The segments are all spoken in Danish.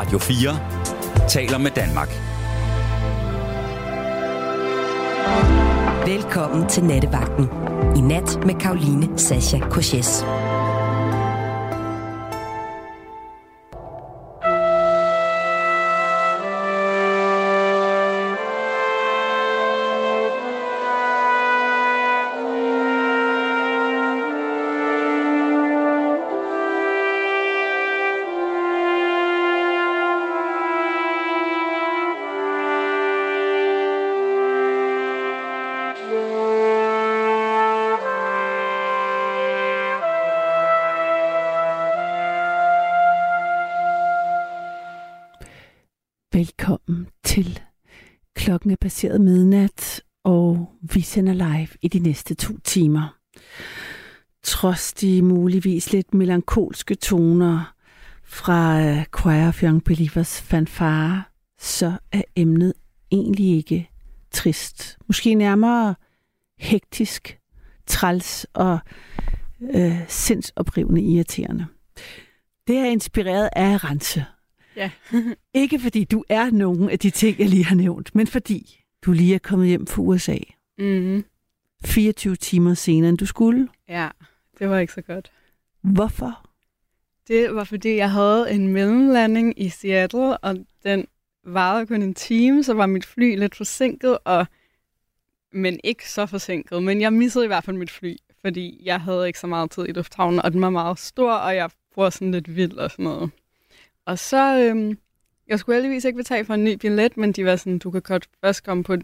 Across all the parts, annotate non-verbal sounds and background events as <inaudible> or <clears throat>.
Radio 4 taler med Danmark. Velkommen til Nattevagten. I nat med Karoline Sasha Koches. I de næste to timer. Trods de muligvis lidt melankolske toner fra øh, Choir of Young Believers fanfare, så er emnet egentlig ikke trist. Måske nærmere hektisk, træls og øh, sindsoprivende irriterende. Det er inspireret af Rense, Ja. <laughs> ikke fordi du er nogen af de ting, jeg lige har nævnt, men fordi du lige er kommet hjem fra USA. Mm. 24 timer senere, end du skulle. Ja, det var ikke så godt. Hvorfor? Det var fordi, jeg havde en mellemlanding i Seattle, og den varede kun en time, så var mit fly lidt forsinket, og men ikke så forsinket. Men jeg missede i hvert fald mit fly, fordi jeg havde ikke så meget tid i lufthavnen, og den var meget stor, og jeg bruger sådan lidt vild og sådan noget. Og så, øhm, jeg skulle heldigvis ikke betale for en ny billet, men de var sådan, du kan godt først komme på,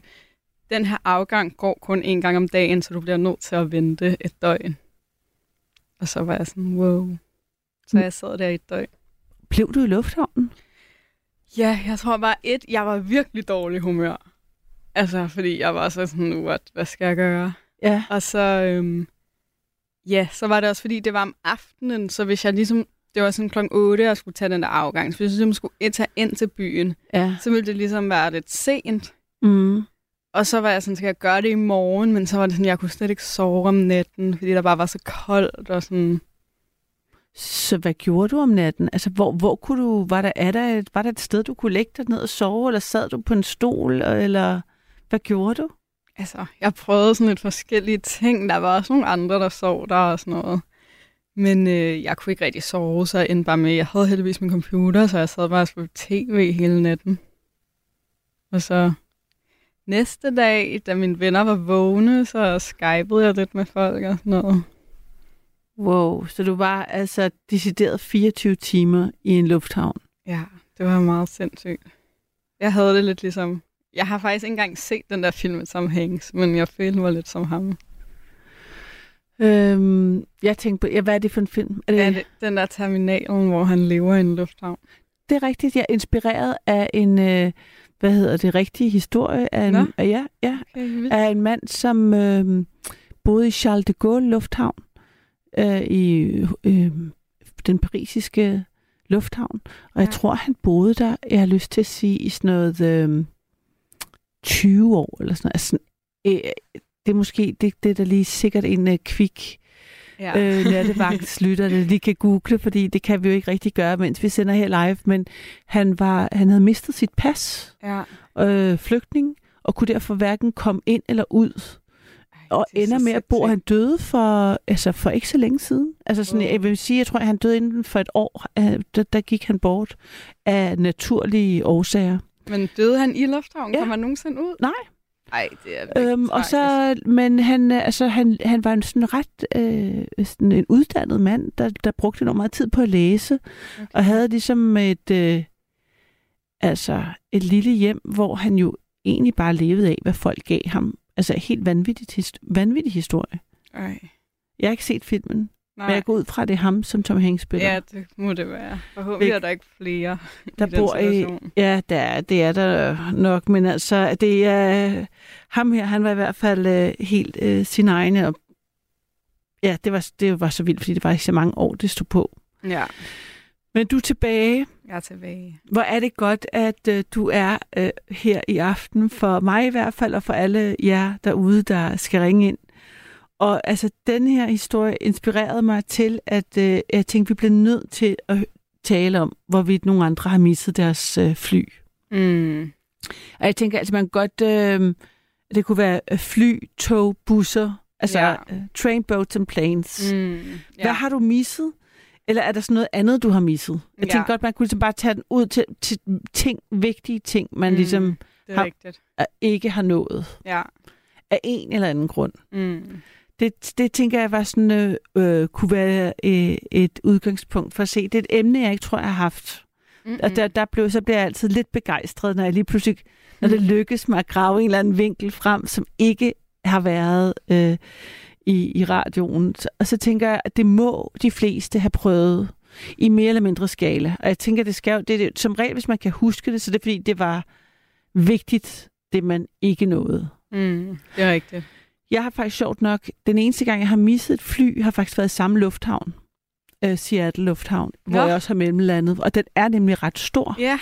den her afgang går kun en gang om dagen, så du bliver nødt til at vente et døgn. Og så var jeg sådan, wow. Så jeg sad der i et døgn. Blev du i lufthavnen? Ja, jeg tror bare et, jeg var virkelig dårlig humør. Altså, fordi jeg var så sådan, what, hvad skal jeg gøre? Ja. Og så, øhm, ja, så var det også, fordi det var om aftenen, så hvis jeg ligesom, det var sådan klokken 8, jeg skulle tage den der afgang, så hvis jeg ligesom skulle tage ind til byen, Ja. så ville det ligesom være lidt sent. Mm. Og så var jeg sådan, skal jeg gøre det i morgen? Men så var det sådan, jeg kunne slet ikke sove om natten, fordi der bare var så koldt og sådan. Så hvad gjorde du om natten? Altså, hvor, hvor kunne du, var der, er der, et, var der et sted, du kunne lægge dig ned og sove, eller sad du på en stol, eller hvad gjorde du? Altså, jeg prøvede sådan lidt forskellige ting. Der var også nogle andre, der sov der og sådan noget. Men øh, jeg kunne ikke rigtig sove, så jeg endte bare med, jeg havde heldigvis min computer, så jeg sad bare og tv hele natten. Og så næste dag, da mine venner var vågne, så skypede jeg lidt med folk og sådan noget. Wow, så du var altså decideret 24 timer i en lufthavn. Ja, det var meget sindssygt. Jeg havde det lidt ligesom... Jeg har faktisk ikke engang set den der film Tom Hanks, men jeg følte mig lidt som ham. Øhm, jeg tænkte på, ja, hvad er det for en film? Er det, Ja, det, den der terminalen, hvor han lever i en lufthavn. det er rigtigt, jeg er inspireret af en, øh, hvad hedder det, rigtige historie af en, Nå. af, ja, ja, Okay, af en mand, som øh, boede i Charles de Gaulle lufthavn øh, i øh, den parisiske lufthavn. Og jeg Ja. tror, han boede der, jeg har lyst til at sige, i sådan noget øh, 20 år eller sådan noget. Altså, øh, det er måske det, det er der lige sikkert en øh, kvik ja. øh, nattevagtslytter, <laughs> der lige kan google, fordi det kan vi jo ikke rigtig gøre, mens vi sender her live. Men han, var, han havde mistet sit pas, ja. øh, flygtning, og kunne derfor hverken komme ind eller ud. Ej, Og er ender med at bo. Han døde for, altså for ikke så længe siden. Altså sådan, Wow. jeg vil sige, jeg tror, han døde inden for et år. Øh, Der, der gik han bort af naturlige årsager. Men døde han i lufthavnen? Ja. Kom han nogensinde ud? Nej. Nej, det er Øhm, og tragisk. så, men han, øh, altså, han, han var en sådan ret øh, sådan en uddannet mand, der, der brugte enormt meget tid på at læse, Okay. og havde ligesom et, øh, altså et lille hjem, hvor han jo egentlig bare levede af, hvad folk gav ham. Altså helt vanvittigt, vanvittig historie. Ej. Jeg har ikke set filmen, Nej. men jeg går ud fra, det er ham, som Tom Hanks spiller. Ja, det må det være. Forhåbentlig er der ikke flere der i den bor i, situation. ja, der, er- det er der nok, men altså, det er, ham her, han var i hvert fald øh, helt øh, sin egne, og ja, det var, det var så vildt, fordi det var ikke så mange år, det stod på. Ja, Men du er tilbage. jeg er tilbage. Hvor er det godt, at øh, du er øh, her i aften, for mig i hvert fald, og for alle jer derude, der skal ringe ind. Og altså, den her historie inspirerede mig til, at øh, jeg tænkte, vi bliver nødt til at tale om, hvorvidt nogle andre har misset deres øh, fly. Mm. Og jeg tænker, altså man godt, øh, det kunne være øh, fly, tog, busser, altså Ja. ja. train, boats and planes. Mm. Mm. Hvad har du misset? Eller er der sådan noget andet, du har misset? Jeg Ja. tænker godt, man kunne ligesom bare tage den ud til, til ting, vigtige ting, man mm. ligesom har- rigtigt. ikke har nået Ja. af en eller anden grund. Mm. Det, det tænker jeg var sådan, øh, øh, kunne være øh, et udgangspunkt for at se. Det er et emne, jeg ikke tror, jeg har haft. Mm-mm. Og der, der blev, så bliver jeg altid lidt begejstret, når jeg lige pludselig, når det lykkes mig at grave en eller anden vinkel frem, som ikke har været øh, i, i radioen. Og så tænker jeg, at det må de fleste have prøvet i mere eller mindre skala. Og jeg tænker, det skal jo, det, det, som regel, hvis man kan huske det, så det er fordi, det var vigtigt, det man ikke nåede. Mm. Det er rigtigt. Jeg har faktisk sjovt nok, den eneste gang, jeg har misset et fly, har faktisk været i samme lufthavn. Øh, Seattle Lufthavn, hvor Nå. jeg også har mellemlandet. Og den er nemlig ret stor. Ja.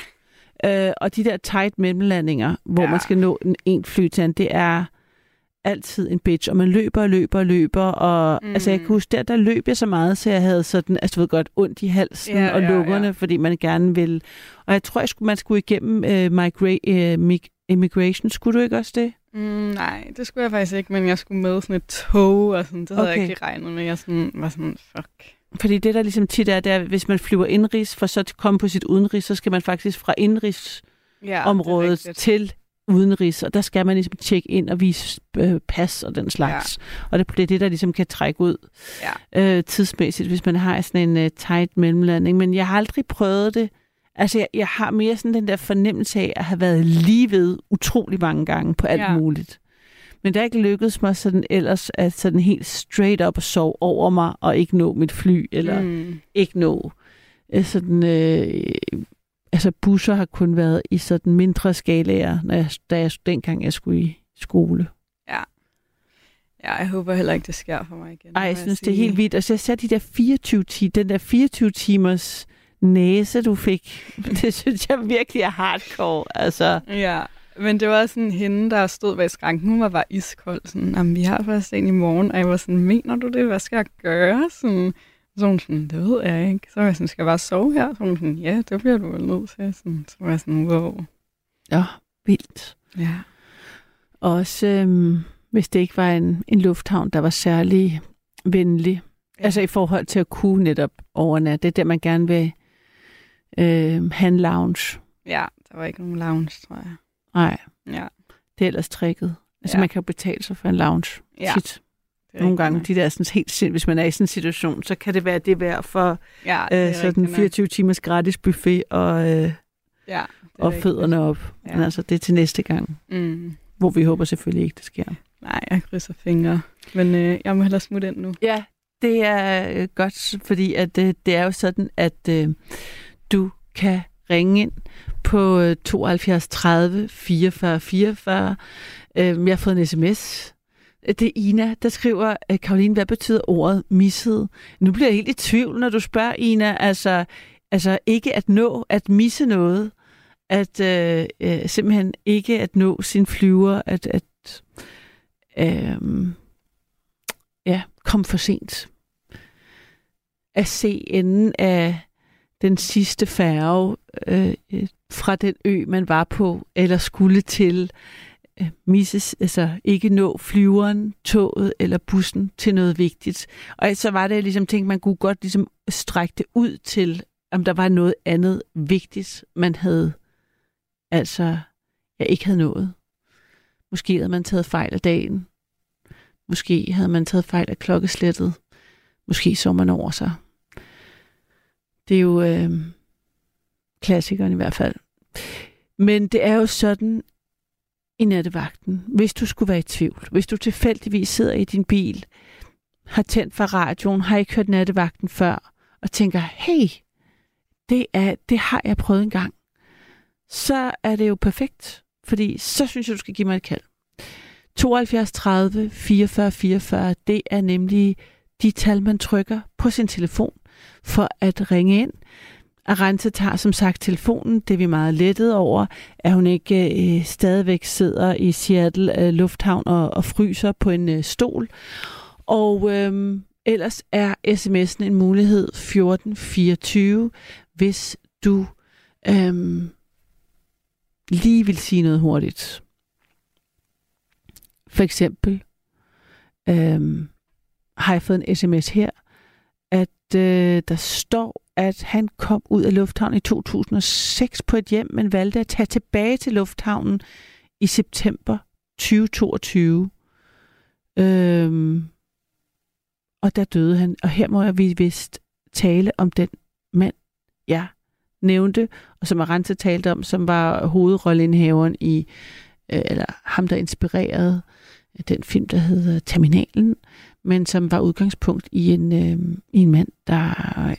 Øh, og de der tight mellemlandinger, hvor Ja. ja. man skal nå en, en fly til anden, det er altid en bitch. Og man løber og løber og løber. Og Mm. altså, jeg kan huske, der, der løb jeg så meget, så jeg havde sådan, altså du ved godt, ondt i halsen Ja, og ja, lungerne, ja. fordi man gerne vil. Og jeg tror, jeg skulle, man skulle igennem øh, migra- øh, mig- immigration. Skulle du ikke også det? Mm, nej, det skulle jeg faktisk ikke, men jeg skulle med sådan et tog, og sådan, det havde jeg Okay. ikke lige regnet med. Jeg sådan, var sådan, fuck. Fordi det, der ligesom tit er, det er, hvis man flyver indrigs, for så at komme på sit udenrigs, så skal man faktisk fra indrigsområdet Ja, til udenrigs, og der skal man ligesom tjekke ind og vise øh, pas og den slags. Ja. Og det, det er det, der ligesom kan trække ud Ja. øh, tidsmæssigt, hvis man har sådan en øh, tight mellemlanding. Men jeg har aldrig prøvet det. Altså, jeg, jeg har mere sådan den der fornemmelse af at have været lige ved utrolig mange gange på alt Ja. ja. muligt. Men det er ikke lykkedes mig sådan ellers at sådan helt straight up sove over mig og ikke nå mit fly, eller mm. Ikke nå øh, sådan... Øh, altså, busser har kun været i sådan mindre skalaer, når jeg, da jeg, dengang jeg skulle i skole. Ja, jeg håber heller ikke, det sker for mig igen. Ej, må jeg synes, det er helt vildt. Og så jeg ser de der 24 timer, den der 24 timers næse, du fik. <laughs> Det synes jeg virkelig er hardcore. Altså, Ja, men det var sådan hende, der stod bag skranken. Hun var bare iskold. Sådan, Jamen, vi har først en i morgen. Og jeg var sådan, mener du det? Hvad skal jeg gøre? Sådan, så hun sådan, det ved jeg ikke. Så var jeg sådan, skal jeg bare sove her? Så hun sådan, ja, det bliver du vel nødt til. Sådan, så var jeg sådan, wow. ja, vildt. Ja. Også øhm, hvis det ikke var en, en lufthavn, der var særlig venlig. Ja. Altså i forhold til at kunne netop overnatte. Det er der, man gerne vil øh, have en lounge. Ja, der var ikke nogen lounge, tror jeg. Nej, Ja. det er ellers tricket. Altså Ja. man kan jo betale sig for en lounge Ja, tit. det Nogle gange, nok. de der sådan helt sind, hvis man er i sådan en situation, så kan det være det værd for ja, det er øh, sådan rigtigt nok. 24 timers gratis buffet og, øh, Ja, det og rigtigt. fødderne op. Ja. Men altså, det er til næste gang, Mm. hvor vi håber selvfølgelig ikke, det sker. Nej, jeg krydser fingre. Men øh, jeg må hellere smutte ind nu. Ja, det er øh, godt, fordi at, øh, det er jo sådan, at øh, du kan ringe ind på 72 30 44 44. Jeg har fået en sms. Øh, det er Ina, der skriver, øh, Karoline, hvad betyder ordet misset? Nu bliver jeg helt i tvivl, når du spørger, Ina. Altså, altså ikke at nå, at misse noget. At øh, øh, simpelthen ikke at nå sin flyver, at, at øh, ja, komme for sent. At se enden af den sidste færge øh, øh, fra den ø, man var på, eller skulle til, øh, misses, altså ikke nå flyveren, toget eller bussen til noget vigtigt. Og så var det, jeg ligesom tænkte, man kunne godt ligesom strække det ud til, om der var noget andet vigtigt, man havde, altså, jeg ikke havde nået. Måske havde man taget fejl af dagen. Måske havde man taget fejl af klokkeslættet. Måske så man over sig. Det er jo øh, klassikeren i hvert fald. Men det er jo sådan i nattevagten, hvis du skulle være i tvivl, hvis du tilfældigvis sidder i din bil, har tændt for radioen, har ikke hørt nattevagten før, og tænker, hey, det, er, det har jeg prøvet en gang, så er det jo perfekt, fordi så synes jeg, du skal give mig et kald. 72 30 44 44, det er nemlig de tal, man trykker på sin telefon for at ringe ind. Arante tager som sagt telefonen, det er vi meget lettet over, at hun ikke øh, stadigvæk sidder i Seattle øh, Lufthavn og, og fryser på en øh, stol. Og øh, ellers er sms'en en mulighed 1424, hvis du øh, lige vil sige noget hurtigt. For eksempel øh, har jeg fået en sms her, at øh, der står, at han kom ud af lufthavnen i 2006 på et hjem, men valgte at tage tilbage til lufthavnen i september 2022. Øhm, og der døde han. Og her må vi vist tale om den mand, jeg nævnte, og som Arante talte om, som var hovedrolleindhaveren i, øh, eller ham, der inspirerede øh, den film, der hedder Terminalen, men som var udgangspunkt i en, øh, i en mand, der øh,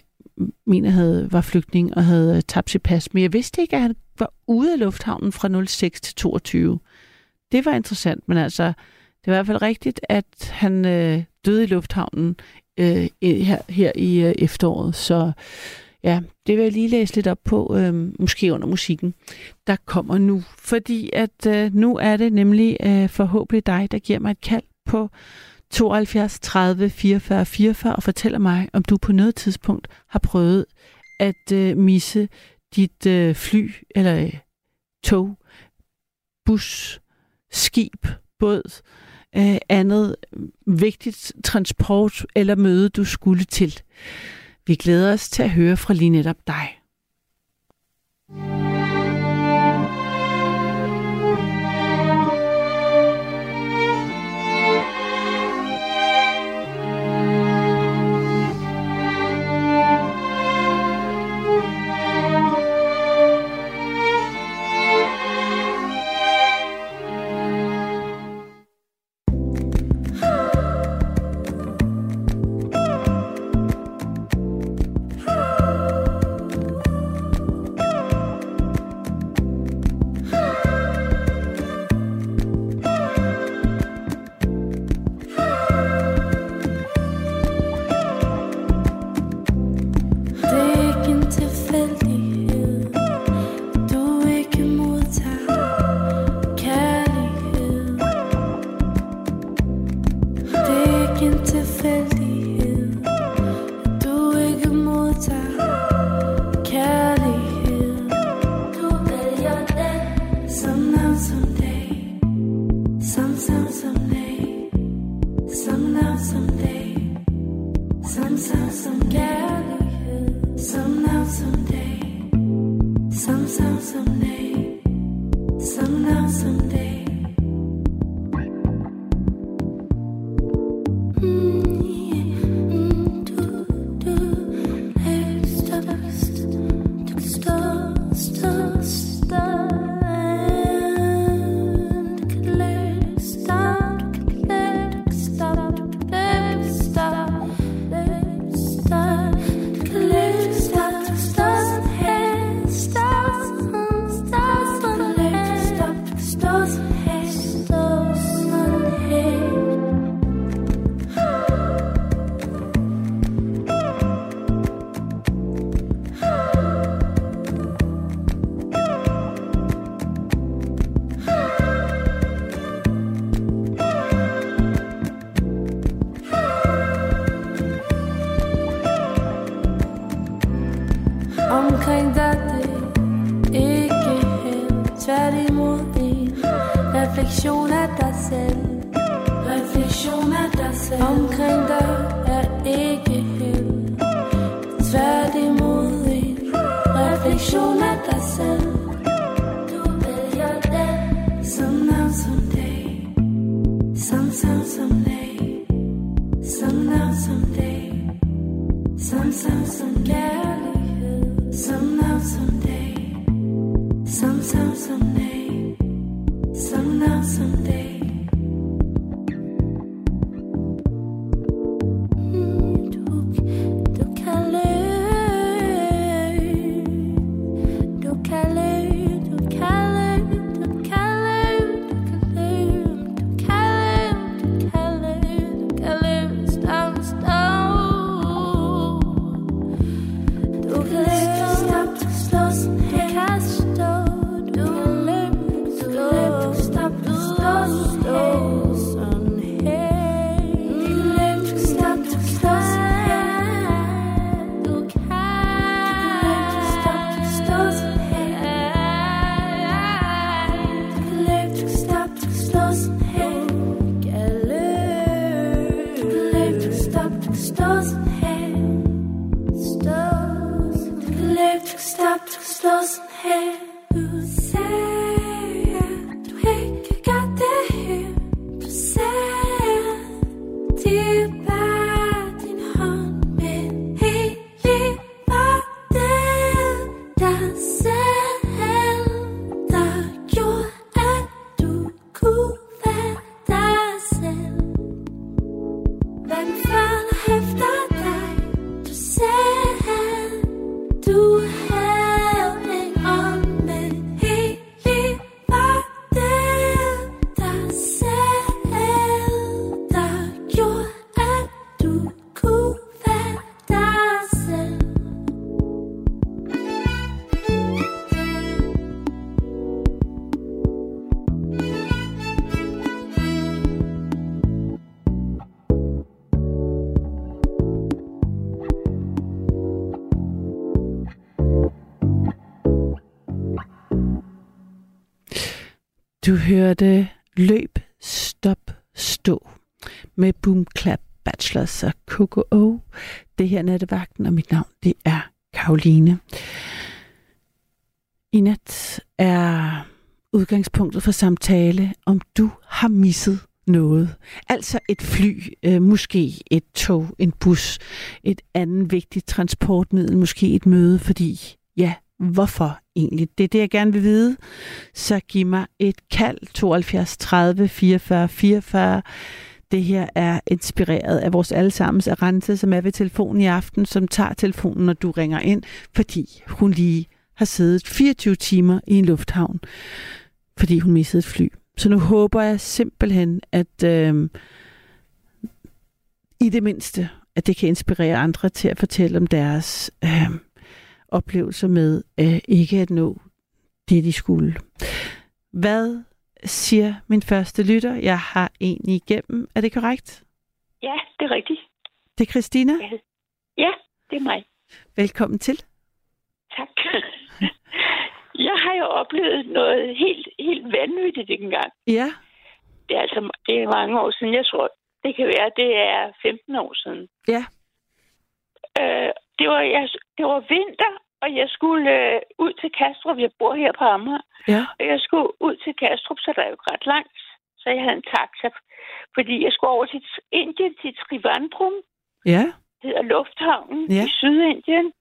mener havde, var flygtning og havde øh, tabt sit pas. Men jeg vidste ikke, at han var ude af lufthavnen fra 06 til 22. Det var interessant, men altså, det var i hvert fald rigtigt, at han øh, døde i lufthavnen øh, her, her i øh, efteråret. Så ja, det vil jeg lige læse lidt op på, øh, måske under musikken, der kommer nu. Fordi at øh, nu er det nemlig øh, forhåbentlig dig, der giver mig et kald på 72 30 44 44 og fortæller mig, om du på noget tidspunkt har prøvet at øh, misse dit øh, fly eller øh, tog, bus, skib, båd, øh, andet vigtigt transport eller møde, du skulle til. Vi glæder os til at høre fra lige netop dig. du Du hørte Løb, Stop, Stå med Boom Clap Bachelors og KKO. Det her er nattevagten, og mit navn det er Karoline. I nat er udgangspunktet for samtale, om du har misset noget. Altså et fly, øh, måske et tog, en bus, et andet vigtigt transportmiddel, måske et møde, fordi ja, hvorfor egentlig? Det er det, jeg gerne vil vide. Så giv mig et kald 72 30 44 44. Det her er inspireret af vores allesammens Arante, som er ved telefonen i aften, som tager telefonen, når du ringer ind, fordi hun lige har siddet 24 timer i en lufthavn, fordi hun missede et fly. Så nu håber jeg simpelthen, at øh, i det mindste, at det kan inspirere andre til at fortælle om deres øh, oplevelser med øh, ikke at nå det, de skulle. Hvad siger min første lytter? Jeg har en igennem. Er det korrekt? Ja, det er rigtigt. Det er Christina. Ja, det er mig. Velkommen til. Tak. Jeg har jo oplevet noget helt, helt vanvittigt engang. Ja, Det er altså det er mange år siden. Jeg tror, det kan være, det er 15 år siden. ja, Øh, det, var, jeg, det var vinter, og jeg skulle øh, ud til Kastrup. Jeg bor her på Amager. ja, Og jeg skulle ud til Kastrup, så der er jo ikke ret langt. Så jeg havde en taxa, fordi jeg skulle over til Indien, til Trivandrum. ja, Det hedder Lufthavnen Ja. i Sydindien.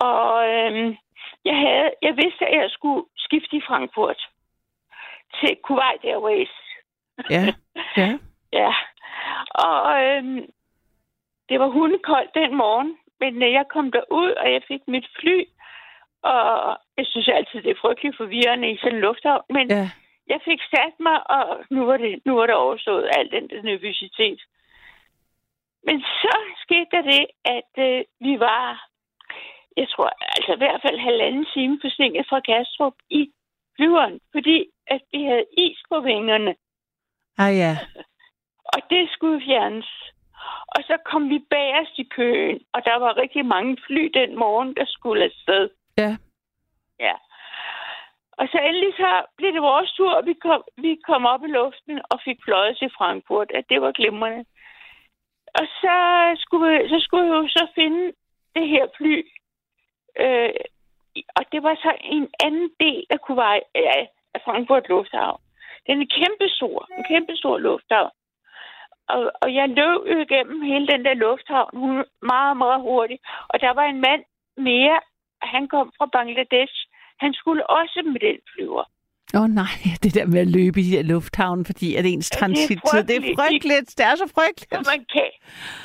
Og øhm, jeg, havde, jeg vidste, at jeg skulle skifte i Frankfurt til Kuwait Airways. ja, <laughs> ja, Ja. Og øhm, det var hundekoldt den morgen, men øh, jeg kom derud, og jeg fik mit fly. Og jeg synes altid, det er frygteligt forvirrende i sådan en lufthavn. Men ja, jeg fik sat mig, og nu var det, nu var det overstået, al den der nervøsitet. Men så skete der det, at øh, vi var, jeg tror, altså i hvert fald halvanden time forsinket fra Kastrup i flyveren, fordi at vi havde is på vingerne, ah ja, og det skulle fjernes. Og så kom vi bagerst i køen, og der var rigtig mange fly den morgen, der skulle afsted. ja, Ja. Og så endelig så blev det vores tur, og vi kom, vi kom op i luften og fik fløjet til Frankfurt. At det var glimrende. Og så skulle, så skulle jeg jo så finde det her fly. Øh, og det var så en anden del af Kuwait, af, Frankfurt Lufthavn. Den er kæmpestor, en kæmpestor lufthavn. Og, og jeg løb jo igennem hele den der lufthavn hun, meget, meget hurtigt. Og der var en mand mere, han kom fra Bangladesh. Han skulle også med den flyver. Åh oh, nej, <laughs> det der med at løbe i de der lufthavn, fordi at ens Ja, det er transittid, det er frygteligt. det er så Og frygteligt. man, kan,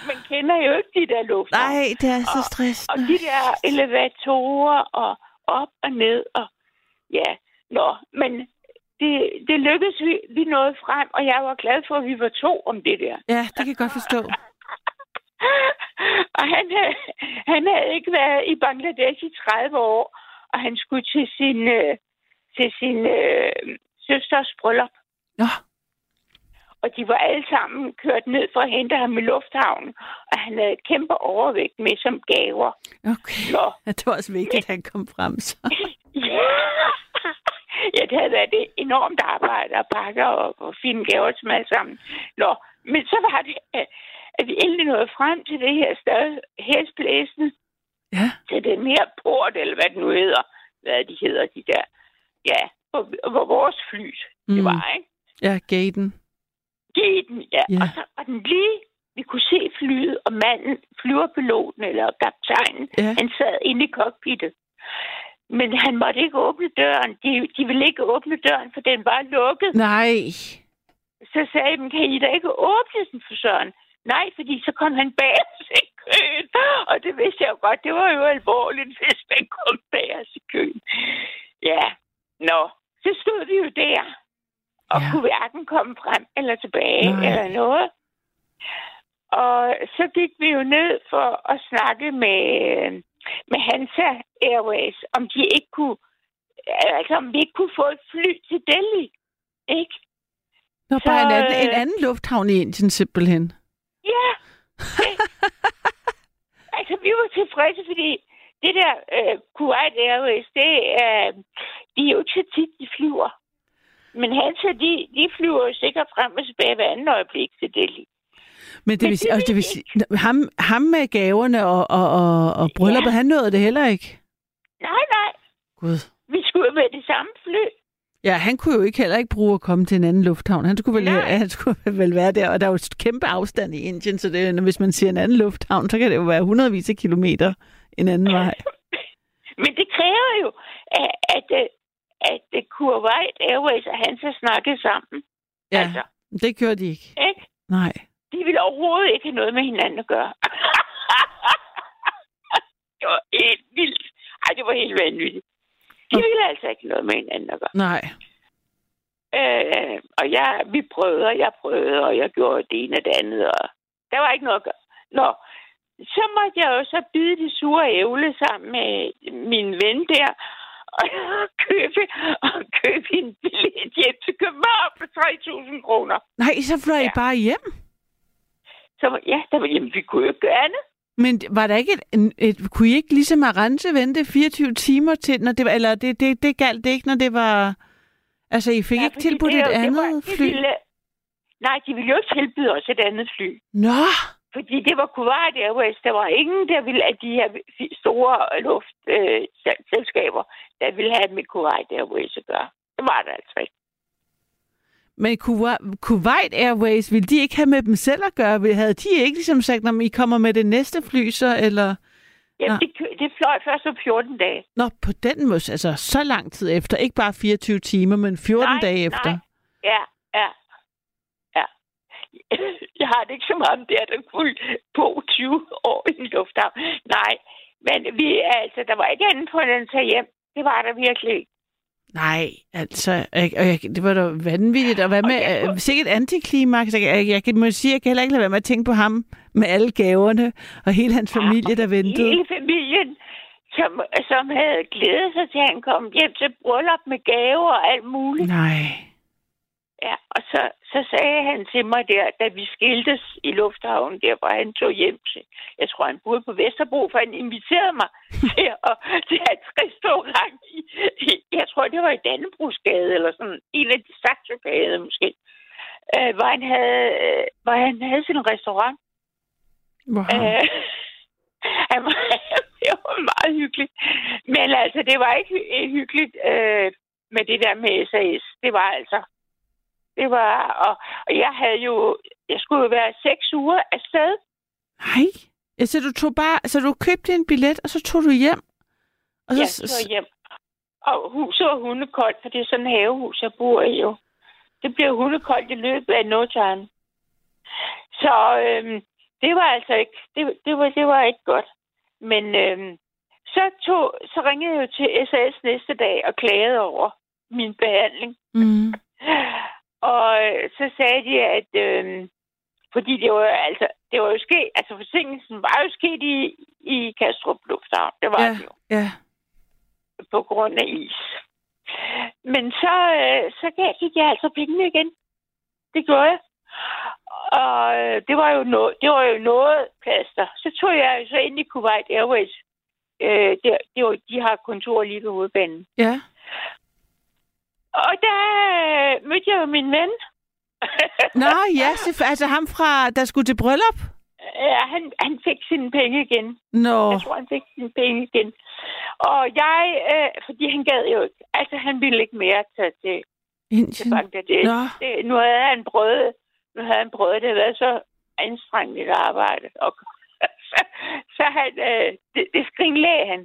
man kender jo ikke de der lufthavne. Nej, det er så Og stressende. de der elevatorer og op og ned og ja, nå, men det, det lykkedes, vi, vi nåede frem, og jeg var glad for, at vi var to om det der. Ja, det kan jeg godt forstå. <laughs> og han havde, han havde ikke været i Bangladesh i 30 år, og han skulle til sin, øh, til sin øh, søsters bryllup. Nå, Og de var alle sammen kørt ned for at hente ham i lufthavnen, og han havde kæmpe overvægt med som gaver. okay. Nå, det var også vigtigt, at han kom frem. Så. <laughs> ja, <laughs> det havde været et enormt arbejde at pakke og, og finde gaver til alle sammen. Nå, men så var det, at- vi endelig nåede frem til det her sted, hestblæsende, Ja, til den her port, eller hvad det nu hedder. Hvad de hedder, de der. Ja, hvor, hvor vores fly, mm. det var, ikke? Ja, gaten. Gaten, ja. Ja. Og så var den lige, vi kunne se flyet, og manden, flyverpiloten eller kaptajnen, Ja. han sad inde i cockpittet. Men han måtte ikke åbne døren. De, de ville ikke åbne døren, for den var lukket. Nej. Så sagde dem, kan I da ikke åbne den for Søren? Nej, fordi så kom han bag os i køen. Og det vidste jeg jo godt. Det var jo alvorligt, hvis man kom bag os i køen. Ja, nå. Så stod vi jo der. Og Ja. kunne hverken komme frem eller tilbage Nej. Nej. eller noget. Og så gik vi jo ned for at snakke med, med Hansa Airways, om de ikke kunne, altså om vi ikke kunne få et fly til Delhi. Ikke? Nå, bare en Så, anden, en øh, anden lufthavn i Indien simpelthen. Ja. <laughs> altså, vi var tilfredse, fordi det der øh, Kuwait Airways, det er, de er jo ikke så tit, de flyver. Men Hansa, de, de flyver jo sikkert frem og tilbage hver anden øjeblik til Delhi. Men det vil sige, det altså, det vil sige <laughs> ham, ham med gaverne og, og, og, og brylluppet, Ja. han nåede det heller ikke. Nej, nej. Gud. Vi skulle med det samme fly. Ja, han kunne jo ikke heller ikke bruge at komme til en anden lufthavn. Han skulle vel, han skulle vel være der, og der er jo et kæmpe afstand i Indien, så det, hvis man siger en anden lufthavn, så kan det jo være hundredvis af kilometer en anden vej. <laughs> Men det kræver jo, at, at, øh, at, at Kuwait Airways og Hansa snakkede sammen. Ja, Altså, det gjorde de ikke. ikke? Nej. De ville overhovedet ikke have noget med hinanden at gøre. <laughs> det var helt vildt. Ej, det var helt vanvittigt. De ville altså ikke noget med hinanden at gøre. Nej. Øh, og jeg, vi prøvede, og jeg prøvede, og jeg gjorde det ene og det andet, og der var ikke noget at gøre. Nå, så måtte jeg jo så bide det sure ævle sammen med min ven der, og <laughs> købe, og købe en billet hjem til København for 3.000 kroner. Nej, så fløj I Ja. bare hjem. Så ja, der jamen, vi kunne jo ikke gøre andet. Men var der ikke et, et, et kunne I ikke ligesom Arance vente 24 timer til, når det var, eller det, det, det galt det ikke, når det var, altså I fik Ja, ikke tilbudt det et det andet var- fly? Ville, nej, de ville jo ikke tilbyde os et andet fly. Nå, Fordi det var Kuwait Airways. Der var ingen, der ville, at de her store luftselskaber, øh, der ville have med Kuwait Airways at gøre. Det var der altså ikke. Men Kuwait, Airways, ville de ikke have med dem selv at gøre? Havde de ikke ligesom sagt, om I kommer med det næste fly så, eller? Jamen, det, det fløj først om 14 dage. Nå, på den måde, altså så lang tid efter. Ikke bare 24 timer, men 14 Nej, dage efter. nej. Ja, ja, ja. <laughs> Jeg har det ikke så meget om det, at der kunne på 20 år i en lufthavn. Nej, men vi, altså, der var ikke andet på, end at tage hjem. Det var der virkelig ikke. Nej, altså, jeg, det var da vanvittigt. Og hvad med, kunne- øh, sikkert antiklimaks. Jeg, jeg, jeg, må sige, jeg kan heller ikke lade være med at tænke på ham med alle gaverne og hele hans familie, der ventede. Hele familien, som, som havde glædet sig til, at han kom hjem til bryllup med gaver og alt muligt. Nej. Ja, og så, så sagde han til mig der, da vi skiltes i lufthavnen, der hvor han tog hjem til. Jeg tror, han boede på Vesterbro, for han inviterede mig <laughs> til, at, til hans restaurant. I, i, jeg tror, det var i Dannebrugsgade, eller sådan en af de Saxogade måske. Øh, hvor, han havde, øh, hvor han havde sin restaurant. Wow. Øh, <laughs> han var, <laughs> det var meget hyggeligt. Men altså, det var ikke hy- hyggeligt øh, med det der med SAS. Det var altså... Det var... Og, og jeg havde jo... Jeg skulle jo være seks uger afsted. Nej. Ja, så du tog bare, så du købte en billet, og så tog du hjem? Og så, Jeg tog hjem. Og huset var hundekoldt, for det er sådan en havehus, jeg bor i jo. Det blev hundekoldt i løbet af no time. Så øhm, det var altså ikke, det, det, var, det var ikke godt. Men øhm, så, tog, så ringede jeg jo til SAS næste dag og klagede over min behandling. mm. <laughs> Og øh, så sagde de, at øhm, fordi det var altså, det var jo sket, altså forsinkelsen var jo sket i, i Kastrup Lufthavn. Det var Ja, det jo ja. på grund af is. Men så, øh, så gik jeg altså pengene igen. Det gjorde jeg. Og øh, det var jo noget, det var jo noget plaster. Så tog jeg så ind i Kuwait Airways. Øh, det, det var, de har kontor lige ved hovedbanen. Ja. Og der mødte jeg jo min ven. <laughs> Nå, ja, altså ham fra, der skulle til bryllup? Ja, han, han fik sine penge igen. Nå, Jeg tror, han fik sine penge igen. Og jeg, øh, fordi han gad jo ikke, altså han ville ikke mere tage til, til Indien. Bangladesh. Nå. Det, nu havde han prøvet, nu havde han prøvet, det havde været så anstrengeligt arbejde. Og, <laughs> så, så han, øh, det, det skrinlagde han.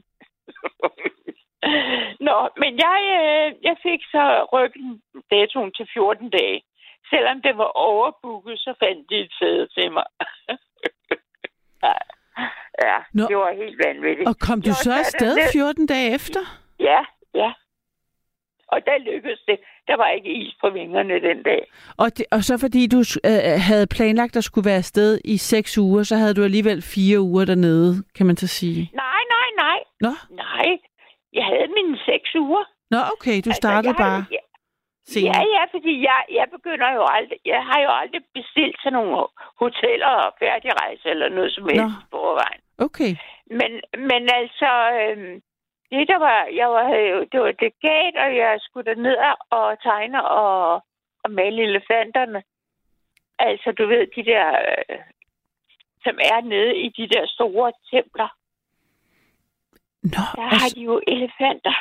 <laughs> <laughs> Nå, men jeg, øh, jeg fik så ryggen datoen til 14 dage. Selvom det var overbooket, så fandt de et sæde til mig. <laughs> ja, Nå. det var helt vanvittigt. Og kom du så afsted det. 14 dage efter? Ja, ja. Og der lykkedes det. Der var ikke is på vingerne den dag. Og, det, og så fordi du øh, havde planlagt at skulle være afsted i seks uger, så havde du alligevel fire uger dernede, kan man så sige. Nej, nej, nej. Nå, Nej. Jeg havde mine seks uger. Nå okay, du startede altså, jeg, bare Ja, senere. ja, ja, fordi jeg, jeg begynder jo aldrig... Jeg har jo aldrig bestilt sådan nogle hoteller og færdigrejse eller noget som helst Nå. på forvejen. Okay, Men, men altså... Øhm, det der var... Jeg var, det var legat, og jeg skulle ned og tegne og, og male elefanterne. Altså, du ved, de der... Øh, som er nede i de der store templer. Nå, Der og har de jo elefanter.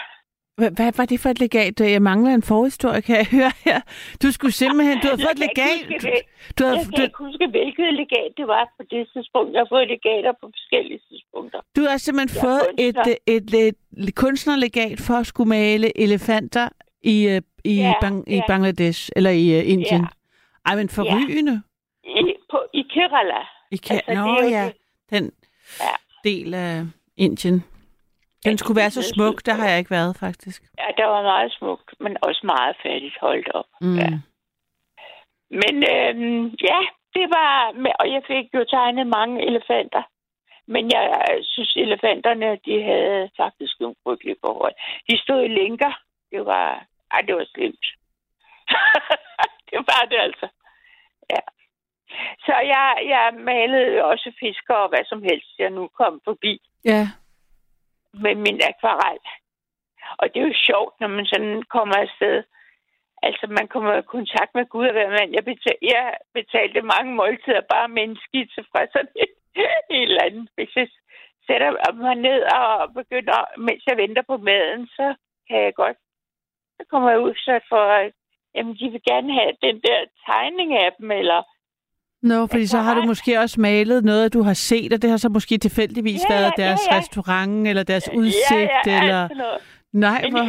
hvad, var det for et legat? Jeg mangler en forhistorie, kan jeg høre her. Du skulle simpelthen, du havde fået et legat. huske det. Du, havde, Jeg kan du, ikke huske, hvilket legat det var på det tidspunkt. Jeg har fået legater på forskellige tidspunkter. du har simpelthen Jeg fået et, kunstner. et, et, et kunstnerlegat for at skulle male elefanter i, øh, i, Ja, bang, i ja. Bangladesh, eller i uh, Indien. Ja. Ej, men forrygende. I, på, i Kerala. I kan, Altså, Nå det ja, det. den Ja. del af Indien. Den skulle være så smuk, der har jeg ikke været, faktisk. Ja, der var meget smukt, men også meget fattigt holdt op. Mm. Ja. Men øhm, ja, det var... Og jeg fik jo tegnet mange elefanter. Men jeg synes, elefanterne, de havde faktisk nogle frygtelige forhold. De stod i lænker. Det var... Ej, det var slemt. <laughs> det var det altså. Ja. Så jeg, jeg malede også fisker og hvad som helst, jeg nu kom forbi Ja, med min akvarel. Og det er jo sjovt, når man sådan kommer afsted. Altså, man kommer i kontakt med Gud og hvad. Jeg, betal, jeg betalte mange måltider bare med en skitse fra sådan et, <laughs> et eller andet. Hvis jeg sætter mig ned og begynder, mens jeg venter på maden, så kan jeg godt... Så kommer jeg ud så for... at, Jamen, de vil gerne have den der tegning af dem, eller... Nå, fordi så har du måske også malet noget, du har set, og det har så måske tilfældigvis Ja, været ja, deres ja. restaurant, eller deres udsigt, ja, ja, eller... Nej, hvor...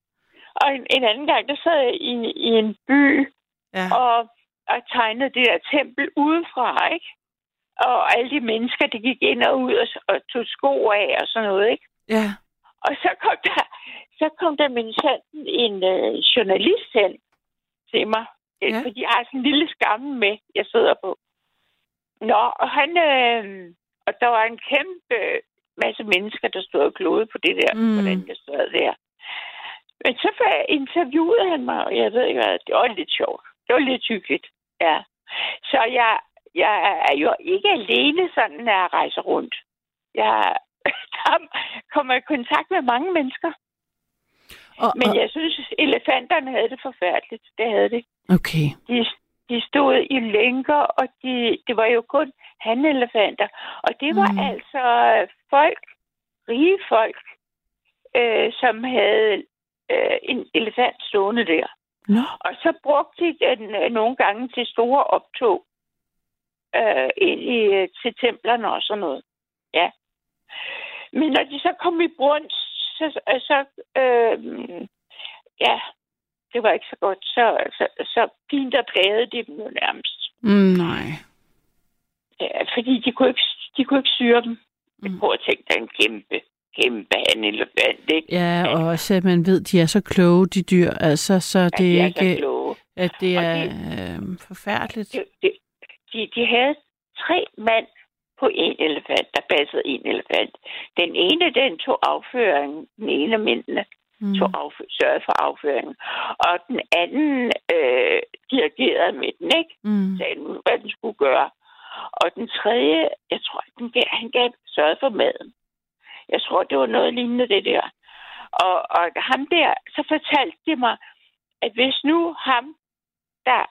<laughs> og en, en anden gang, der sad jeg i, i en by, Ja. og, og tegnede det der tempel udefra, ikke? Og alle de mennesker, de gik ind og ud og, og tog sko af og sådan noget, ikke? ja. Og så kom der, så kom der min sådan en øh, journalist hen til mig. Ja. Fordi jeg har sådan en lille skamme med, jeg sidder på. Nå, og han... Øh, og der var en kæmpe masse mennesker, der stod og klodede på det der, Mm. hvordan jeg sad der. Men så interviewede han mig, og jeg ved ikke hvad, det var lidt sjovt. Det var lidt hyggeligt, ja. Så jeg, jeg er jo ikke alene sådan, når jeg rejser rundt. Jeg <laughs> der kommer i kontakt med mange mennesker. Og, Men jeg synes, elefanterne havde det forfærdeligt. Det havde de. okay. De, de stod i lænker, og de, det var jo kun hanelefanter. Og det var Mm. mm. altså folk, rige folk, øh, som havde øh, en elefant stående der. Nå, Og så brugte de den øh, nogle gange til store optog øh, ind i, øh, til templerne og sådan noget. Ja. Men når de så kom i brunst, så, så øh, ja, det var ikke så godt. Så, så, så fint og plagede de dem jo nærmest. mm, nej. Ja, fordi de kunne ikke, de kunne ikke syre dem. Mm. Prøv at tænke dig en kæmpe, kæmpe hanelefant, ikke? Ja, og også at man ved, at de er så kloge, de dyr, altså, så Ja, det de er er ikke, kloge. at det Og er de- øh, forfærdeligt. de, de, de, de havde tre mand på en elefant, der passede en elefant. Den ene, den tog afføringen. Den ene af mændene Mm. tog afføring, sørgede for afføringen. Og den anden øh, dirigerede med den, ikke? Mm. Sagde, hvad den skulle gøre. Og den tredje, jeg tror, den gav, han gav sørgede for maden. Jeg tror, det var noget lignende det der. Og, og ham der, så fortalte de mig, at hvis nu ham, der,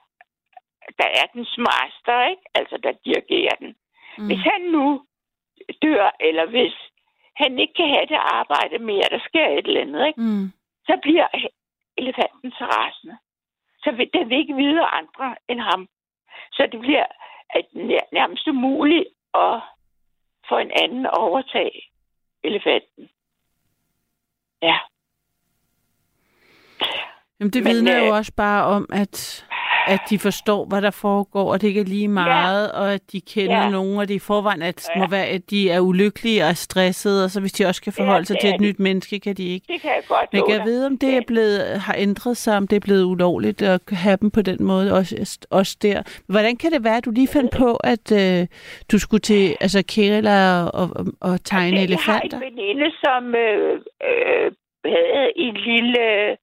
der er den smarteste, ikke? altså der dirigerer den, Mm. Hvis han nu dør, eller hvis han ikke kan have det arbejde mere, der sker et eller andet, ikke? Mm. så bliver elefanten så rasende. Så vil den vil ikke vide andre end ham. Så det bliver at nær- nærmest umuligt at få en anden overtage elefanten. Ja. Jamen, det Men, vidner jo øh, også bare om, at, at de forstår, hvad der foregår, og det ikke er lige meget, ja. og at de kender ja. Ja. nogen, og det i forvejen at, ja. Ja. må være, at de er ulykkelige og er stressede, og så hvis de også kan forholde Ja, sig til et de. nyt menneske, kan de ikke. Det kan jeg godt Men kan jeg vide, om det er blevet, har ændret sig, om det er blevet ulovligt at have dem på den måde, også, også der. Hvordan kan det være, at du lige fandt på, at øh, du skulle til altså Kerala og, og, og tegne Altså, elefanter? Jeg har en veninde, som øh, øh, havde en lille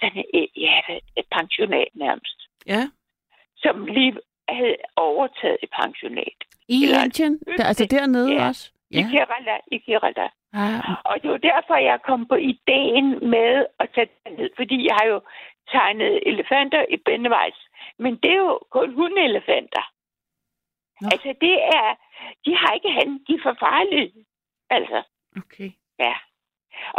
sådan et, ja, et pensionat nærmest, Ja. som lige havde overtaget et pensionat. I Eller- Indien? Der, altså dernede Ja. også? I Kerala, i Kerala. Ah, Og det var derfor, jeg kom på ideen med at tage ned, fordi jeg har jo tegnet elefanter i Bennevejs. Men det er jo kun hundeelefanter. Nå. Altså, det er... De har ikke hand, de er for farlige. Altså, okay. ja.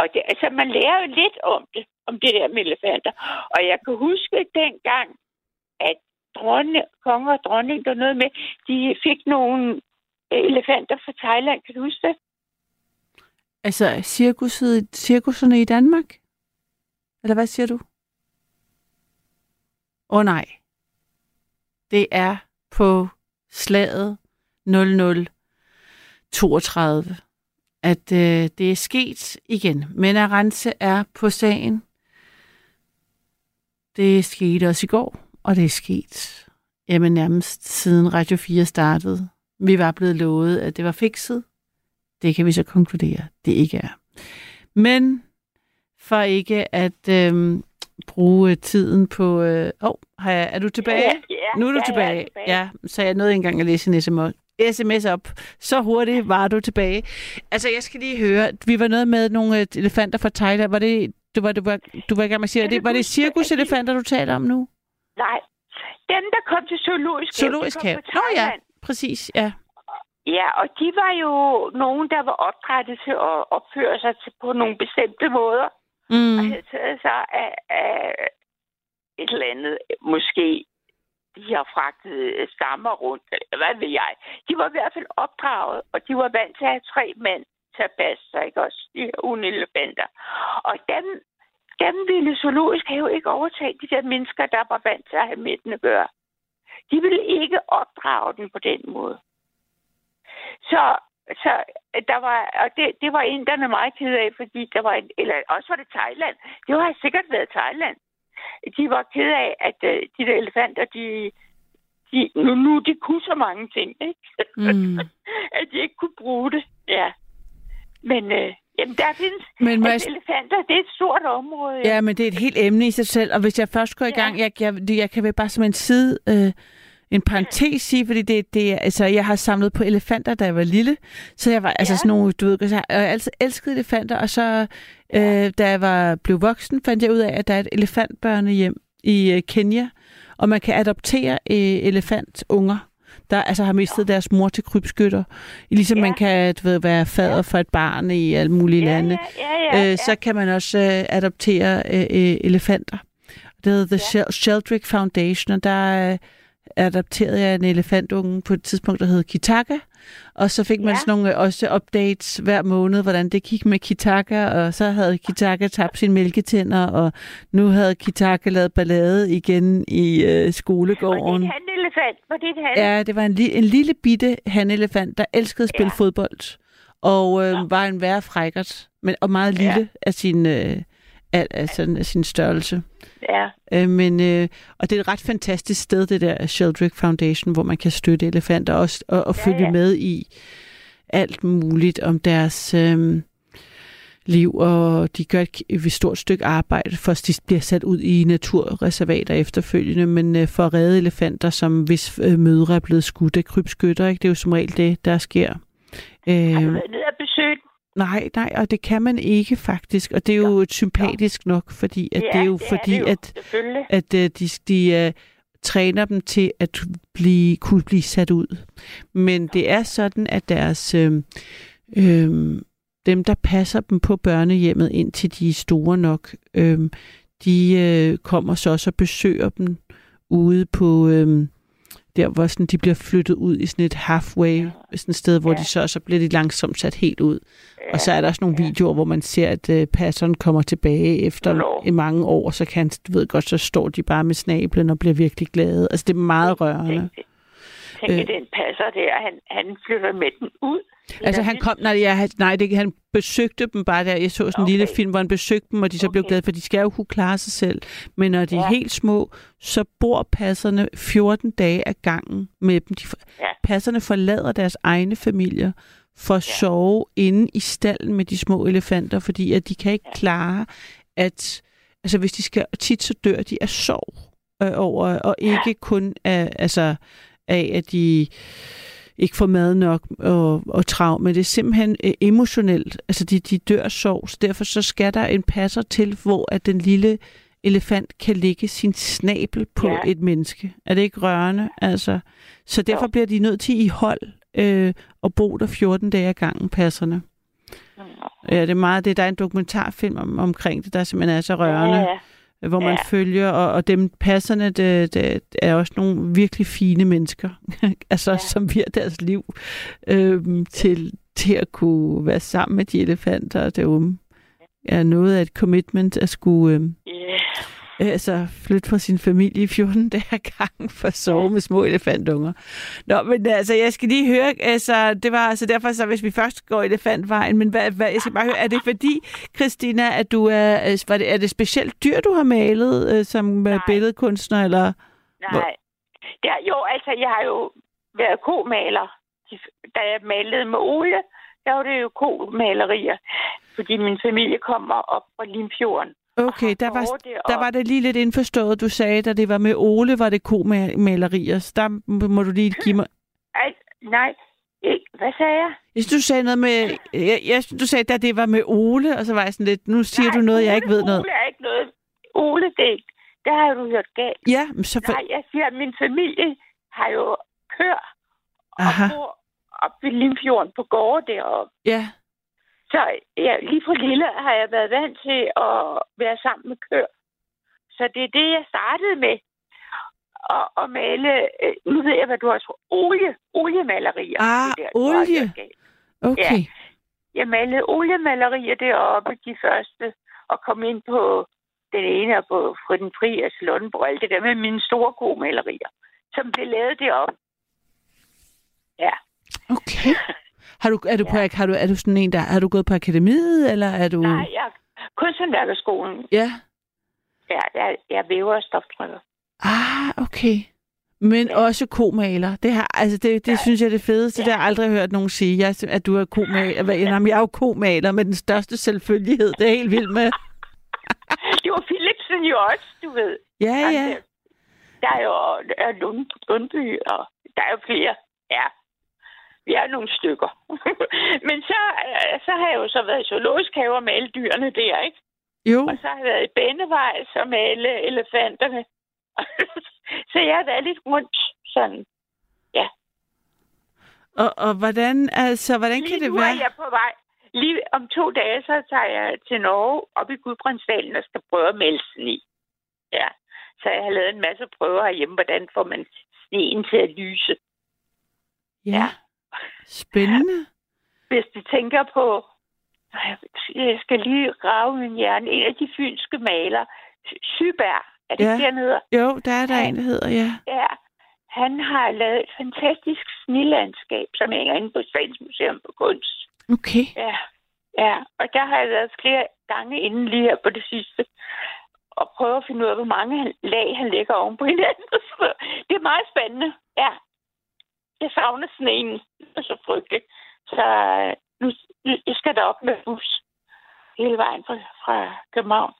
Og det, altså, man lærer jo lidt om det, om det der med elefanter. Og jeg kan huske dengang, at dronne, konger og dronning, der noget med, de fik nogle øh, elefanter fra Thailand. Kan du huske det? Altså, cirkuset, cirkuserne i Danmark? Eller hvad siger du? Åh oh, nej. Det er på slaget 0032, at øh, det er sket igen. Men Arance er på sagen. Det skete også i går, og det er sket jamen, nærmest siden Radio 4 startede. Vi var blevet lovet, at det var fikset. Det kan vi så konkludere, det ikke er. Men for ikke at øhm, bruge tiden på... Øh, oh, har jeg, er du tilbage? Ja, ja, nu er du ja, tilbage. Er tilbage. Ja, så jeg nåede ikke engang at læse en sms, sms op. Så hurtigt var du tilbage. Altså, jeg skal lige høre, vi var noget med nogle øh, elefanter fra Thailand. Var det, du var, du var, du var i gang med at sige, var det cirkuselefanter, du taler om nu? Nej. Dem, der kom til zoologisk de Zoologisk have. fra Nå ja, præcis, ja. Ja, og de var jo nogen, der var opdrettet til at opføre sig til, på nogle bestemte måder. Og Mm. havde taget sig af, af et eller andet, måske de har fragtet øh, stammer rundt, eller hvad ved jeg. De var i hvert fald opdraget, og de var vant til at have tre mænd til at passe sig, ikke også? De her unelefanter. Og dem, dem ville zoologisk have jo ikke overtage de der mennesker, der var vant til at have med den at gøre. De ville ikke opdrage den på den måde. Så, så der var, og det, det var inderne meget ked af, fordi der var, en, eller også var det Thailand. Det har sikkert været Thailand. De var ked af, at uh, de der elefanter, de, de nu, nu de kunne så mange ting, ikke? Mm. <laughs> at de ikke kunne bruge det, ja. Men øh, jamen, der findes Men jeg altså, elefanter, det er et stort område. Ja, men det er et helt emne i sig selv, og hvis jeg først går i Ja. gang, jeg, jeg, jeg kan vel bare som en side, øh, en parentes sige, fordi det, det er, altså, jeg har samlet på elefanter, da jeg var lille, så jeg var, altså Ja. sådan nogle, du ved, jeg har altid elsket elefanter, og så, øh, da jeg var, blev voksen, fandt jeg ud af, at der er et elefantbørnehjem i øh, Kenya, og man kan adoptere øh, elefantunger, der altså har mistet deres mor til krybskytter. Ligesom Ja. man kan du ved, være fader for et barn i alle mulige ja, lande ja, ja, ja, øh, så kan man også øh, adoptere øh, øh, elefanter. Det hedder The ja. Sheldrick Foundation, og der øh, adopterede jeg en elefantunge på et tidspunkt, der hed Kitaka. Og så fik man Ja. sådan nogle øh, også updates hver måned, hvordan det gik med Kitaka, og så havde Kitaka tabt sine mælketænder, og nu havde Kitaka lavet ballade igen i øh, Var det skolegården. en hanelefant? Var det en han? Ja, det var en, li- en lille bitte hanelefant, der elskede at spille Ja. fodbold. Og øh, var en værre frækkert, men, og meget lille Ja. af, sin, øh, af, af, sådan, sin størrelse. ja. Øh, men, øh, og det er et ret fantastisk sted, det der Sheldrick Foundation, hvor man kan støtte elefanter også, og, og Ja, følge ja. med i alt muligt om deres øh, liv, og de gør et, et stort stykke arbejde, for at de bliver sat ud i naturreservater efterfølgende, men øh, for at redde elefanter, som hvis øh, mødre er blevet skudt af krybskytter, ikke? det er jo som regel det, der sker. Har du Øh, været nede og besøgt? Nej, nej, og det kan man ikke faktisk, og det er jo sympatisk nok, fordi at ja, det er jo det fordi, er det jo, at at øh, de, de, øh, træner dem til at blive, kunne blive sat ud. Men det er sådan, at deres øh, øh, dem, der passer dem på børnehjemmet, indtil de er store nok, øh, de øh, kommer så også og besøger dem ude på... Øh, der hvor sådan, de bliver flyttet ud i sådan et halfway, sådan et sted, hvor Ja. de så, så bliver de langsomt sat helt ud. Ja. Og så er der også nogle videoer, hvor man ser, at øh, passeren kommer tilbage efter Nå. i mange år, så kan du ved godt, så står de bare med snablen og bliver virkelig glade. Altså, det er meget rørende. Tænk, tænk Øh. øh. den passer der. Han, han flytter med den ud. Er Altså, han kom, nej, ja, nej det, han besøgte dem bare der. Jeg så sådan en Okay. lille film, hvor han besøgte dem, og de så okay. blev glade, for de skal jo kunne klare sig selv. Men når de er Ja. helt små, så bor passerne 14 dage af gangen med dem. De, for- Ja. Passerne forlader deres egne familier for at sove inde i stallen med de små elefanter, fordi at de kan ikke klare, at altså hvis de skal, tit så dør de af sorg øh, over, og ikke kun af, altså, af, at de ikke får mad nok og, og trav, men det er simpelthen øh, emotionelt. Altså, de, de dør af sorg, så derfor så skal der en passer til, hvor at den lille elefant kan lægge sin snabel på ja. Et menneske. Er det ikke rørende? Altså, så derfor Jo. bliver de nødt til i hold øh, og bo der 14 dage ad gangen, passerne. Ja, det er meget det. Der er en dokumentarfilm om, omkring det, der simpelthen er så rørende Ja, ja. Hvor man Ja. følger, og, og dem passerne, det, det er også nogle virkelig fine mennesker, <laughs> altså ja. som virer deres liv øhm, til, til at kunne være sammen med de elefanter derude. Er noget af et commitment at skulle øhm, Ja. Altså flytte fra sin familie i 14 <laughs> dage ad gangen for at sove med små elefantunger. Nå, men altså, jeg skal lige høre, altså, det var altså derfor, så hvis vi først går elefantvejen, men hvad, hvad, jeg skal bare høre, er det fordi, Christina, at du er, øh, var det, er det specielt dyr, du har malet øh, som Nej. Nej. billedkunstner, eller? Nej. Ja, jo, altså, jeg har jo været komaler. Da jeg malede med olie, der var det jo komalerier. Fordi min familie kommer op fra Limfjorden. Okay, der var, der var det lige lidt indforstået, du sagde, da det var med Ole, var det komalerier. Så der må du lige give mig... Ej, nej, ikke. Hvad sagde jeg? Jeg synes, du sagde noget med... Jeg, jeg du sagde, da det var med Ole, og så var jeg sådan lidt... Nu siger nej, du noget, jeg ikke ved noget. Ole er ikke noget. Ole, det er ikke. Der har du hørt galt. Ja, men så... For... Nej, jeg siger, at min familie har jo kør Aha, og bor op ved Limfjorden på gårde deroppe. ja. Så ja, lige fra lille har jeg været vant til at være sammen med køer. Så det er det, jeg startede med. Og, og male, øh, nu ved jeg, hvad du har sagt, olie, oliemalerier. Ah, Det der, olie. Okay. Jeg malede oliemalerier deroppe, de første, og kom ind på den ene og på Friden Fri og Slundenborg, alt det der med mine store komalerier, som blev lavet deroppe. Ja. Okay. <laughs> Har du, er, du på, har du, er du sådan en, der... Har du gået på akademiet, eller er du... Nej, jeg kunsthåndværkerskolen. Ja. Ja, jeg, jeg væver og stoftrykker. Ah, okay. Men ja. også komaler. Det, har, altså det, det ja. synes jeg er det fedeste. Ja. Det har jeg aldrig hørt nogen sige, jeg, at du er komaler. Hvad- <laughs> Jamen, jeg er jo komaler med den største selvfølgelighed. Det er helt vildt med. <laughs> Det var Philipsen jo også, du ved. Ja, ja. der. Der er jo der er Lund, Lundby, og der er jo flere. Ja, vi er nogle stykker. <laughs> Men så, øh, så har jeg jo så været i zoologisk have og male dyrene der, ikke? Jo. Og så har jeg været i Bennevejs og male elefanterne. <laughs> så jeg har været lidt rundt sådan. Og, og hvordan, altså, hvordan kan Lige det nu er være? jeg på vej. Lige om to dage, så tager jeg til Norge op i Gudbrandsdalen og skal prøve at melde sne. Ja. Så jeg har lavet en masse prøver herhjemme, hvordan får man sneen til at lyse. Ja. Spændende. Hvis du tænker på, jeg skal lige rave min hjerne, en af de fynske maler, Syberg, er det Ja. dernede? Jo, der er der Ja. en, der hedder, ja. Ja. Han har lavet et fantastisk snelandskab, som hænger inde på Statens Museum for Kunst. Okay. Ja, ja. Og der har jeg været flere gange inden lige her på det sidste. Og prøve at finde ud af, hvor mange han- lag han lægger oven på hinanden. <laughs> Det er meget spændende. Ja. Jeg savner sneen. Det er så frygteligt. Så øh, nu, nu jeg skal der op med bus. Hele vejen fra, fra København.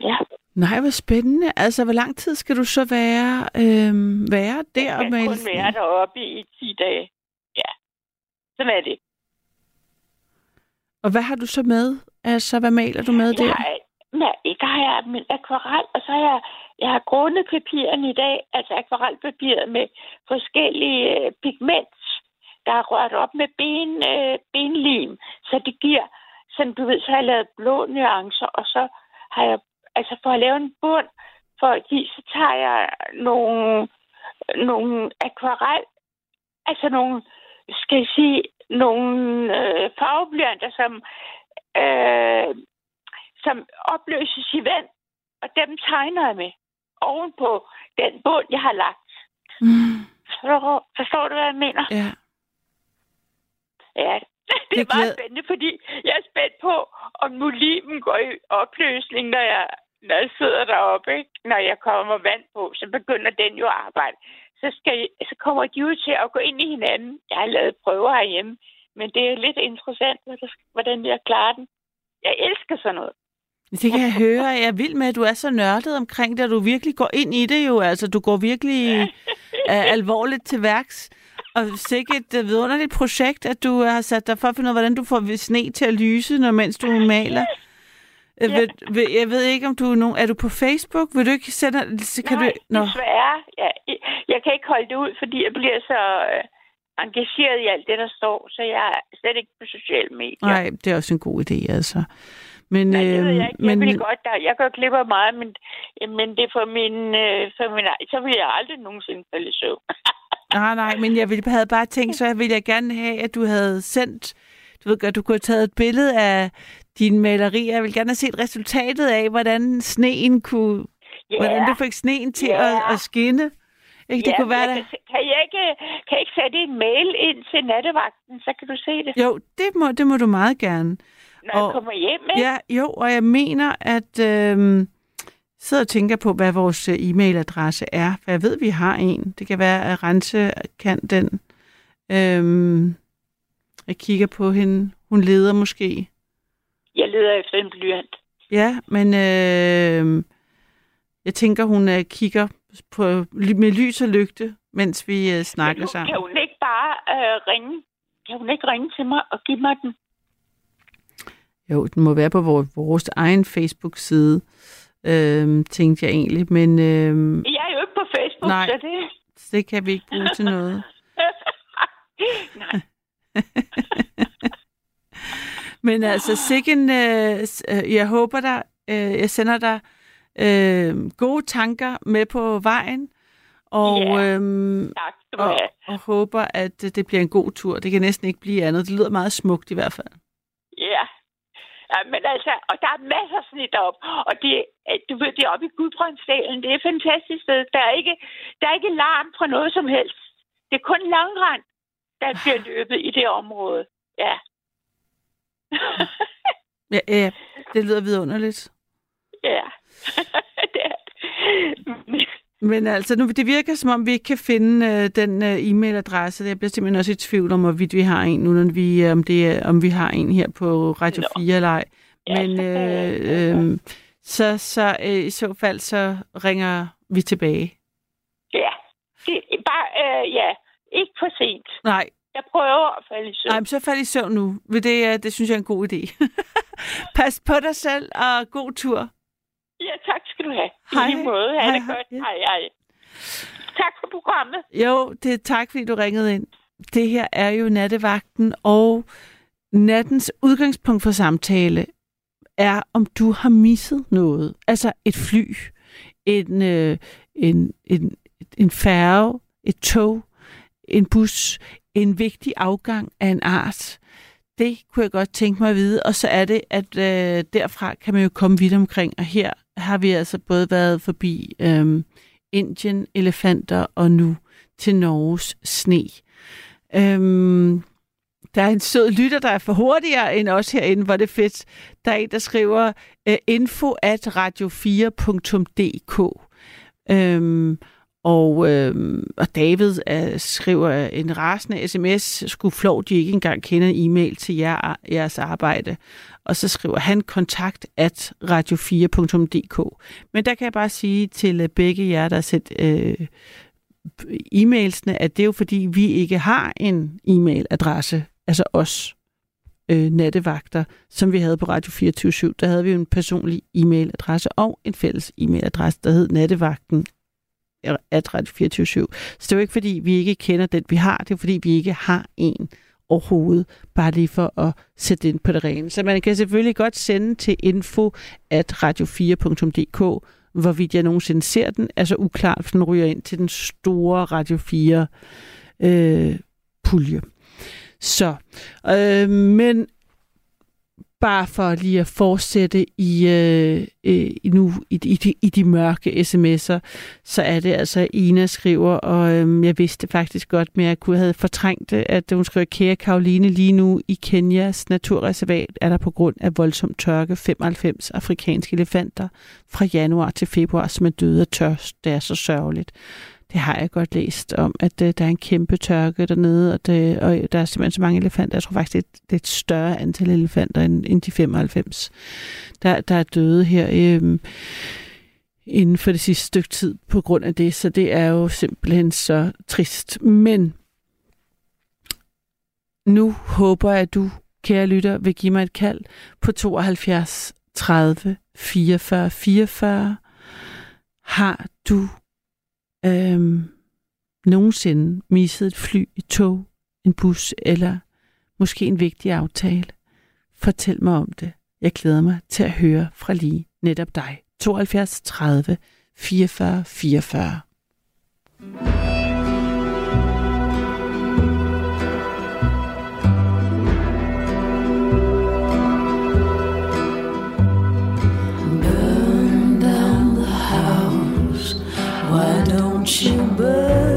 Ja. Nej, hvor spændende. Altså, hvor lang tid skal du så være, øhm, være der Jeg kan kun være deroppe i 10 dage. Ja. Sådan er det. Og hvad har du så med? Altså, hvad maler du med der? Jeg, nej, der har jeg min akvarel, og så har jeg jeg har grundet papirerne i dag, altså akvarelpapiret med forskellige øh, pigment, der er rørt op med ben, øh, benlim, så det giver, sådan du ved, så har jeg lavet blå nuancer, og så har jeg, altså for at lave en bund, for at give, så tager jeg nogle, nogle akvarel, altså nogle, skal jeg sige, nogle øh, farveblyanter, som, øh, som opløses i vand, og dem tegner jeg med ovenpå den bund, jeg har lagt. Mm. Forstår, forstår du, hvad jeg mener? Ja. Ja, det, <laughs> Det er meget spændende, fordi jeg er spændt på, om nu limen går i opløsning, når jeg, når jeg sidder deroppe. Ikke? Når jeg kommer vand på, så begynder den jo at arbejde. Så, skal så kommer de jo til at gå ind i hinanden. Jeg har lavet prøver herhjemme, men det er lidt interessant, hvordan jeg klarer den. Jeg elsker sådan noget. Det kan jeg høre. Jeg er vild med, at du er så nørdet omkring det, og du virkelig går ind i det jo. Altså, du går virkelig uh, alvorligt til værks. Og sikkert et uh, vidunderligt projekt, at du har sat dig for at finde ud af, hvordan du får sne til at lyse, når, mens du maler. Uh, ved, ved, jeg ved ikke, om du er nogen... Er du på Facebook? Vil du ikke sætte... så Kan Nej, du, Nå. desværre. Jeg, jeg kan ikke holde det ud, fordi jeg bliver så øh, engageret i alt det, der står, så jeg er slet ikke på sociale medier. Nej, det er også en god idé, altså. Men, Nej, det ved øhm, jeg ikke. Jeg vil godt, der, jeg gør klipper meget, men, men det er for min, øh, for min, så vil jeg aldrig nogensinde falde i søvn. <laughs> Nej, nej, men jeg ville, havde bare tænkt, så ville jeg gerne have, at du havde sendt, du ved godt, du kunne have taget et billede af dine malerier. Jeg vil gerne have set resultatet af, hvordan sneen kunne, Ja, hvordan du fik sneen til Ja. at, at skinne. Ikke? Det ja, kunne være det. kan, kan, jeg ikke, kan jeg ikke sætte en mail ind til nattevagten, så kan du se det, Jo, det må, det må du meget gerne. Når og- jeg kommer hjem. Ikke? Ja, jo, og jeg mener, at øhm, sidder og tænker på, hvad vores øh, e-mailadresse er, for jeg ved, vi har en. Det kan være, at Rense kan den. Øhm, jeg kigger på hende. Hun leder måske. Jeg leder efter en blyant. Ja, men øh, jeg tænker, hun øh, kigger på, med lys og lygte, mens vi øh, snakker kan, sammen. kan hun ikke bare øh, ringe? Kan hun ikke ringe til mig og give mig den? Jo, den må være på vores, vores egen Facebook-side, øh, tænkte jeg egentlig. Men øh, Jeg er jo ikke på Facebook, Nej. så det... det kan vi ikke bruge til noget. <laughs> Nej. <laughs> Men altså, Siggen, øh, øh, jeg håber dig, øh, jeg sender dig øh, gode tanker med på vejen, og, Ja. øhm, Tak du og, have. og håber, at øh, det bliver en god tur. Det kan næsten ikke blive andet. Det lyder meget smukt i hvert fald. Ja. Ja. men altså, og der er masser af snit op, og det, øh, du ved, det er oppe i Gudbrandsdalen. Det er et fantastisk sted. Der er ikke, der er ikke larm fra noget som helst. Det er kun langrand, der bliver løbet i det område. Ja. <laughs> Ja, ja det lyder vidunderligt. ja. <laughs> det er det. Men altså, nu, det virker som om, vi ikke kan finde øh, den øh, e-mailadresse. Jeg bliver simpelthen også i tvivl om, hvorvidt vi har en nu, når vi, øh, om, det, om vi har en her på Radio Nå. 4 eller ej. Men øh, øh, så, så øh, i så fald, så ringer vi tilbage. Ja. Det bare, øh, ja, ikke for sent. Nej, Jeg prøver at falde i søvn. nej men så fald i søvn nu. Det, øh, det synes jeg er en god idé. <laughs> Pas på dig selv, og god tur. Ja, tak skal du have. Hej. I lige måde. Ha' Hej, det hej. godt. Ja. Hej, hej. Tak for programmet. Jo, det er tak, fordi du ringede ind. Det her er jo nattevagten, og nattens udgangspunkt for samtale er, om du har misset noget. Altså et fly, en, øh, en, en, en færge, et tog, en bus, en vigtig afgang af en art. Det kunne jeg godt tænke mig at vide. Og så er det, at øh, derfra kan man jo komme vidt omkring. Og her har vi altså både været forbi øhm, Indien, elefanter og nu til Norges sne. Øhm, der er en sød lytter, der er for hurtigere end os herinde, hvor det er fedt. Der er en, der skriver uh, info at radio4.dk. Øhm, og, øhm, og David uh, skriver en rasende sms, skulle flov, de ikke engang kender en e-mail til jer, jeres arbejde. Og så skriver han kontakt at radio4.dk. Men der kan jeg bare sige til øh, begge jer, der har sendt øh, e-mailsene, at det er jo fordi, vi ikke har en e-mailadresse, altså os. øh, nattevagter, som vi havde på Radio 24 der havde vi jo en personlig e-mailadresse og en fælles e-mailadresse, der hed nattevagten øh, at Radio 24 Så det er jo ikke, fordi vi ikke kender den, vi har. Det er fordi, vi ikke har en overhovedet, bare lige for at sætte det ind på det rene. Så man kan selvfølgelig godt sende til info at radio4.dk, hvorvidt jeg nogensinde ser den, altså uklart, for den ryger ind til den store Radio 4 øh, pulje. Så, øh, men bare for lige at fortsætte i, øh, øh nu i, i, de, i de mørke sms'er, så er det altså, Ina skriver, og øh, jeg vidste faktisk godt, men jeg kunne have fortrængt det, at hun skriver, kære Karoline, lige nu i Kenyas naturreservat er der på grund af voldsom tørke 95 afrikanske elefanter fra januar til februar, som er døde af tørst. Det er så sørgeligt det har jeg godt læst om, at øh, der er en kæmpe tørke dernede, og, det, øh, og der er simpelthen så mange elefanter. Jeg tror faktisk, det er et, det er et større antal elefanter end, end de 95, der, der er døde her øhm, inden for det sidste stykke tid på grund af det. Så det er jo simpelthen så trist. Men nu håber jeg, at du, kære lytter, vil give mig et kald på 72 30 44 44. Har du øh, nogensinde misset et fly, et tog, en bus eller måske en vigtig aftale? Fortæl mig om det. Jeg glæder mig til at høre fra lige netop dig. 72 30 44 44. 是吧？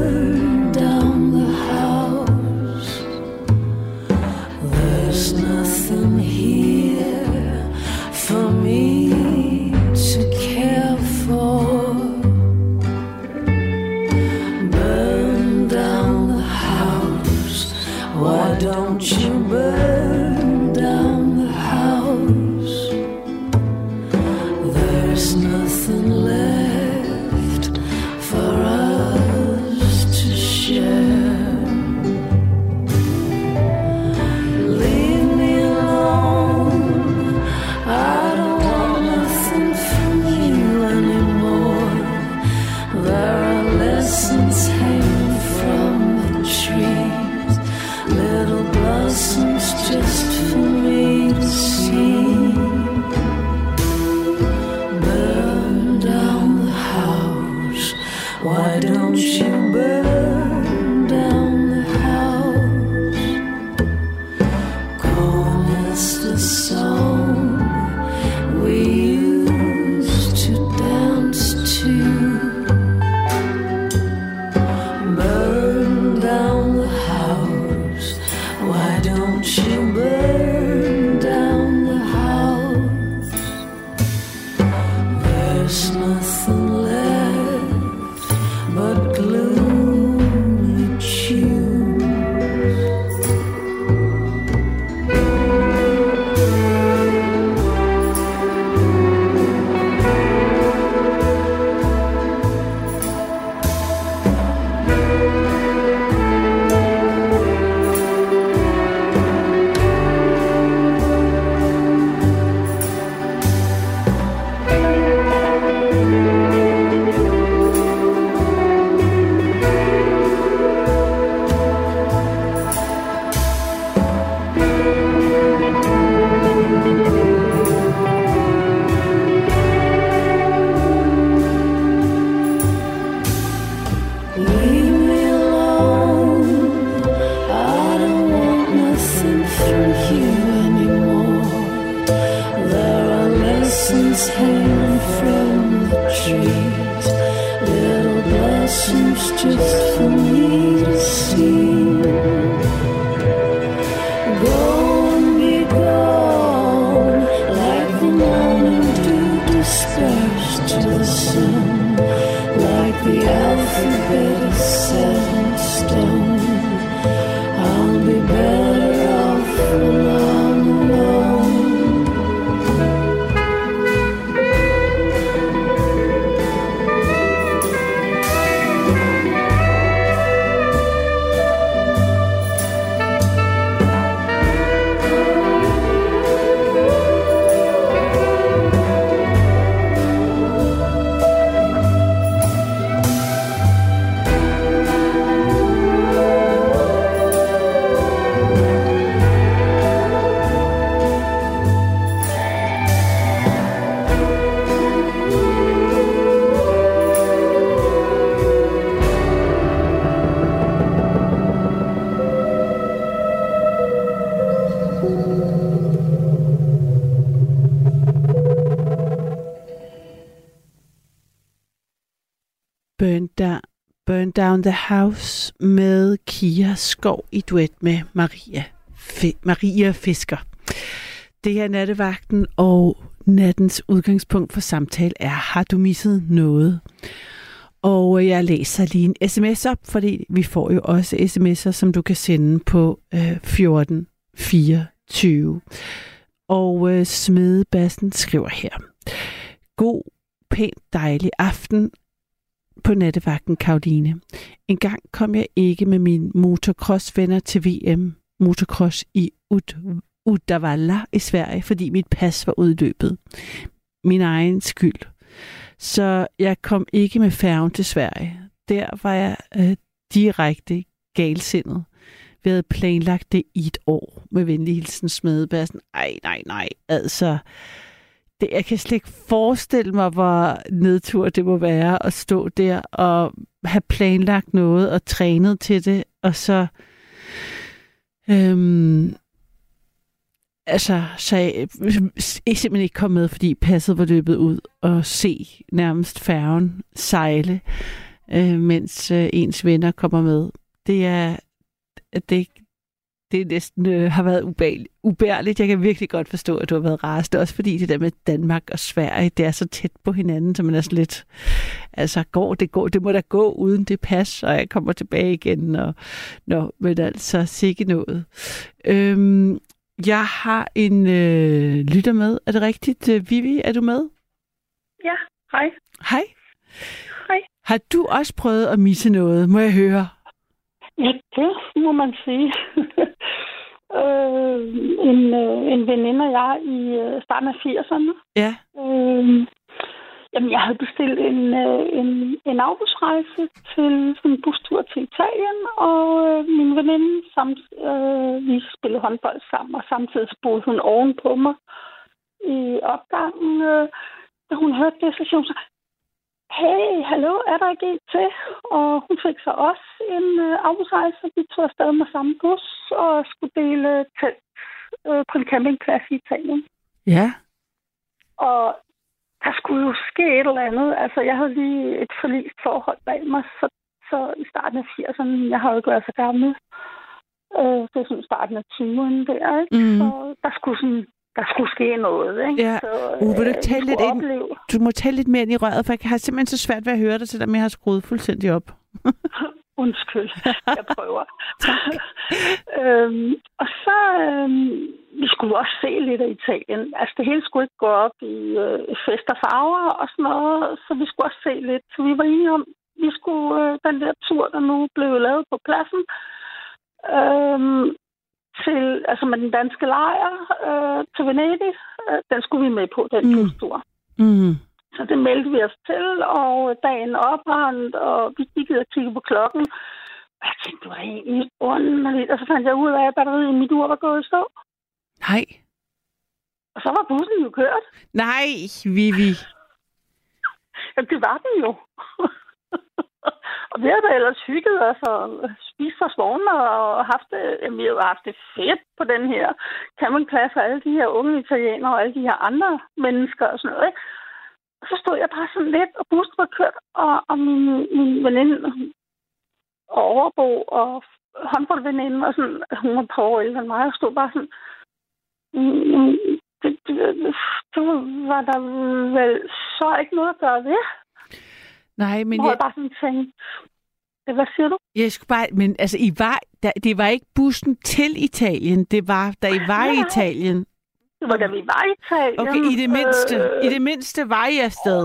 The House med Kia Skov i duet med Maria, Fe, Maria Fisker. Det her er nattevagten, og nattens udgangspunkt for samtale er, har du misset noget? Og øh, jeg læser lige en sms op, fordi vi får jo også sms'er, som du kan sende på øh, 1424. Og øh, Smedebassen skriver her. God, pænt dejlig aften på nattevagten, Karoline. En gang kom jeg ikke med mine motocross-venner til VM motocross i Ud Uddevalla i Sverige, fordi mit pas var udløbet. Min egen skyld. Så jeg kom ikke med færgen til Sverige. Der var jeg øh, direkte galsindet. Vi havde planlagt det i et år med venlig hilsen smedebærsen. Ej, nej, nej. Altså, det, jeg kan slet ikke forestille mig, hvor nedtur det må være at stå der og have planlagt noget og trænet til det, og så øhm, altså, så jeg, jeg simpelthen ikke kom med, fordi passet var løbet ud og se nærmest færgen sejle, øh, mens øh, ens venner kommer med. Det er, det, det næsten øh, har været ubærligt, ubærligt. Jeg kan virkelig godt forstå, at du har været rasende. Også fordi det der med Danmark og Sverige, det er så tæt på hinanden, så man er sådan lidt... Altså, går det, går, det må da gå uden det pas, og jeg kommer tilbage igen. Og, nå, men altså, sikke noget. Øhm, jeg har en øh, lytter med. Er det rigtigt? Øh, Vivi, er du med? Ja, hej. Hej. Hej. Har du også prøvet at misse noget, må jeg høre? Ja, det må man sige. <laughs> øh, en, øh, en veninde og jeg i øh, starten af 80'erne. Ja. Øh, jamen, jeg havde bestilt en, øh, en, en afbudsrejse til sådan en bustur til Italien, og øh, min veninde, samt, øh, vi spillede håndbold sammen, og samtidig boede hun oven på mig i opgangen. Øh, da hun hørte det, så sagde hun så, hey, hallo, er der ikke en til? Og hun fik så også en øh, afbudsrejse. Vi tog afsted med samme bus og skulle dele telt øh, på en campingplads i Italien. Ja. Og der skulle jo ske et eller andet. Altså, jeg havde lige et forlist forhold bag mig, så, så i starten af 80'erne, jeg havde gået så gammel. Øh, det er sådan starten af 20'erne der, ikke? Mhm. Så der skulle sådan der skulle ske noget, ikke? Ja. Så, Uh, vil du øh, ikke tale lidt ind? opleve. Du må tale lidt mere ind i røret, for jeg har simpelthen så svært ved at høre dig, selvom jeg har skruet fuldstændig op. <laughs> Undskyld, jeg prøver. <laughs> øhm, og så, øhm, vi skulle også se lidt af Italien. Altså, det hele skulle ikke gå op i øh, fest og farver og sådan noget, så vi skulle også se lidt. Så vi var enige om, vi skulle øh, den der tur, der nu blev lavet på pladsen, øhm, til, altså med den danske lejr øh, til Venedig, øh, den skulle vi med på, den Mm. bustur. Mm. Så det meldte vi os til, og dagen oprandt, og vi kiggede og kiggede på klokken. Og jeg tænkte, det var egentlig underligt. Og så fandt jeg ud af, at batteriet i mit ur var gået i stå. Nej. Og så var bussen jo kørt. Nej, Vivi. Jamen, det var den jo og vi har da ellers hygget os og spist os vågne og haft det, jamen, vi havde haft det fedt på den her campingplads og alle de her unge italienere og alle de her andre mennesker og sådan noget. Ikke? Og så stod jeg bare sådan lidt, og bussen var kørt, og, og min, min veninde og overbo og håndboldveninde, og sådan, hun var på år ældre end mig, og stod bare sådan, mm, mm det, det, det, var der vel så ikke noget at gøre ved. Nej, men Hvor jeg, jeg bare sådan tænkte, "Ja, hvad siger du? jeg skulle bare... Men altså, I var, der, det var ikke bussen til Italien. Det var, da I var i Nej. Italien. Det var da vi var i Italien. Okay, i det mindste. Øh, I det mindste var I afsted.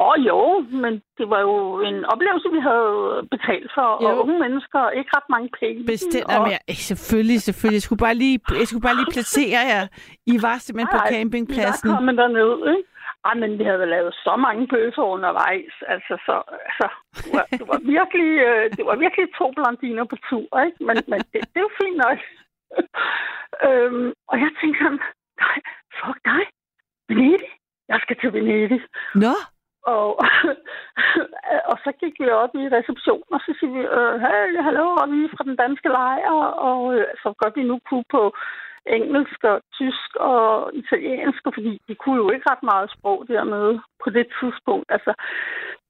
Åh oh, jo, men det var jo en oplevelse, vi havde betalt for, Jo. og unge mennesker, ikke ret mange penge. Bestemt. og, Jamen, jeg, selvfølgelig, selvfølgelig. Jeg skulle bare lige, jeg skulle bare lige placere jer. I var simpelthen på Nej, campingpladsen. Vi var kommet derned, ikke? Ej, men vi havde lavet så mange bøffer undervejs. Altså, så, altså, det, var, det, var virkelig, øh, det var virkelig to blondiner på tur, ikke? Men, men det, det jo fint nok. <laughs> øhm, og jeg tænkte sådan, nej, fuck dig. Venedig. Jeg skal til Venedig. Nå, Og, <laughs> og så gik vi op i receptionen, og så siger vi, øh, hey, hallo, og vi er fra den danske lejr, og øh, så godt vi nu kunne på engelsk og tysk og italiensk, fordi de kunne jo ikke ret meget sprog dernede på det tidspunkt. Altså,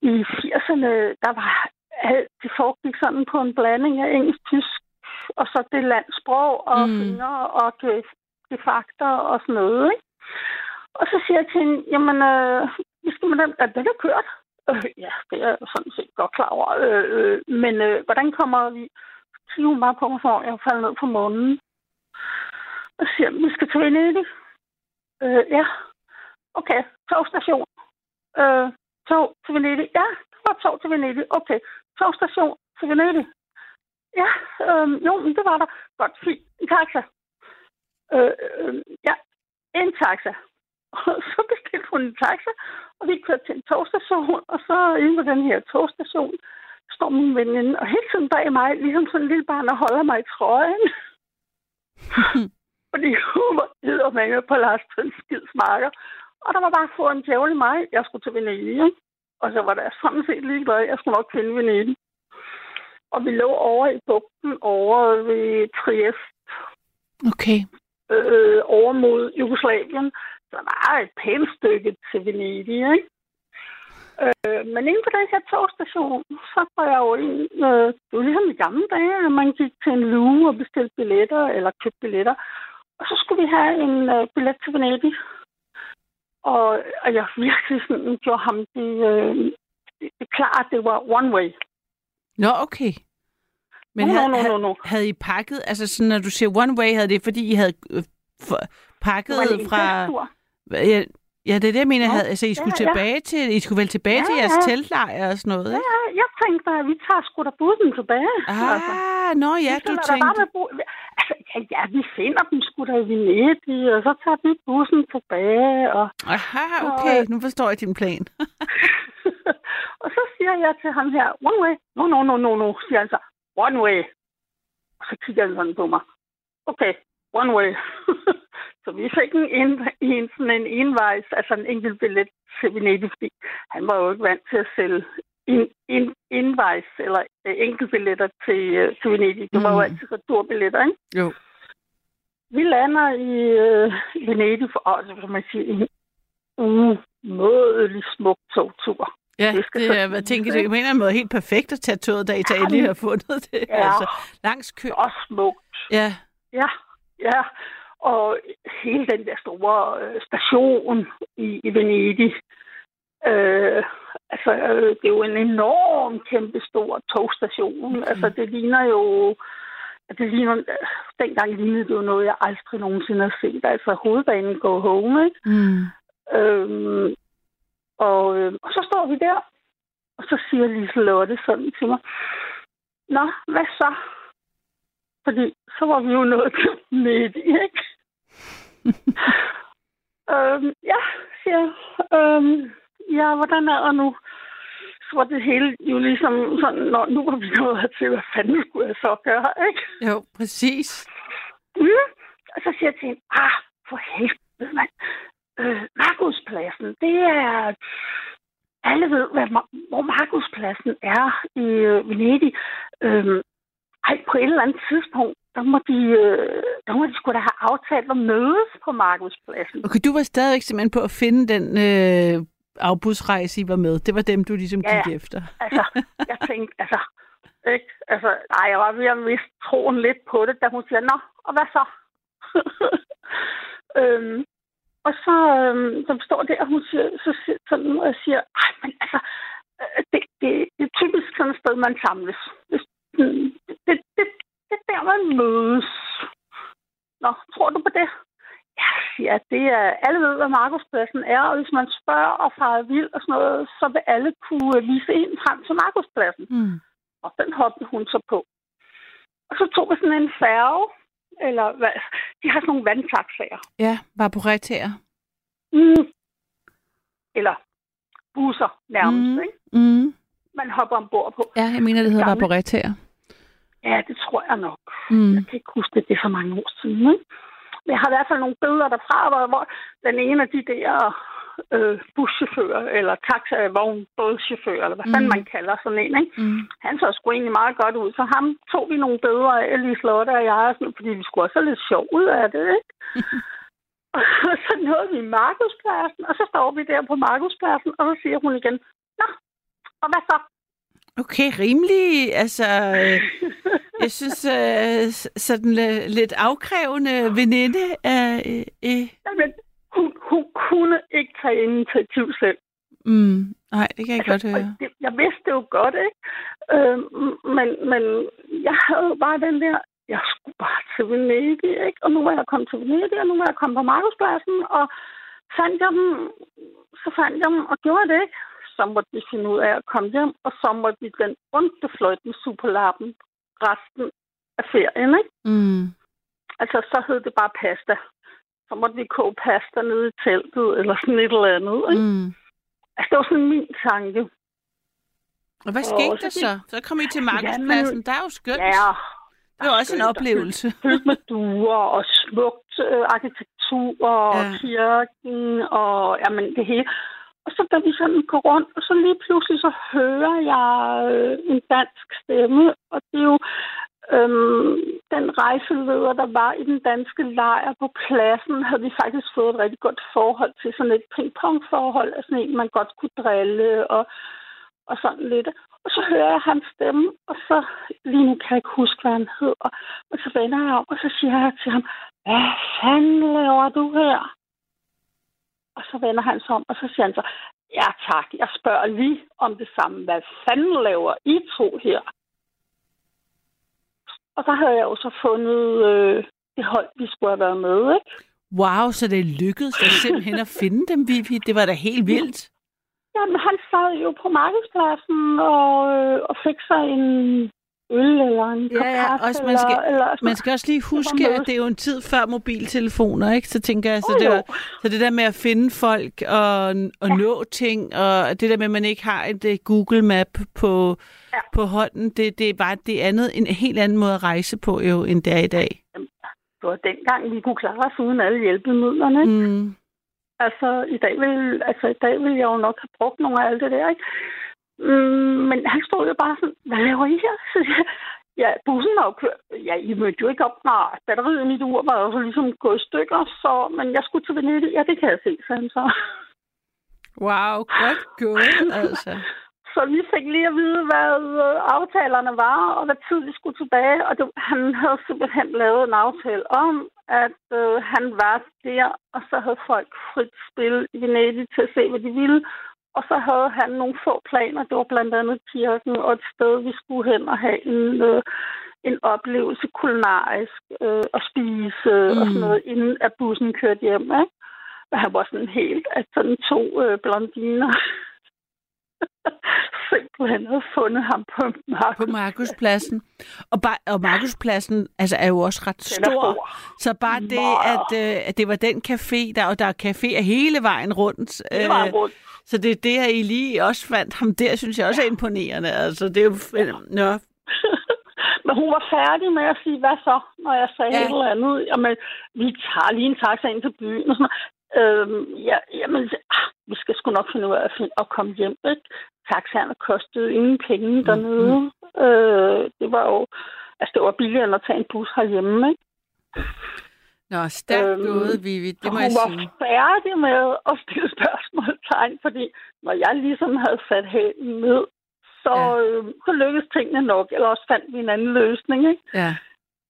i 80'erne, der var alt, det foregik sådan på en blanding af engelsk, tysk, og så det landsprog, og Mm. fingre, og det, det fakter og sådan noget, ikke? Og så siger jeg til hende, jamen, øh, vi skal med den, er den er kørt? Øh, ja, det er jeg sådan set godt klar over. Øh, øh, men øh, hvordan kommer vi? Så hun bare på mig, for jeg falder ned på månen. Og siger, vi skal til Venedig. Øh, ja, okay, togstation. Øh, tog til Venedig. Ja, det var tog til Venedig. Okay, togstation til Venedig. Ja, øh, jo, men det var der. Godt, fint. En taxa. Øh, øh, ja, en taxa. <laughs> Og så bestilte hun en taxa, og vi kørte til en togstation, og så inde på den her togstation står min veninde, og hele tiden bag mig, ligesom sådan en lille barn, og holder mig i trøjen. <laughs> Fordi hun var med på Lars Tønskids marker. Og der var bare få en djævel i mig. Jeg skulle til Venedig, ikke? Og så var der sådan set ligeglad. Jeg skulle nok finde Venedig. Og vi lå over i bugten over ved Trieste Okay. øh, over mod Jugoslavien. Så der er et pænt stykke til Venedig, ikke? Øh, men inden på den her togstation, så går jeg jo ind, øh, det var ligesom i gamle dage, at man gik til en luge og bestilte billetter, eller købte billetter. Og så skulle vi have en øh, billet til Venedig. Og, og jeg virkelig sådan gjorde ham det, øh, det, klart, det var one way. Nå, okay. Men no, havde, no, no, no, no. havde I pakket, altså sådan, når du siger one way, havde det fordi I havde øh, for, pakket Det var fra... Ja, ja, det er det, jeg mener. Nå, Havde, altså, I skulle ja, ja. tilbage til, I skulle vel tilbage Ja, til jeres ja. teltlejr og sådan noget, ikke? Ja, jeg tænkte bare, at vi tager sgu da bussen tilbage. altså. Ah, nå ja, Vi du da bare tænkte... med bu- altså, ja, ja, vi finder dem sgu da i Venedig, og så tager vi bussen tilbage. Og, Aha, okay, nu forstår jeg din plan. <laughs> og så siger jeg til ham her, one way. No, no, no, no, no, siger han så. One way. Og så kigger han sådan på mig. Okay, one way. <laughs> så vi fik en, en, en, sådan en envejs, altså en enkelt billet til Venedig, fordi han var jo ikke vant til at sælge en, en, envejs eller øh, enkeltbilletter til, øh, til Venedig. Det var jo Mm. altid returbilletter, ikke? Jo. Vi lander i øh, Venedig for, også, kan man sige, en umådelig smuk togtur. Ja, Det det er, hvad tænker du, på en eller anden måde helt perfekt at tage toget, da I ja, har fundet det. Ja. Altså, langs kø. Og smukt. Ja, Ja, ja. Og hele den der store øh, station i, i Venedig. Øh, altså, øh, det er jo en enorm, kæmpe stor togstation. Okay. Altså, det ligner jo... Det ligner, dengang lignede det jo noget, jeg aldrig nogensinde har set. Altså, hovedbanen go home, ikke? mm. Øhm, og, øh, og så står vi der, og så siger Liselotte sådan til mig, Nå, hvad så? Fordi så var vi jo nået til midt ikke? <laughs> øhm, ja, jeg. Øhm, ja, hvordan er det nu? Så var det hele jo ligesom sådan, når nu var vi nået hertil, hvad fanden skulle jeg så gøre, ikke? Jo, præcis. Mm. Og så siger jeg til hende, ah, for helvede, mand. Øh, Markuspladsen, det er... Alle ved, hvad, hvor Markuspladsen er i øh, Venedig. Øhm, ej, på et eller andet tidspunkt, der må de, øh, der må de sgu da have aftalt at mødes på Markuspladsen. Okay, du var stadigvæk simpelthen på at finde den øh, afbudsrejse, I var med. Det var dem, du ligesom Ja, gik efter. Altså, jeg <laughs> tænkte, altså, ikke? Altså, ej, jeg var ved at miste troen lidt på det, da hun siger, nå, og hvad så? <laughs> øhm, og så, øhm, så står der, og hun siger, så siger, sådan, og siger, ej, men altså, øh, det, det, det er typisk sådan et sted, man samles. Det, det, det, det, er der, man mødes. Nå, tror du på det? Ja, jeg, det er, alle ved, hvad Markuspladsen er, og hvis man spørger og farer vild og sådan noget, så vil alle kunne vise en frem til Markuspladsen. Mm. Og den hoppede hun så på. Og så tog vi sådan en færge, eller hvad, de har sådan nogle vandtaxaer. Ja, var på retærer. Mm. Eller busser nærmest, Mm. ikke? Mm. Man hopper ombord på. Ja, jeg mener, det hedder Gamle. på retærer. Ja, det tror jeg nok. Mm. Jeg kan ikke huske det, det er så mange år siden. Ikke? Men jeg har i hvert fald nogle billeder derfra, hvor, hvor den ene af de der øh, buschauffører, eller taxavognbådchauffører, eller hvad Mm. fanden man kalder sådan en, ikke? Mm. han så sgu egentlig meget godt ud. Så ham tog vi nogle billeder af, Liselotte og jeg, sådan, fordi vi skulle også have lidt sjov ud af det, ikke? <laughs> og så nåede vi Markuspladsen, og så står vi der på Markuspladsen, og så siger hun igen, Nå, Og hvad så? Okay, rimelig, altså, øh, jeg synes, øh, sådan øh, lidt afkrævende veninde af... Øh, øh, Jamen, hun, hun kunne ikke tage initiativ selv. mm, nej, det kan jeg godt Og høre. det, jeg vidste det jo godt, ikke? Øh, men, men jeg havde jo bare den der, jeg skulle bare til Venedig, ikke? Og nu var jeg kommet til Venedig, og nu var jeg kommet på Markuspladsen, og fandt jeg dem, så fandt jeg dem, og gjorde det ikke. Så måtte vi finde ud af at komme hjem, og så måtte vi den onde fløjt med superlappen resten af ferien, ikke? Mm, Altså, så hed det bare pasta. Så måtte vi koge pasta nede i teltet, eller sådan et eller andet, ikke? mm. Altså, det var sådan min tanke. Og hvad skete så der så? Så kom I til Markedspladsen. Markedspladsen. Der er jo skønt. Ja, det var også en oplevelse. <laughs> fyldt med duer og smukt øh, arkitektur og Ja. ja. kirken og jamen, det hele. Og så da vi sådan går rundt, og så lige pludselig så hører jeg øh, en dansk stemme, og det er jo øhm, den rejseleder, der var i den danske lejr på pladsen, havde vi faktisk fået et rigtig godt forhold til, sådan et ping-pong-forhold, altså en, man godt kunne drille og, og sådan lidt. Og så hører jeg hans stemme, og så lige nu kan jeg ikke huske, hvad han hedder. Og så vender jeg om, og så siger jeg til ham, hvad fanden laver du her? Og så vender han sig om, og så siger han så, ja tak, jeg spørger lige om det samme. Hvad fanden laver I to her? Og så havde jeg jo så fundet øh, det hold, vi skulle have været med, ikke? Wow, så det lykkedes dig simpelthen at finde dem, Vivi. Det var da helt vildt. Jamen, han sad jo på markedspladsen og, øh, og fik sig en øl eller en Ja, ja, også man skal- eller, eller Man skal også lige huske, at det er jo en tid før mobiltelefoner, ikke? Så tænker jeg, så, Åh, det, var, så det der med at finde folk og, og Ja. nå ting, og det der med, at man ikke har et uh, Google Map på, Ja. på hånden, det, det er bare det andet, en helt anden måde at rejse på, jo, end det er i dag. Det var dengang, vi kunne klare os uden alle hjælpemidlerne. Ikke? Mm. Altså, i dag vil, altså, i dag vil jeg jo nok have brugt nogle af alt det der, ikke? Mm, men han stod jo bare sådan, hvad laver I her? Så jeg, ja, bussen var jo kørt. Ja, I mødte jo ikke op, når batteriet i mit ur var jo så ligesom gået i stykker, så, men jeg skulle til Venedig. Ja, det kan jeg se, sagde han så. Wow, godt gået, <laughs> altså. Så vi fik lige at vide, hvad øh, aftalerne var, og hvad tid vi skulle tilbage. Og det, han havde simpelthen lavet en aftale om, at øh, han var der, og så havde folk frit spil i Venedig til at se, hvad de ville. Og så havde han nogle få planer. Det var blandt andet kirken og et sted, vi skulle hen og have en, øh, en oplevelse kulinarisk øh, og spise øh, og sådan Mm. noget, inden at bussen kørte hjem. Ikke? Og han var sådan helt, at sådan to øh, blondiner <laughs> simpelthen havde fundet ham på På Markus. Markuspladsen. Og, bare, og Markuspladsen altså, er jo også ret stor. stor. Så bare det, at, øh, at det var den café, der, og der er caféer hele vejen rundt. Det var øh, rundt. Så det er det, at I lige også fandt ham der, synes jeg også er imponerende. Altså, det er jo... Nå. <laughs> Men hun var færdig med at sige, hvad så, når jeg sagde Ja. ja. et eller andet. Jamen, vi tager lige en taxa ind til byen. Og sådan. Øhm, ja, jamen, ah, vi skal sgu nok finde ud af at, finde, at komme hjem. Ikke? Taxaerne kostede ingen penge dernede. Mm. Øh, det var jo... Altså, det var billigere end at tage en bus herhjemme, ikke? Nå, stærkt Øhm, gået, Vivi. Det må hun jeg var sige. færdig med at stille spørgsmålstegn, fordi når jeg ligesom havde sat hælen ned, så, Ja. øh, så lykkedes tingene nok, eller også fandt vi en anden løsning. Ikke? Ja.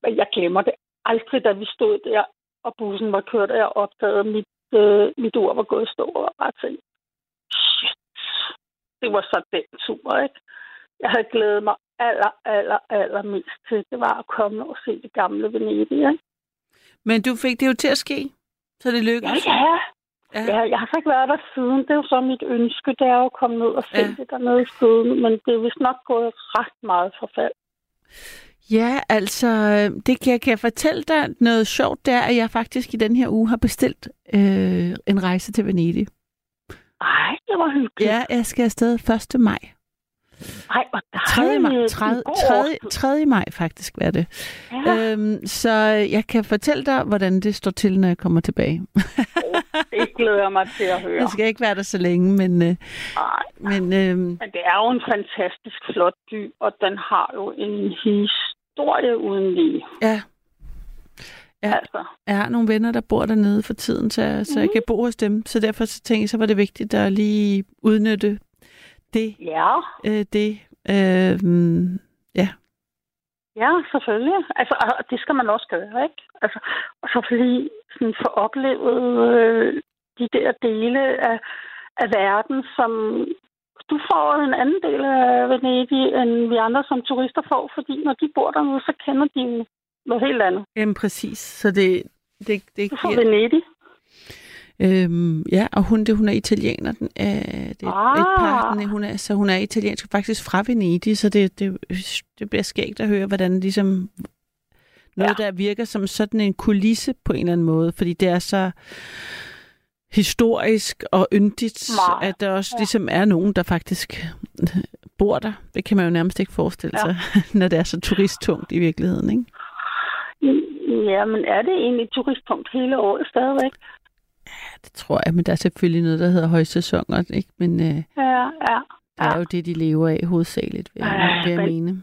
Men jeg glemmer det aldrig, da vi stod der, og bussen var kørt, og jeg opdagede, at mit, øh, mit ord var gået i stå, og bare tænkte, shit, det var så den tur, ikke? Jeg havde glædet mig aller, aller, aller mest til, det var at komme og se det gamle Venedig, ikke? Men du fik det jo til at ske, så det Ja, lykkedes. ja. Ja. Ja, jeg har så ikke været der siden. Det er jo så mit ønske, det er jo at komme ned og se Ja. ja. det dernede siden. Men det er vist nok gået ret meget forfald. Ja, altså, det kan jeg, kan jeg fortælle dig noget sjovt, der at jeg faktisk i den her uge har bestilt øh, en rejse til Venedig. Ej, det var hyggeligt. Ja, jeg skal afsted 1. maj. Ej, hvor 3. maj, dejligt. 3. En god 3. årstid. 3. maj faktisk var det. Ja, Øhm, så jeg kan fortælle dig, hvordan det står til, når jeg kommer tilbage. det glæder mig til at høre. <laughs> Jeg skal ikke være der så længe, men, øh, Ej, men øh, men det er jo en fantastisk flot by, og den har jo en historie uden lige. ja, Ja. Altså, jeg har nogle venner, der bor dernede for tiden, så, så jeg Mhm. kan bo hos dem. Så derfor så tænkte jeg, så var det vigtigt at lige udnytte det, Ja, øh, det, øh, ja. ja, selvfølgelig. Altså, og det skal man også gøre, ikke? Altså, og så fordi sådan få oplevet øh, de der dele af, af verden, som du får en anden del af Venedig, end vi andre som turister får, fordi når de bor dernede, så kender de noget helt andet. Jamen præcis, så det, det, det Du får giver... Venedig. Øhm, ja, og hun, det, hun er italiener. Den, øh, det er Ah. et par, den, hun er, så hun er italiensk faktisk fra Venedig, så det, det, det bliver skægt at høre, hvordan ligesom noget, ja. der virker som sådan en kulisse på en eller anden måde, fordi det er så historisk og yndigt, Meget. at der også Ja. ligesom er nogen, der faktisk bor der. Det kan man jo nærmest ikke forestille Ja. sig, <laughs> når det er så turisttungt i virkeligheden, ikke? Ja, men er det egentlig turistpunkt hele året stadigvæk? Det tror jeg, men der er selvfølgelig noget, der hedder højsæsoner, ikke? Men øh, Ja, ja. det er Ja. jo det, de lever af hovedsageligt, vil, jeg- Ej, vil jeg men- mene.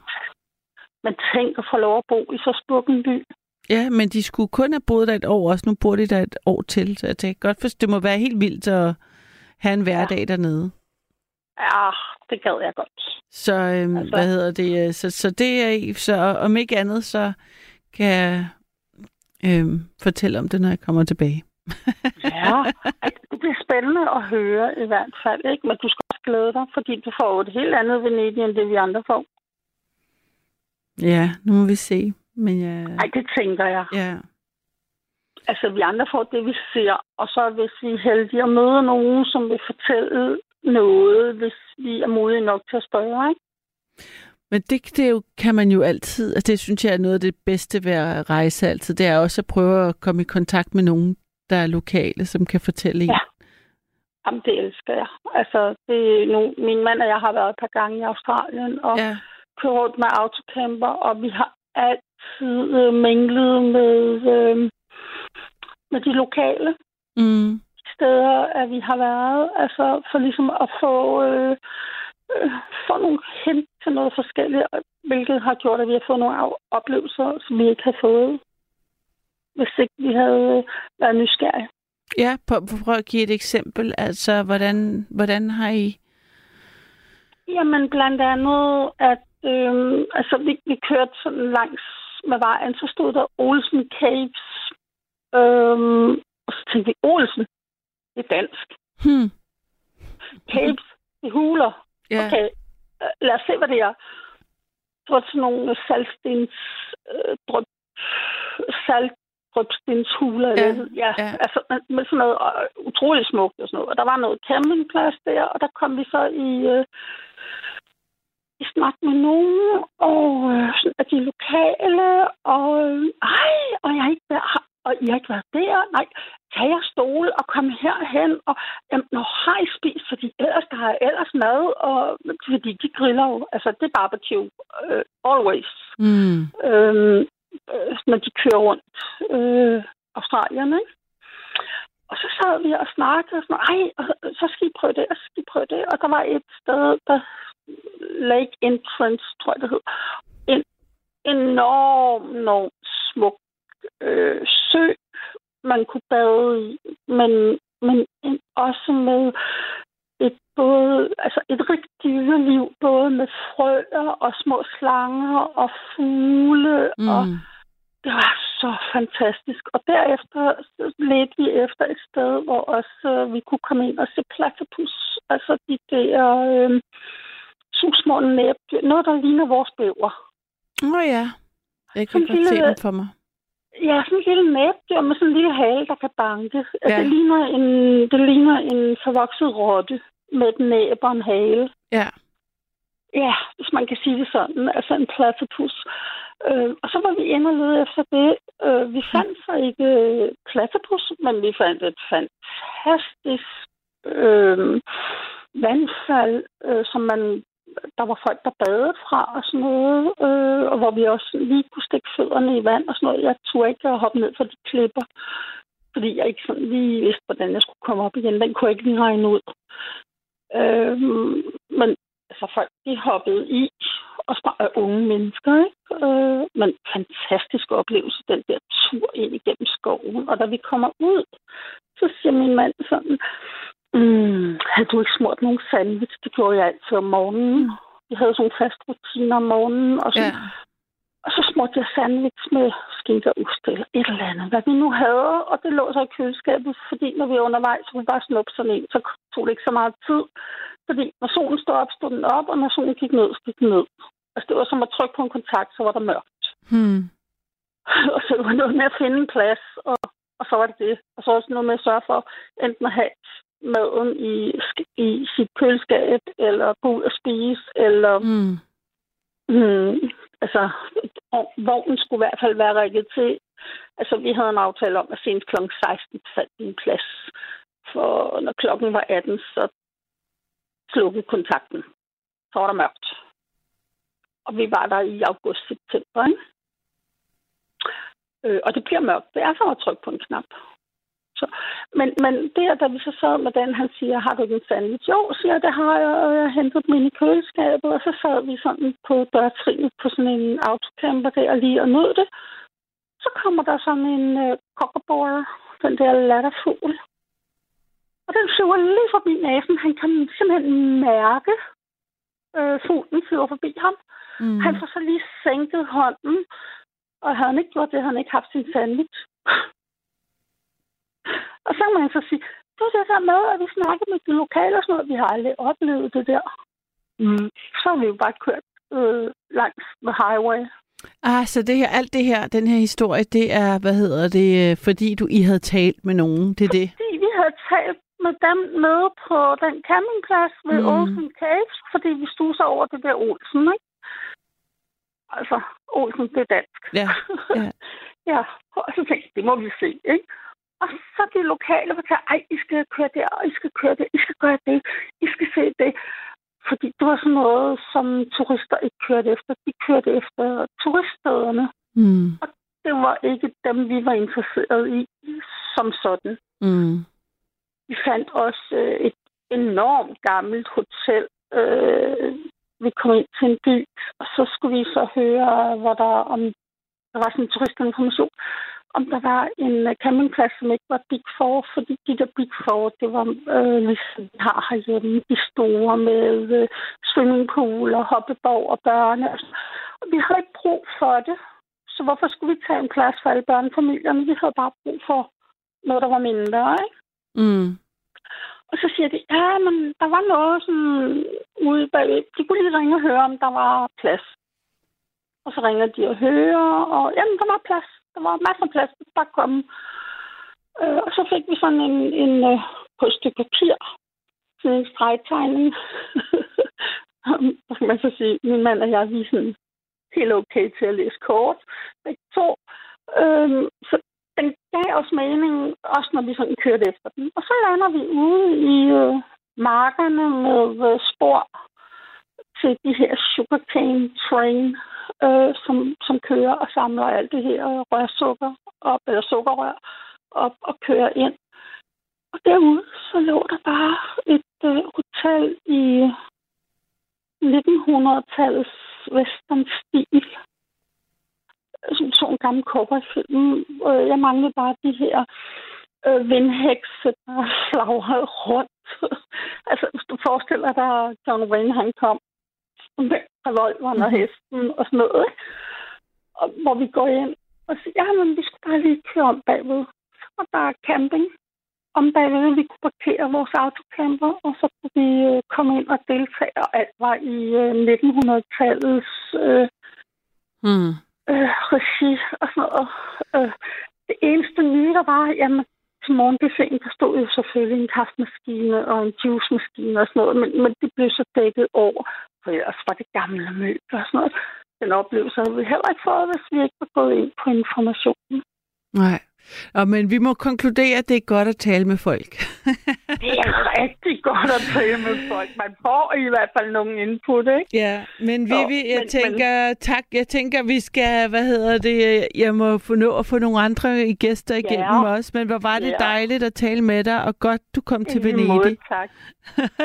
Men tænk at få lov at bo i så smuk en by. Ja, men de skulle kun have boet der et år også. Nu bor de der et år til, så jeg tænker godt, for det må være helt vildt at have en hverdag ja. dernede. Ja, det gad jeg godt. Så øhm, altså. Altså- hvad hedder det? øh, Så, så det er så om ikke andet, så kan jeg øhm, fortælle om det, når jeg kommer tilbage. Ja, Ej, det bliver spændende at høre i hvert fald, ikke? Men du skal også glæde dig, fordi du får et helt andet Venedig, end det vi andre får. Ja, nu må vi se. Men jeg, Nej, det tænker jeg. ja, Altså, vi andre får det, vi ser, og så hvis vi er heldige at møde nogen, som vil fortælle noget, hvis vi er modige nok til at spørge, ikke? Men det, det jo, kan man jo altid, altså det synes jeg er noget af det bedste ved at rejse altid, det er også at prøve at komme i kontakt med nogen, der er lokale, som kan fortælle en. Ja. Jamen, det elsker jeg. Altså, det nu, min mand og jeg har været et par gange i Australien, og Ja. kørt rundt med autocamper, og vi har altid øh, minglet med, øh, med de lokale Mm. steder, at vi har været. Altså for ligesom at få, øh, øh, få nogle hint til noget forskelligt, hvilket har gjort, at vi har fået nogle oplevelser, som vi ikke har fået, hvis ikke vi havde været nysgerrige. Ja, prøv, prøv at give et eksempel. Altså, hvordan, hvordan har I... Jamen blandt andet, at øh, altså, vi, vi kørte sådan langs med vejen, så stod der Olsen Caves. Øh, og så tænkte vi, Olsen, det er dansk. Hmm. Caves, det er huler. Ja. Okay, øh, lad os se, hvad det er. Det var sådan nogle saltstens, øh, dryp, saltdrøbstenshuler. Ja, eller- ja, ja. altså med, sådan noget øh, utroligt smukt og sådan noget. Og der var noget campingplads der, og der kom vi så i, øh, i snak med nogen, og øh, sådan, at de lokale, og øh, ej, og jeg har ikke været, har, og I har ikke været der, nej, tag jer stol og kom herhen, og jamen, når har I spist, fordi ellers der er ellers mad, og fordi de griller jo, altså det er barbecue, øh, always, Mm. øh, øh, når de kører rundt øh, Australien, ikke? Og så sad vi og snakkede og sådan, ej, så skal I prøve det, og så skal I prøve det. Og der var et sted, der Lake Entrance, tror jeg det hed. En enorm, enorm smuk øh, sø, man kunne bade i, men, men også med et både, altså et rigt dyreliv, både med frøer og små slanger og fugle, mm. og det var så fantastisk. Og derefter ledte vi efter et sted, hvor også øh, vi kunne komme ind og se platypus. Altså de der øh, susmå næbdyr. Noget, der ligner vores bæver. Åh oh, ja. Jeg kan godt se lille- den for mig. Ja, sådan en lille næbdyr med sådan en lille hale, der kan banke. Ja. Ja. Det, ligner en, det ligner en forvokset rotte med et næb og en hale. Ja. Ja, hvis man kan sige det sådan. Altså en platypus. Øh, og så var vi inde og lede efter det. Øh, vi fandt så ikke øh, platypus, men vi fandt et fantastisk øh, vandfald, øh, som man der var folk, der badede fra og sådan noget, øh, og hvor vi også lige kunne stikke fødderne i vand og sådan noget. Jeg turde ikke at hoppe ned for de klipper, fordi jeg ikke sådan lige vidste, hvordan jeg skulle komme op igen. Den kunne jeg ikke lige regne ud. Øh, men altså, folk de hoppede i, og af unge mennesker, ikke? Øh, men fantastisk oplevelse, den der tur ind igennem skoven. Og da vi kommer ud, så siger min mand sådan, Mm, havde du ikke smurt nogen sandwich? Det gjorde jeg altid om morgenen. Vi havde sådan en fast rutine om morgenen, og så, Ja. og så smurte jeg sandwich med skinke og ost eller et eller andet, hvad vi nu havde, og det lå så i køleskabet, fordi når vi er undervejs, så kunne vi bare snuppe sådan en, så tog det ikke så meget tid. Fordi når solen stod op, stod den op, og når solen gik ned, så gik den ned. Altså det var som at trykke på en kontakt, så var der mørkt. Hmm. <laughs> og så var det noget med at finde en plads, og, og så var det det. Og så også noget med at sørge for enten at have maden i, i sit køleskab, eller gå ud og spise, eller Hmm. hmm, altså, og vognen skulle i hvert fald være rigget til. Altså, vi havde en aftale om, at senest kl. 16 fandt en plads. For når klokken var 18, så slukkede kontakten. Så var der mørkt. Og vi var der i august-september, ikke? Øh, og det bliver mørkt. Det er som at trykke på en knap. Så, men, men der, da vi så sad med den, han siger, har du ikke en sandwich? Jo, siger jeg, det har jeg, og jeg har hentet dem ind i køleskabet, og så sad vi sådan på dørtrinet på sådan en autocamper der lige og nød det. Så kommer der sådan en øh, kookaburra, den der latterfugl. Og den flyver lige forbi næsen. Han kan simpelthen mærke, øh, fuglen flyver forbi ham. Hmm. Han får så lige sænket hånden, og havde han ikke gjort det, havde han ikke haft sin sandwich. Og så kan man så sige, det er det der med, at vi snakker med de lokale og sådan noget. Vi har aldrig oplevet det der. Mm. Så har vi jo bare kørt øh, langs med highway. Ah, så det her, alt det her, den her historie, det er, hvad hedder det, øh, fordi du I havde talt med nogen, det er det? Fordi vi havde talt med dem nede på den campingplads ved Mm. Olsen Caves, fordi vi stusser over det der Olsen, ikke? Altså, Olsen, det er dansk. Ja, ja. <laughs> ja, og så tænkte jeg, det må vi se, ikke? Og så de lokale fortalte, ej, I skal køre der, og I skal køre der, I skal gøre det, I skal se det. Fordi det var sådan noget, som turister ikke kørte efter. De kørte efter turiststederne. Hmm. Det var ikke dem, vi var interesseret i som sådan. Hmm. Vi fandt også øh, et enormt gammelt hotel. Øh, vi kom ind til en by, og så skulle vi så høre, hvor der om der var sådan en turistinformation, om der var en øh, campingplads, som ikke var Big Four, fordi de der Big Four, det var øh, ligesom vi har herhjemme, de store med øh, swimmingpool og hoppeborg og børne. Og, vi havde ikke brug for det. Så hvorfor skulle vi tage en plads for alle børnefamilierne? Vi havde bare brug for noget, der var mindre, ikke? Hmm. Og så siger de, ja, men der var noget sådan ude bagved. De kunne lige ringe og høre, om der var plads. Og så ringer de og hører, og jamen, der var plads. Der var masser af plads. Det bare komme. Øh, og så fik vi sådan en, en øh, på et stykke papir, sådan en stregtegning. <laughs> Hvad man så sige? Min mand og jeg, vi er sådan helt okay til at læse kort. Begge to. Øh, så den gav os mening, også når vi sådan kørte efter den. Og så lander vi ude i øh, markerne med øh, spor til de her sugarcane train, øh, som, som kører og samler alt det her rørsukker op, eller sukkerrør op og kører ind. Og derude, så lå der bare et øh, hotel i 1900-tallets western-stil. Altså, som så en gammel cowboyfilm. Øh, jeg manglede bare de her øh, vindhekse, der <laughs> flagrede rundt. altså, hvis du forestiller dig, at John Wayne, han kom med revolveren og hesten og sådan noget. Ikke? Og, hvor vi går ind og siger, ja, men vi skulle bare lige køre om bagved. Var der camping om bagved. Vi kunne parkere vores autocamper, og så kunne vi øh, komme ind og deltage. Og alt var i øh, 1900-tallets øh, Hmm. øh, regi og sådan noget. Øh, det eneste nye, der var, jamen, til morgenbuffeten, der stod jo selvfølgelig en kaffemaskine og en juicemaskine og sådan noget, men, men det blev så dækket over, for ellers var det gamle møbler og sådan noget. Den oplevelse havde vi heller ikke fået, hvis vi ikke var gået ind på informationen. Nej. Og, men vi må konkludere, at det er godt at tale med folk. <laughs> Det er rigtig godt at tale med folk. Man får i hvert fald nogle input, ikke? Ja, men Vivi, Nå, jeg men- tænker, tak, jeg tænker, vi skal, hvad hedder det, jeg må få nå at få nogle andre gæster igennem Ja. også, men hvor var det Ja. dejligt at tale med dig, og godt, du kom til lige måde, Venedig. tak.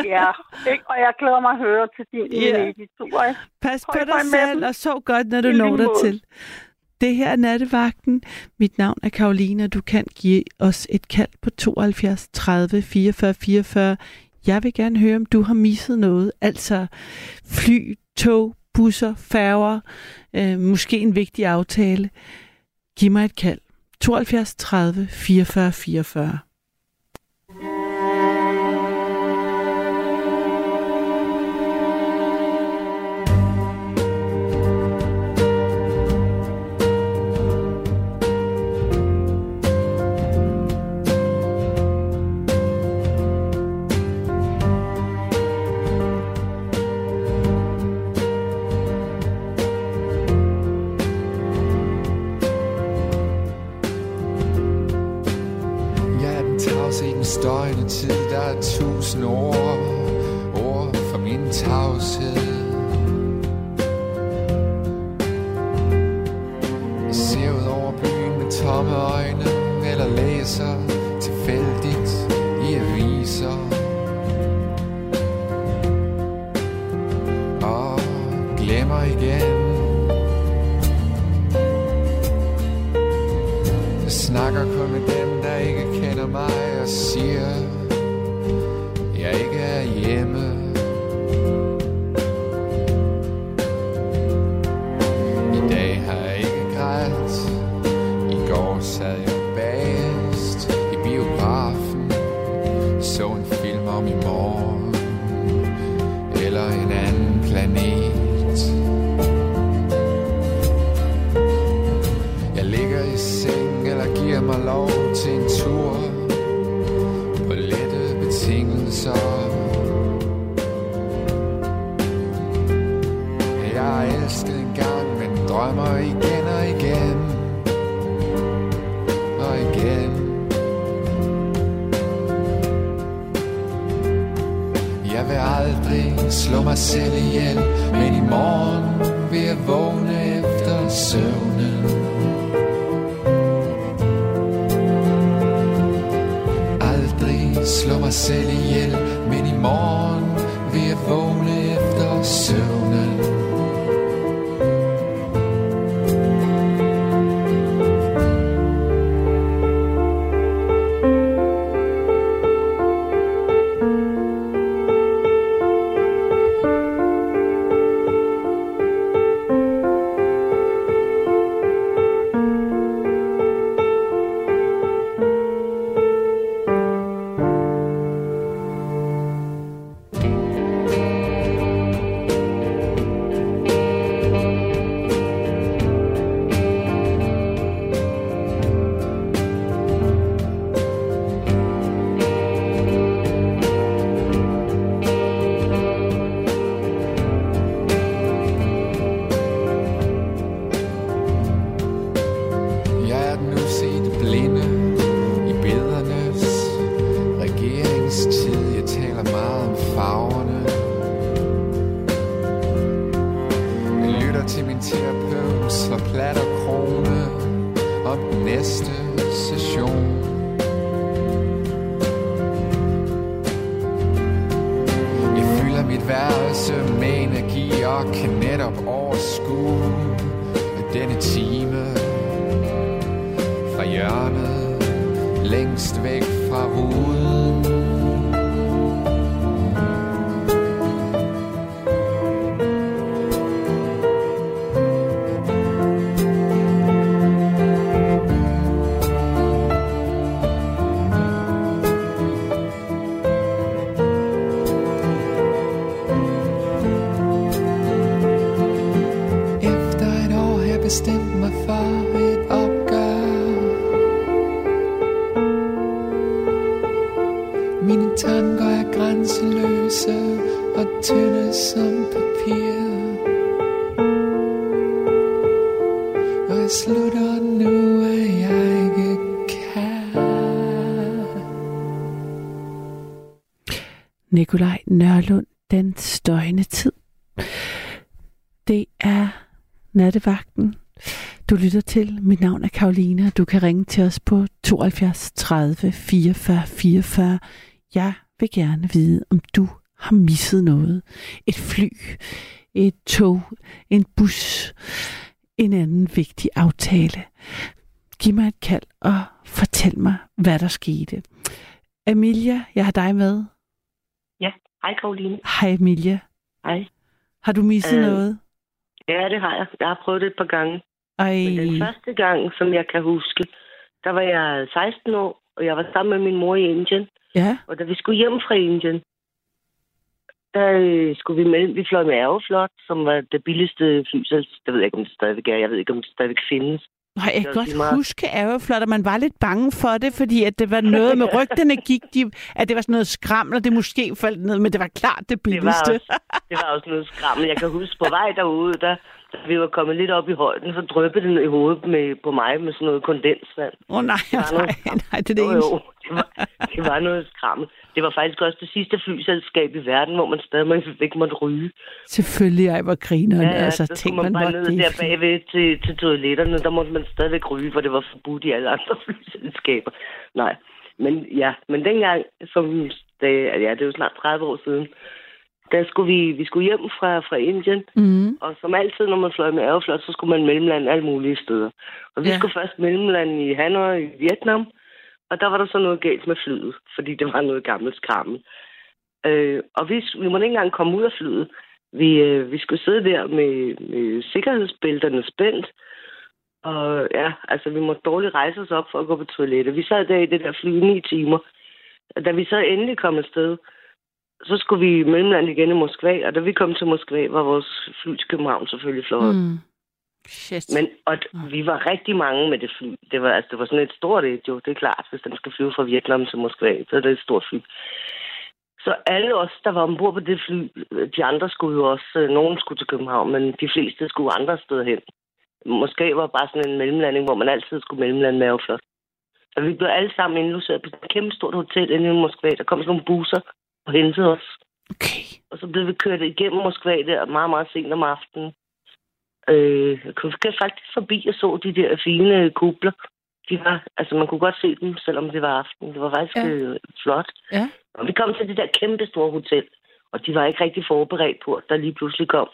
Ja, ikke? og jeg glæder mig at høre til din Ja. Venedig-tur? Pas på dig med selv, dem. og sov godt, når du I lige det her er Nattevagten. Mit navn er Karoline, og du kan give os et kald på 72 30 44 44. Jeg vil gerne høre, om du har misset noget. Altså fly, tog, busser, færger, øh, måske en vigtig aftale. Giv mig et kald. 72 30 44 44. er tusind ord, ord for min tavshed. Jeg ser ud over byen med tomme øjne, eller læser tilfældigt i aviser. Og glemmer igen. Jeg snakker kun med dem mig selv ihjel. Men i morgen vil jeg vågne efter søvnen. Aldrig slå mig selv ihjel. sister. Du kan ringe til os på 72 30 44 44. Jeg vil gerne vide, om du har misset noget. Et fly, et tog, en bus, en anden vigtig aftale. Giv mig et kald og fortæl mig, hvad der skete. Emilia, jeg har dig med. Ja, hej Karoline. Hej Emilia. Hej. Har du misset øh, noget? Ja, det har jeg. Jeg har prøvet det et par gange. Ej, Men den første gang, som jeg kan huske, der var jeg 16 år, og jeg var sammen med min mor i Indien. ja. Og da vi skulle hjem fra Indien, der øh, skulle vi med, vi fløj med Aeroflot, som var det billigste flyselskab. Det ved jeg ikke, om det stadigvæk er. Jeg ved ikke, om det stadigvæk findes. Nej, jeg kan godt meget. huske Aeroflot, og man var lidt bange for det, fordi at det var noget med <laughs> rygterne gik, de, at det var sådan noget skraml, og det måske faldt ned, men det var klart det Det var, billigste. også, det var også noget skrammel. Jeg kan huske på vej derude, der, da vi var kommet lidt op i højden, så drøbte den i hovedet med, på mig med sådan noget kondensvand. Åh oh, nej, var noget nej, nej, det er det Jo, jo, det var, det var noget skrammel. Det var faktisk også det sidste flyselskab i verden, hvor man stadig ikke måtte ryge. Selvfølgelig, jeg var grineren. Ja, ja, altså, så tænk, man man bare ned det. der bagved til, til toiletterne. Der måtte man stadigvæk ryge, for det var forbudt i alle andre <laughs> flyselskaber. Nej, men ja, men dengang, som det, ja, det er jo snart 30 år siden, der skulle vi, vi skulle hjem fra, fra Indien, Mm. og som altid, når man fløj med Aeroflot, så skulle man mellemlande alle mulige steder. Og vi Ja. skulle først mellemlande i Hanoi i Vietnam, og der var der så noget galt med flyet, fordi det var noget gammelt skrammel. Øh, og vi, vi måtte ikke engang komme ud af flyet. Vi, øh, vi skulle sidde der med, med sikkerhedsbælterne spændt, og ja, altså vi måtte dårligt rejse os op for at gå på toilettet. Vi sad der i det der fly i ni timer. Og Da vi så endelig kom afsted, så skulle vi mellemlande igen i Moskva, og da vi kom til Moskva, var vores fly til København selvfølgelig fløjet. Mm. Mm. Shit. Men og d- vi var rigtig mange med det fly. Det var, altså, det var sådan et stort et, jo. Det er klart, hvis den skal flyve fra Vietnam til Moskva, så er det et stort fly. Så alle os, der var ombord på det fly, de andre skulle jo også, øh, nogen skulle til København, men de fleste skulle andre steder hen. Måske var bare sådan en mellemlanding, hvor man altid skulle mellemlande med Aeroflot. Så vi blev alle sammen indlogeret på et kæmpe stort hotel inde i Moskva. Der kom sådan nogle busser og hentede os. Okay. Og så blev vi kørt igennem Moskva der meget, meget sent om aftenen. Øh, jeg kunne faktisk forbi og så de der fine kubler. De var, altså man kunne godt se dem, selvom det var aften. Det var faktisk Ja. øh, flot. Ja. Og vi kom til det der kæmpe store hotel, og de var ikke rigtig forberedt på, at der lige pludselig kom,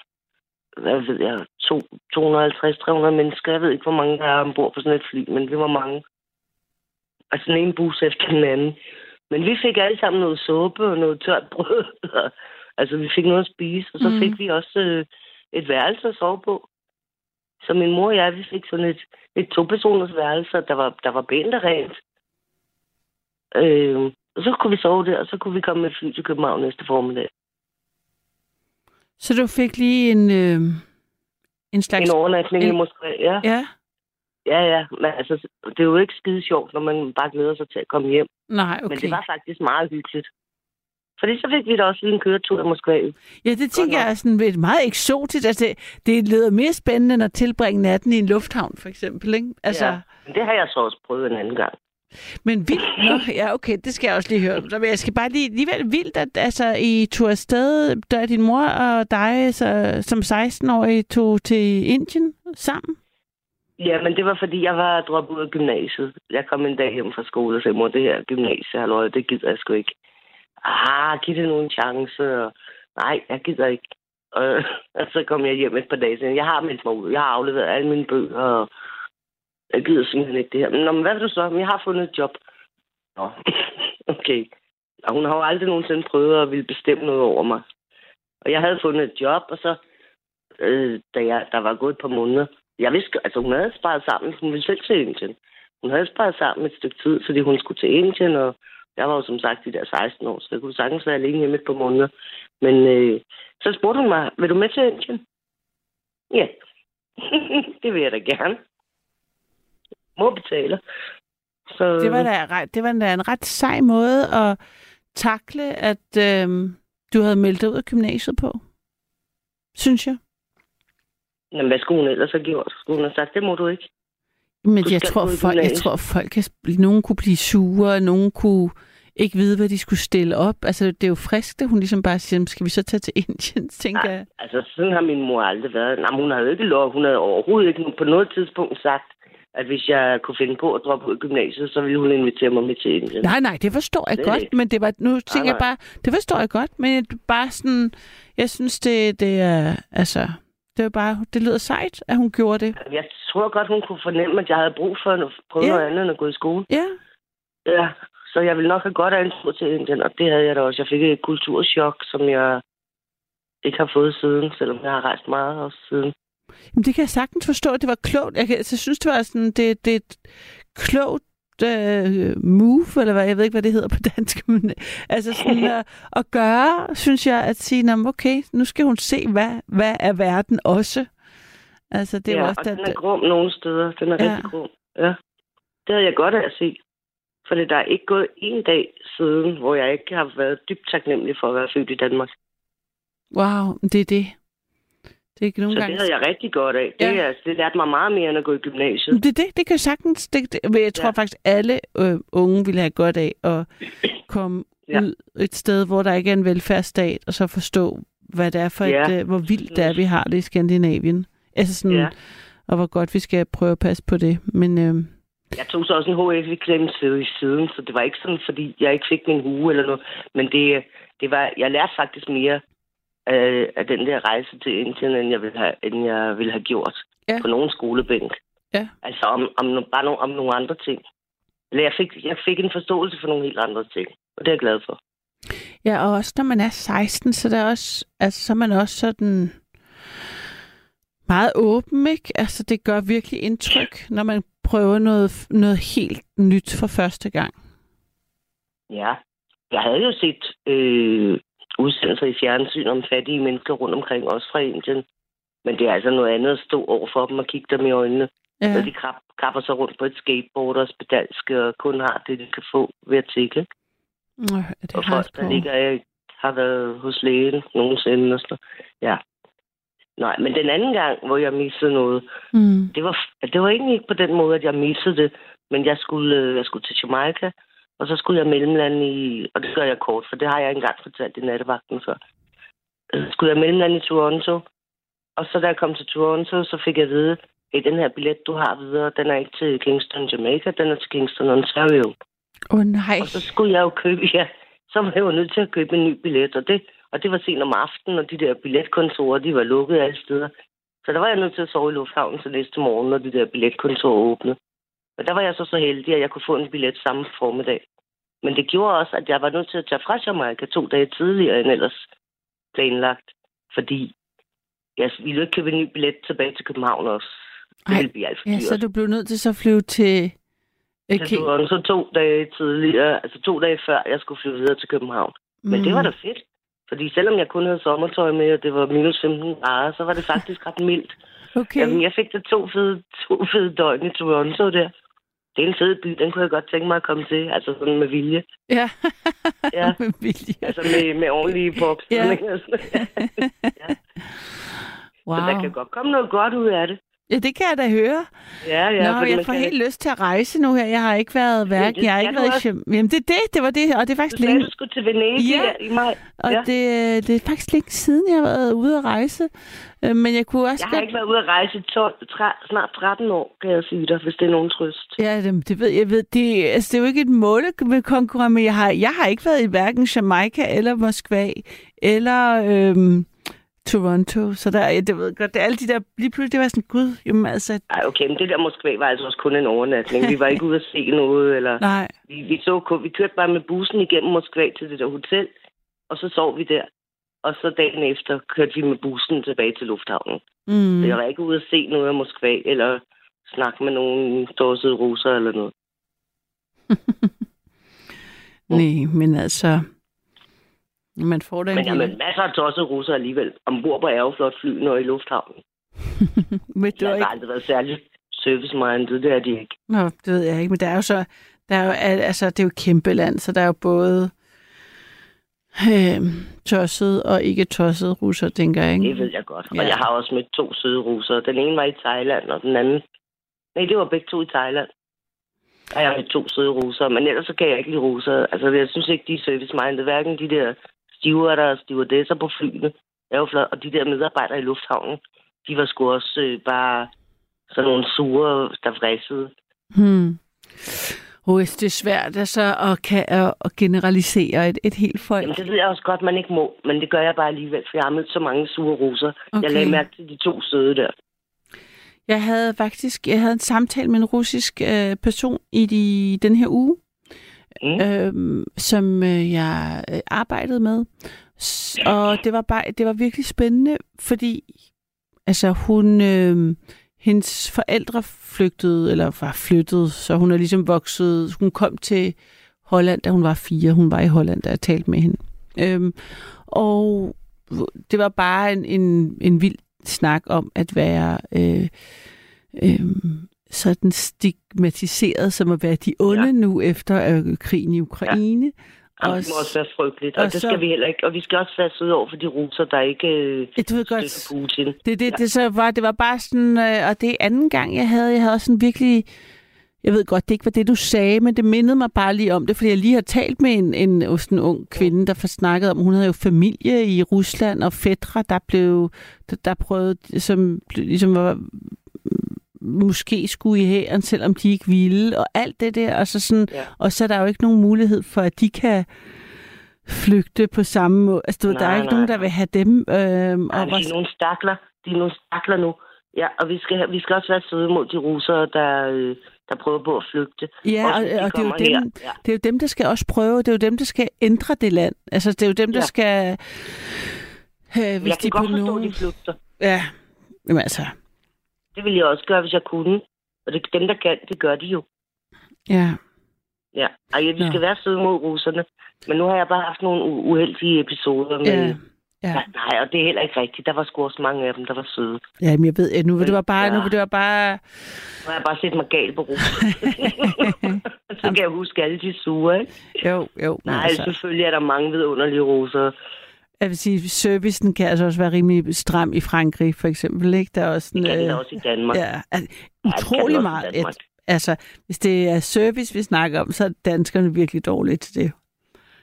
hvad ved jeg, to- 250-300 mennesker. Jeg ved ikke, hvor mange der er ombord på sådan et fly, men det var mange. Altså den ene bus efter den anden. Men vi fik alle sammen noget suppe og noget tørt brød. altså vi fik noget at spise, og så mm. fik vi også øh, et værelse at sove på. Så min mor og jeg, vi fik sådan et, et to-personers værelse, der var, der var pænt og rent. Øh, og så kunne vi sove der, og så kunne vi komme med fly til København næste formiddag. Så du fik lige en, øh, en slags... En overnatning en- i Moskva, ja. Ja, Ja, ja. Men altså, det er jo ikke skide sjovt, når man bare glæder sig til at komme hjem. nej, Okay. Men det var faktisk meget hyggeligt. Fordi så fik vi da også lige en køretur i Moskva. Ja, det tænker nok. jeg er sådan lidt meget eksotisk. Altså, det, det lyder mere spændende end at tilbringe natten i en lufthavn, for eksempel. Ikke? Altså, Ja. Men det har jeg så også prøvet en anden gang. Men vildt. Nå, ja, okay, det skal jeg også lige høre. Så jeg skal bare lige, alligevel vildt, at altså, I tog afsted, da din mor og dig så, som 16-årig tog til Indien sammen. Ja, men det var fordi, jeg var droppet ud af gymnasiet. Jeg kom en dag hjem fra skole og sagde, mor, det her gymnasie, halløj, det gider jeg sgu ikke. Ah, giv det nu en chance. Og, Nej, jeg gider ikke. Og, <laughs> og så kom jeg hjem et par dage siden. Jeg har meldt mig ud. Jeg har afleveret alle mine bøger, og jeg gider simpelthen ikke det her. Men, nå, men hvad vil du så? Jeg har fundet et job. Nå, <laughs> okay. Og hun har jo aldrig nogensinde prøvet at ville bestemme noget over mig. Og jeg havde fundet et job, og så, øh, da jeg, der var gået et par måneder, jeg vidste, altså hun havde sparet sammen, hun ville selv til Indien. Hun havde sparet sammen et stykke tid, fordi hun skulle til Indien, og jeg var jo som sagt de der 16 år, så jeg kunne sagtens være alene hjemme et par måneder. Men øh, så spurgte hun mig, vil du med til Indien? Ja, <laughs> det vil jeg da gerne. Mor betaler. Så, Det var da, ret- det var da en ret sej måde at takle, at øhm, du havde meldt dig ud af gymnasiet på. Synes jeg. Jamen, hvad skulle hun ellers have gjort? Skulle hun have sagt, det må du ikke? Men Du jeg tror, i folk, jeg tror, folk kan, nogen kunne blive sure, og nogen kunne ikke vide, hvad de skulle stille op. Altså, det er jo frisk, at hun ligesom bare siger, skal vi så tage til Indien, <laughs> tænker Nej, jeg. altså sådan har min mor aldrig været. Nej, hun har jo ikke lov. Hun havde overhovedet ikke på noget tidspunkt sagt, at hvis jeg kunne finde på at droppe ud af gymnasiet, så ville hun invitere mig med til Indien. Nej, nej, det forstår jeg Det godt, men det var, nu tænker jeg nej. bare, det forstår jeg godt, men bare sådan, jeg synes, det, det er, altså, Det var bare, det lyder sejt, at hun gjorde det. Jeg tror godt, hun kunne fornemme, at jeg havde brug for at prøve Ja. noget andet end at gå i skole. Ja, Ja, så jeg ville nok have godt af en tur til Indien, og det havde jeg da også. Jeg fik et kulturschok, som jeg ikke har fået siden, selvom jeg har rejst meget også siden. Jamen, det kan jeg sagtens forstå, det var klogt. Jeg, kan, jeg synes, det var sådan, det, det er et klogt øh, move, eller hvad, jeg ved ikke, hvad det hedder på dansk, <laughs> men altså sådan at, at gøre, synes jeg, at sige, "Nå, men okay, nu skal hun se, hvad, hvad er verden også. Altså, det er ja, også, og at, den er grum nogle steder. Den er Ja. ja. rigtig grum. Ja. Det havde jeg godt af at se. For der er ikke gået en dag siden, hvor jeg ikke har været dybt taknemmelig for at være født i Danmark. wow, det er det. Det er ikke nogen Så gange... det havde jeg rigtig godt af. Det, Ja. ja. det lærte mig meget mere end at gå i gymnasiet. Det det, det kan sagtens. Det, det, men jeg tror ja. Faktisk, alle øh, unge ville have godt af at <clears throat> komme ja. Ud et sted, hvor der ikke er en velfærdsstat, og så forstå, hvad det er for Ja. et, øh, hvor vildt det er, vi har det i Skandinavien. Altså sådan, ja. Og hvor godt vi skal prøve at passe på det. Men øh, Jeg tog så også en HF-eksamen i siden, så det var ikke sådan, fordi jeg ikke fik min hue eller noget. Men det, det var, jeg lærte faktisk mere af, af den der rejse til Indien, end jeg ville have, end jeg ville have gjort Ja. på nogen skolebænk. Ja. Altså om, om, no- bare no, om nogle andre ting. Eller jeg fik, jeg fik en forståelse for nogle helt andre ting, og det er jeg glad for. ja, og også når man er 16, så, der er også, altså, så er man også sådan meget åben, ikke? Altså, det gør virkelig indtryk, når man prøver noget, noget helt nyt for første gang. Ja, jeg havde jo set øh, udsendelser i fjernsyn om fattige mennesker rundt omkring, også fra Indien. Men det er altså noget andet at stå over for dem og kigge dem i øjnene. Ja. Når de krab, krabber sig rundt på et skateboard og spedalske og kun har det, de kan få ved at tikke. Øh, det Og har folk, der ligger jeg har været hos lægen nogensinde. Og sådan. noget. Ja. Nej, men den anden gang, hvor jeg missede noget, mm. det var, det var egentlig ikke på den måde, at jeg missede det, men jeg skulle, øh, jeg skulle til Jamaica, og så skulle jeg mellemlande i, og det gør jeg kort, for det har jeg ikke engang fortalt i nattevagten før. Øh, Så skulle jeg mellemlande i Toronto, og så da jeg kom til Toronto, så fik jeg at vide, at den her billet, du har videre, den er ikke til Kingston, Jamaica, den er til Kingston, Ontario. Åh oh, nej. Og så skulle jeg jo købe, ja, så var jeg jo nødt til at købe en ny billet, og det, og det var sent om aftenen, og de der billetkontorer, de var lukket alle steder. Så der var jeg nødt til at sove i lufthavnen til næste morgen, når de der billetkontorer åbnede. Og der var jeg så så heldig, at jeg kunne få en billet samme formiddag. Men det gjorde også, at jeg var nødt til at tage fra Jamaica to dage tidligere end ellers planlagt. Fordi jeg ville ikke købe en ny billet tilbage til København også. Det Ej, ville alt Ja, så du blev nødt til så at flyve til... Jeg Okay. tog så to dage tidligere, altså to dage før, jeg skulle flyve videre til København. Men det var da fedt. Fordi selvom jeg kun havde sommertøj med, og det var minus 15 grader, så var det faktisk ret mildt. <laughs> Okay. Jamen, jeg fik da to fede, to fede døgn i Toronto der. Det er en fed by, den kunne jeg godt tænke mig at komme til. Altså sådan med vilje. Ja. Ja. <laughs> med vilje. Altså med, med ordentlige pop. Ja. <laughs> ja. Wow. Så der kan godt komme noget godt ud af det. Ja, det kan jeg da høre. Ja, ja. Nå, jeg får helt lyst til at rejse nu her. Jeg har ikke været det Jeg har ikke du været i. Jam- Jamen, det er det. Det var det, og det er Du faktisk sagde, længe... du skulle til Venedig Ja. i maj. Og ja. det, det er faktisk længe siden, jeg har været ude at rejse. Øh, Men jeg kunne også Jeg har ikke været ude at rejse i 12, 13, snart 13 år, kan jeg sige dig, hvis det er nogen trøst. Ja, det, det ved jeg. Ved, det, altså, det er jo ikke et mål med konkurrence, men jeg har, jeg har ikke været i hverken Jamaica eller Moskva eller øhm, Toronto. Så der, jeg, det ved godt, det er alle de der, lige pludselig, det var sådan, gud, jamen altså, Ej, okay, men det der Moskva var altså også kun en overnatning. Vi var ikke ude at se noget, eller... <laughs> nej. Vi, vi, så, vi kørte bare med bussen igennem Moskva til det der hotel, og så sov vi der. Og så dagen efter kørte vi med bussen tilbage til lufthavnen. Mm. Mm. Jeg var ikke ude at se noget af Moskva, eller snakke med nogle dåsede russer eller noget. <laughs> Nej, men altså, man får da en Men lille- jamen, masser af tossede russer alligevel. Ombord på Aeroflot flyene og i lufthavnen. <laughs> men det har ikke... aldrig været særlig service-minded, det er de ikke. Nå, det ved jeg ikke, men der er jo så, der er jo, al- altså, det er jo et kæmpe land, så der er jo både øh, tosset og ikke tosset russer, tænker jeg, ikke? Det ved jeg godt. Og Ja. jeg har også mødt to søde russere. Den ene var i Thailand, og den anden... Nej, det var begge to i Thailand. Og jeg har mødt to søde russere, men ellers så kan jeg ikke lide russere. Altså, jeg synes ikke, de er service-minded. Hverken de der stewarder og stewardesser på flyene, er jo flot, og de der medarbejdere i lufthavnen, de var sgu også øh, bare sådan nogle sure, der vrissede. Hmm. Hvis det er svært altså, at, kan, at, generalisere et, et helt folk. Jamen, det ved jeg også godt, man ikke må, men det gør jeg bare alligevel, for jeg har mødt så mange sure russer. Okay. Jeg lagde mærke til de to søde der. Jeg havde faktisk jeg havde en samtale med en russisk øh, person i de, den her uge, Mm. øh, som øh, jeg øh, arbejdede med. S- Og det var bare det var virkelig spændende, fordi altså hun øh, hendes forældre flygtede eller var flyttet, så hun er ligesom vokset. Hun kom til Holland, da hun var fire. Hun var i Holland, da jeg talte med hende. Øhm, og det var bare en, en, en vild snak om at være øh, øh, sådan stigmatiseret som at være de onde ja. Ja. nu efter øh, krigen i Ukraine. Ja. Og det må også være frygteligt, og og, det så- skal vi heller ikke. Og vi skal også være søde over for de russer, der ikke øh, Ja, du ved godt, Putin. Det, det, det, så var, det var bare sådan, øh, og det er anden gang, jeg havde, jeg havde også sådan virkelig, jeg ved godt, det ikke var det, du sagde, men det mindede mig bare lige om det, fordi jeg lige har talt med en, en, sådan en ung kvinde, der får snakket om, hun havde jo familie i Rusland, og fædre, der blev, der, der prøvede, som ligesom var, måske skulle i hæren, selvom de ikke ville, og alt det der, og så, sådan, Ja. og så er der jo ikke nogen mulighed for, at de kan flygte på samme måde. Altså, du, ved, der er Nej, ikke nej, nogen, der nej. vil have dem. Øh, Nej, og de er nogle stakler. De er nogle stakler nu. Ja, og vi skal, vi skal også være søde mod de russere, der, øh, der prøver på at flygte. Ja, Også og, de og det, er jo dem. Ja. det er jo dem, der skal også prøve. Det er jo dem, der skal ændre det land. Altså, det er jo dem, der Ja. skal... Øh, hvis Jeg de kan på godt forstå, nogen... de flygter. Ja, jamen altså... Det ville jeg også gøre, hvis jeg kunne. Og det, dem, der kan, det gør de jo. Ja, Ja. Ej, vi skal være søde mod russerne. Men nu har jeg bare haft nogle uheldige episoder med... ja, Ja. ja. Nej, og det er heller ikke rigtigt. Der var sgu også mange af dem, der var søde. ja men jeg ved, at nu vil det var bare... Ja. Nu vil det var bare... Nu har jeg bare set mig gal på russerne. <laughs> <laughs> Så kan jeg huske alle de sure, ikke? Jo, jo. Nej, altså, selvfølgelig er der mange vidunderlige russere. Jeg vil sige, servicen kan altså også være rimelig stram i Frankrig, for eksempel. Ikke? Der er også Det sådan... kan den øh, også i Danmark. Ja, altså, det utrolig i meget. Et, altså, hvis det er service, vi snakker om, så er danskerne virkelig dårlige til det.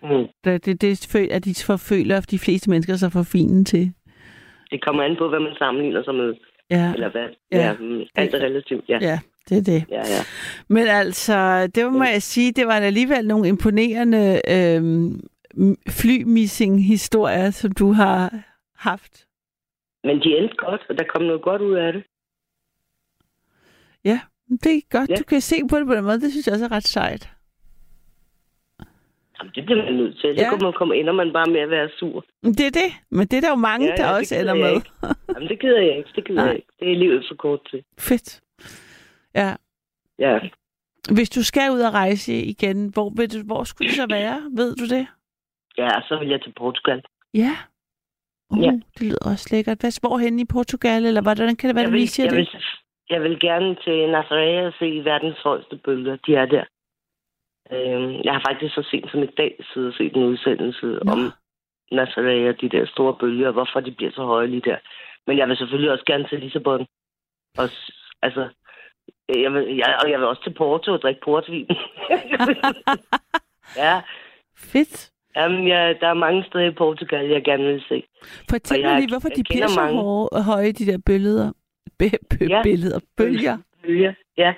Mm. Det, det, det at de forføler de fleste mennesker sig for fine til. Det kommer an på, hvad man sammenligner sig med. Ja, Eller hvad. Ja. Ja. ja mm, alt er relativt. Ja. ja det er det. Ja, ja. Men altså, det må jeg sige, det var alligevel nogle imponerende øhm, flymissing-historier, som du har haft. Men de endte godt, og der kom noget godt ud af det. Ja, det er godt. Ja. Du kan se på det på den måde. Det synes jeg også er ret sejt. Jamen, det bliver man nødt til. Så Ja. ja. man komme, ender man bare med at være sur. Det er det. Men det er der jo mange, Ja, ja, der det også ender med. Jamen, det gider jeg ikke. Det gider Nej. jeg ikke. Det er livet for kort til. Fedt. Ja. Ja. Hvis du skal ud og rejse igen, hvor, vil du, hvor skulle det så være? Ved du det? Ja, så vil jeg til Portugal. Ja. Uh, Ja. Det lyder også lækkert. Hvad, hvorhen i Portugal, eller hvordan kan det være, jeg du vil, lige siger jeg, det? vil, jeg vil gerne til Nazaré og se verdens højeste bølger. De er der. Øhm, jeg har faktisk så sent som i dag siddet og set en udsendelse Nå. om Nazaré og de der store bølger, og hvorfor de bliver så høje lige der. Men jeg vil selvfølgelig også gerne til Lissabon. Og, altså, jeg vil, jeg, og jeg vil også til Porto og drikke portvin. <laughs> <laughs> ja, Fedt. Jamen, ja, der er mange steder i Portugal, jeg gerne vil se. Fortæl mig lige, hvorfor de bliver så mange. hårde, høje, de der billeder. Be, be, Ja. Billeder. Bølger. Bølger, ja.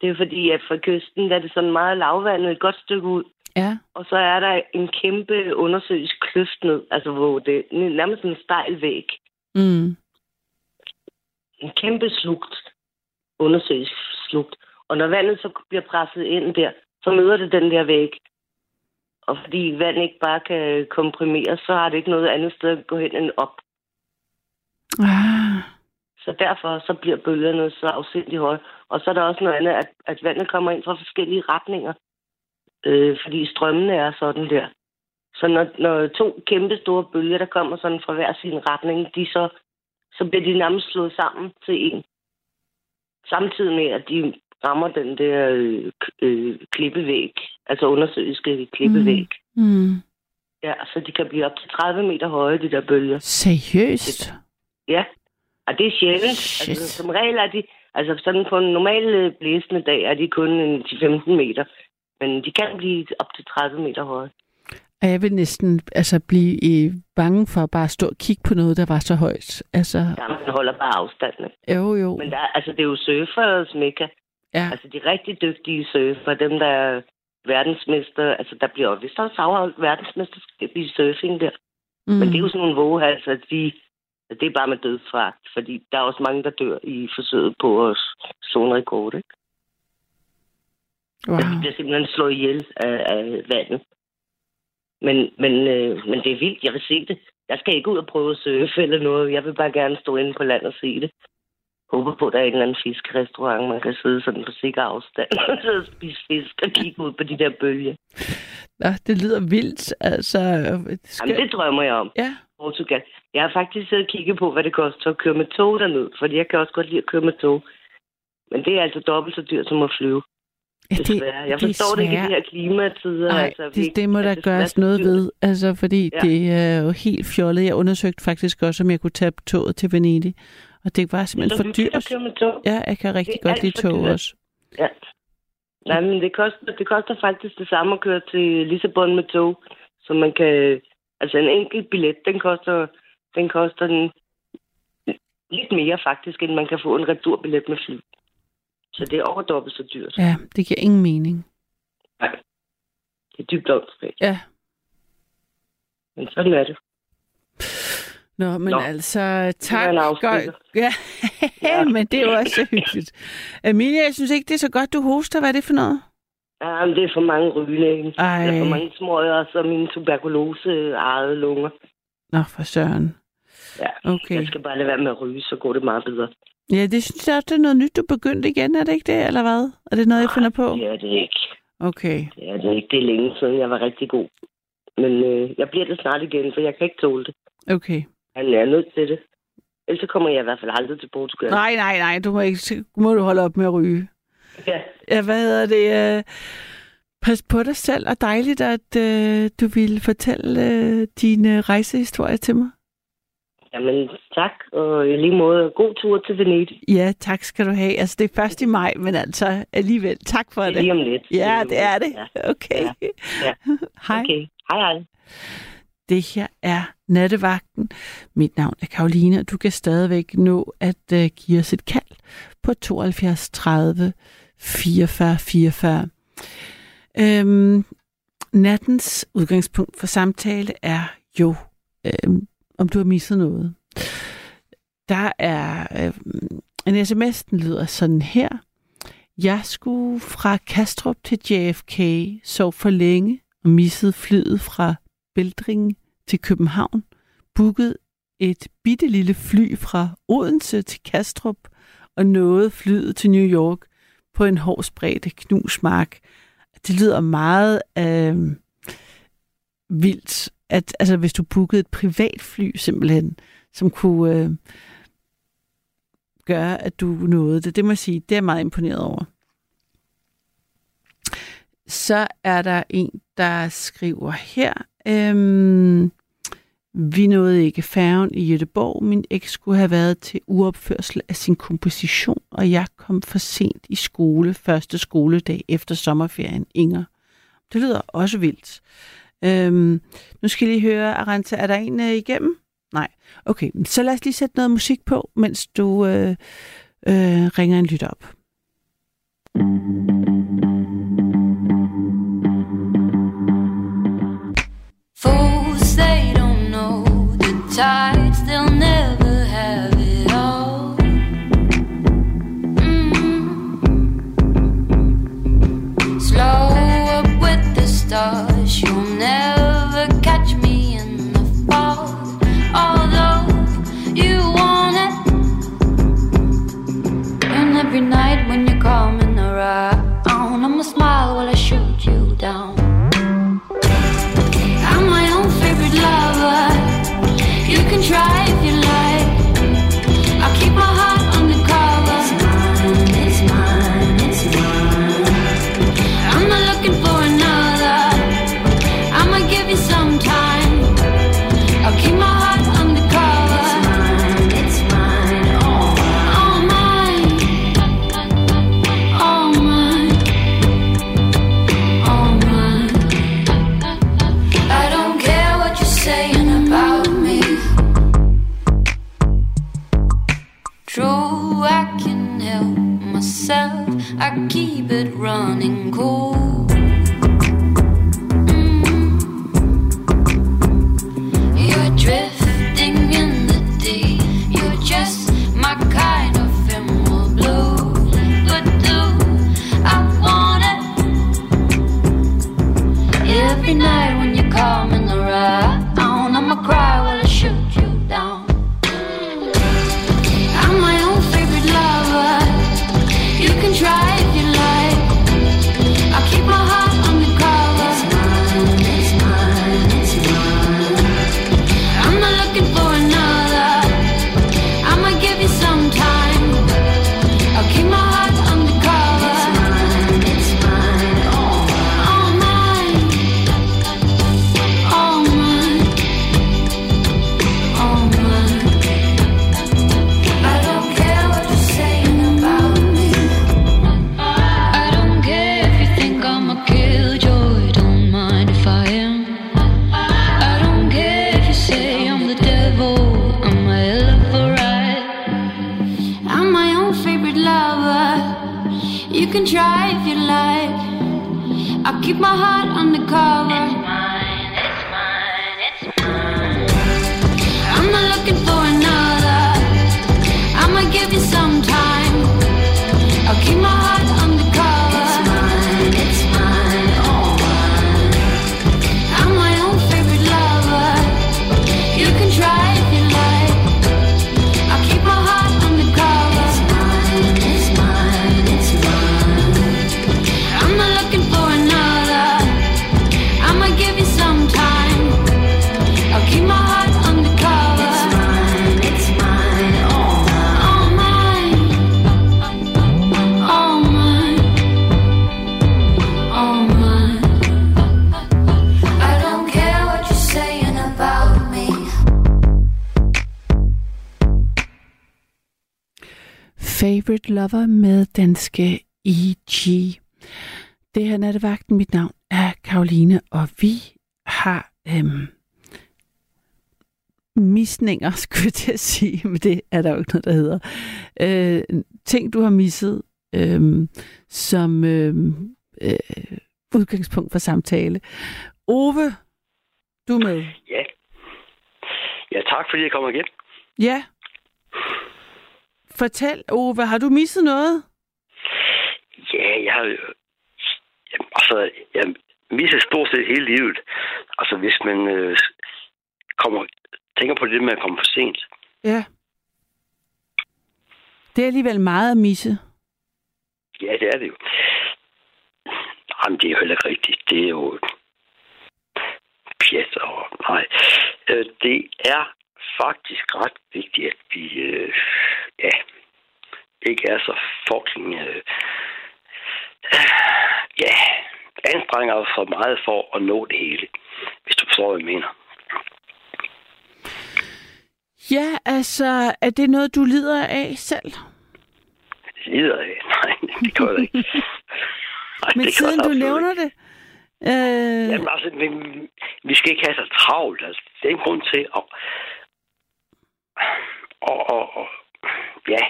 Det er fordi, at fra kysten der er det sådan meget lavvandet et godt stykke ud. Ja. Og så er der en kæmpe undersøisk kløft ned, altså hvor det er nærmest en stejl væg. Mm. En kæmpe slugt. Undersøisk slugt. Og når vandet så bliver presset ind der, så møder det den der væg. Og fordi vand ikke bare kan komprimeres, så har det ikke noget andet sted at gå hen end op. Ah. Så derfor så bliver bølgerne så afsindig høje. Og så er der også noget andet, at, at vandet kommer ind fra forskellige retninger. Øh, fordi strømmene er sådan der. Så når, når to kæmpe store bølger, der kommer sådan fra hver sin retning, de så, så bliver de nærmest slået sammen til en. Samtidig med, at de rammer den der øh, øh, klippevæg, altså undersøiske klippevæg. Mm. Mm. Ja, så de kan blive op til 30 meter høje, de der bølger. Seriøst? Ja, og det er sjældent. Shit. Altså, som regel er de, altså sådan på en normal øh, blæsende dag, er de kun en 10-15 meter. Men de kan blive op til 30 meter høje. Og jeg vil næsten altså, blive øh, bange for bare at stå og kigge på noget, der var så højt. Altså, Ja, man holder bare afstanden. jo jo. Men der, er- altså, det er jo surferes mekka. Ja. Altså de rigtig dygtige surfer, dem der er verdensmester, altså der bliver jo vist også afholdt verdensmesterskab i surfing der. Mm. Men det er jo sådan nogle vågehalser, at de, det er bare med dødsfagt, fordi der er også mange, der dør i forsøget på at slå en rekord, ikke? Wow. Altså, de bliver simpelthen slået ihjel af, af vandet. Men, men, øh, men det er vildt, jeg vil se det. Jeg skal ikke ud og prøve at surfe eller noget. Jeg vil bare gerne stå inde på land og se det. Håber på, at der er en eller anden fiskerestaurant, man kan sidde sådan på sikker afstand <laughs> og spise fisk og kigge ud på de der bølger. Nå, det lyder vildt. Altså, skal... Jamen, det drømmer jeg om. Ja. Portugal. Jeg har faktisk siddet og kigget på, hvad det koster at køre med tog derned, fordi jeg kan også godt lide at køre med tog. Men det er altså dobbelt så dyrt som at flyve. Ja, det, Desværre. Jeg det er forstår det ikke i de her klimatider. Nej, altså, det, det må der altså, gøres noget ved, altså, fordi ja. det er jo helt fjollet. Jeg undersøgte faktisk også, om jeg kunne tage toget til Venedig, og det var simpelthen for dyrt. Ja, jeg kan rigtig Det godt lide tog dyrt. også. Ja. Nej, men det koster, det koster faktisk det samme at køre til Lissabon med tog, så man kan... Altså en enkelt billet, den koster, den koster den lidt mere faktisk, end man kan få en returbillet med fly. Så det er over dobbelt så dyrt. Ja, det giver ingen mening. Nej. Det er dybt åndssvagt. Ja. Men sådan er det. Nå, men Nå. altså, tak. Godt. Ja. <laughs> ja, men det er jo også så hyggeligt. Amelia, jeg synes ikke, det er så godt, du hoster. Hvad er det for noget? Ja, men det er for mange rygende. Ej. Det er for mange smøger, så mine tuberkulose ejede lunger. Nå, for søren. Ja. Okay. Jeg skal bare lade være med at ryge, så går det meget bedre. Ja, det synes jeg også, det er noget nyt, du begyndte igen. Er det ikke det, eller hvad? Er det noget, jeg finder på? Det er det ikke. Okay. Det er det ikke. Det er længe siden, jeg var rigtig god. Men øh, jeg bliver det snart igen, for jeg kan ikke tåle det. Okay. Han er nødt til det. Ellers så kommer jeg i hvert fald aldrig til Portugal. Nej, nej, nej, du må, ikke, må du holde op med at ryge. Ja. Ja, hvad hedder det? øh, Pas på dig selv, og dejligt, at øh, du ville fortælle øh, din rejsehistorie til mig. Jamen, tak. Og i lige måde, god tur til Venedig. Ja, tak skal du have. Altså, det er først i maj, men altså alligevel, tak for Det er lige om lidt. Ja, det er det. Okay. Ja. Ja. Hej. Okay. Hej, hej. Det her er Nattevagten. Mit navn er Karoline, og du kan stadigvæk nå at uh, give os et kald på 72 30 44 44. Øhm, nattens udgangspunkt for samtale er jo, øhm, om du har misset noget. Der er øhm, en sms, den lyder sådan her. Jeg skulle fra Kastrup til JFK, så for længe og missede flyet fra Bældringen til København, booket et bitte lille fly fra Odense til Kastrup og nåede flyet til New York på en hård spredt knusmark. Det lyder meget øh, vildt, at altså, hvis du bookede et privatfly simpelthen, som kunne øh, gøre, at du nåede det. Det må jeg sige, det er jeg meget imponeret over. Så er der en, der skriver her, øhm, vi nåede ikke færgen i Jødeborg. Min eks skulle have været til uopførsel af sin komposition, og jeg kom for sent i skole første skoledag efter sommerferien. Inger. Det lyder også vildt. Øhm, nu skal I lige høre, Aranta, er der en øh, igennem? Nej. Okay, så lad os lige sætte noget musik på, mens du øh, øh, ringer en lyt op. Fools, the keep it running cold. Mm. You're drifting in the. You're just my kind of emerald blue. But do I want it? Every night when you come in the round, I'ma cry try can try if you like. I'll keep my heart undercover. It's mine, it's mine, it's mine. I'm not looking for another. Lover med danske E.G. Det her nattevagten. Mit navn er Karoline, og vi har øhm, misninger, <laughs> skulle jeg sige, men det er der jo ikke noget, der hedder. Øh, ting, du har misset øhm, som øhm, øh, udgangspunkt for samtale. Ove, du er med. Ja. Ja, tak fordi jeg kommer igen. Ja. Fortæl, Ove, har du misset noget? Ja, jeg har jo... Jamen, altså, jeg misser stort set hele livet. Altså, hvis man øh, kommer, tænker på det med at komme for sent. Ja. Det er alligevel meget at misse. Ja, det er det jo. Jamen, det er jo heller ikke rigtigt. Det er jo pjat og nej. Øh, det er faktisk ret vigtigt, at vi øh, ja, ikke er så fucking øh, ja, anstrenger os for meget for at nå det hele, hvis du forstår, hvad jeg mener. Ja, altså, er det noget, du lider af selv? Lider af? <laughs> Nej, det gør jeg ikke. <laughs> Nej, Men det siden du nævner ikke. det, øh, Jamen altså, vi, vi skal ikke have så travlt. Altså, det er en grund til at... Og, og, og, ja,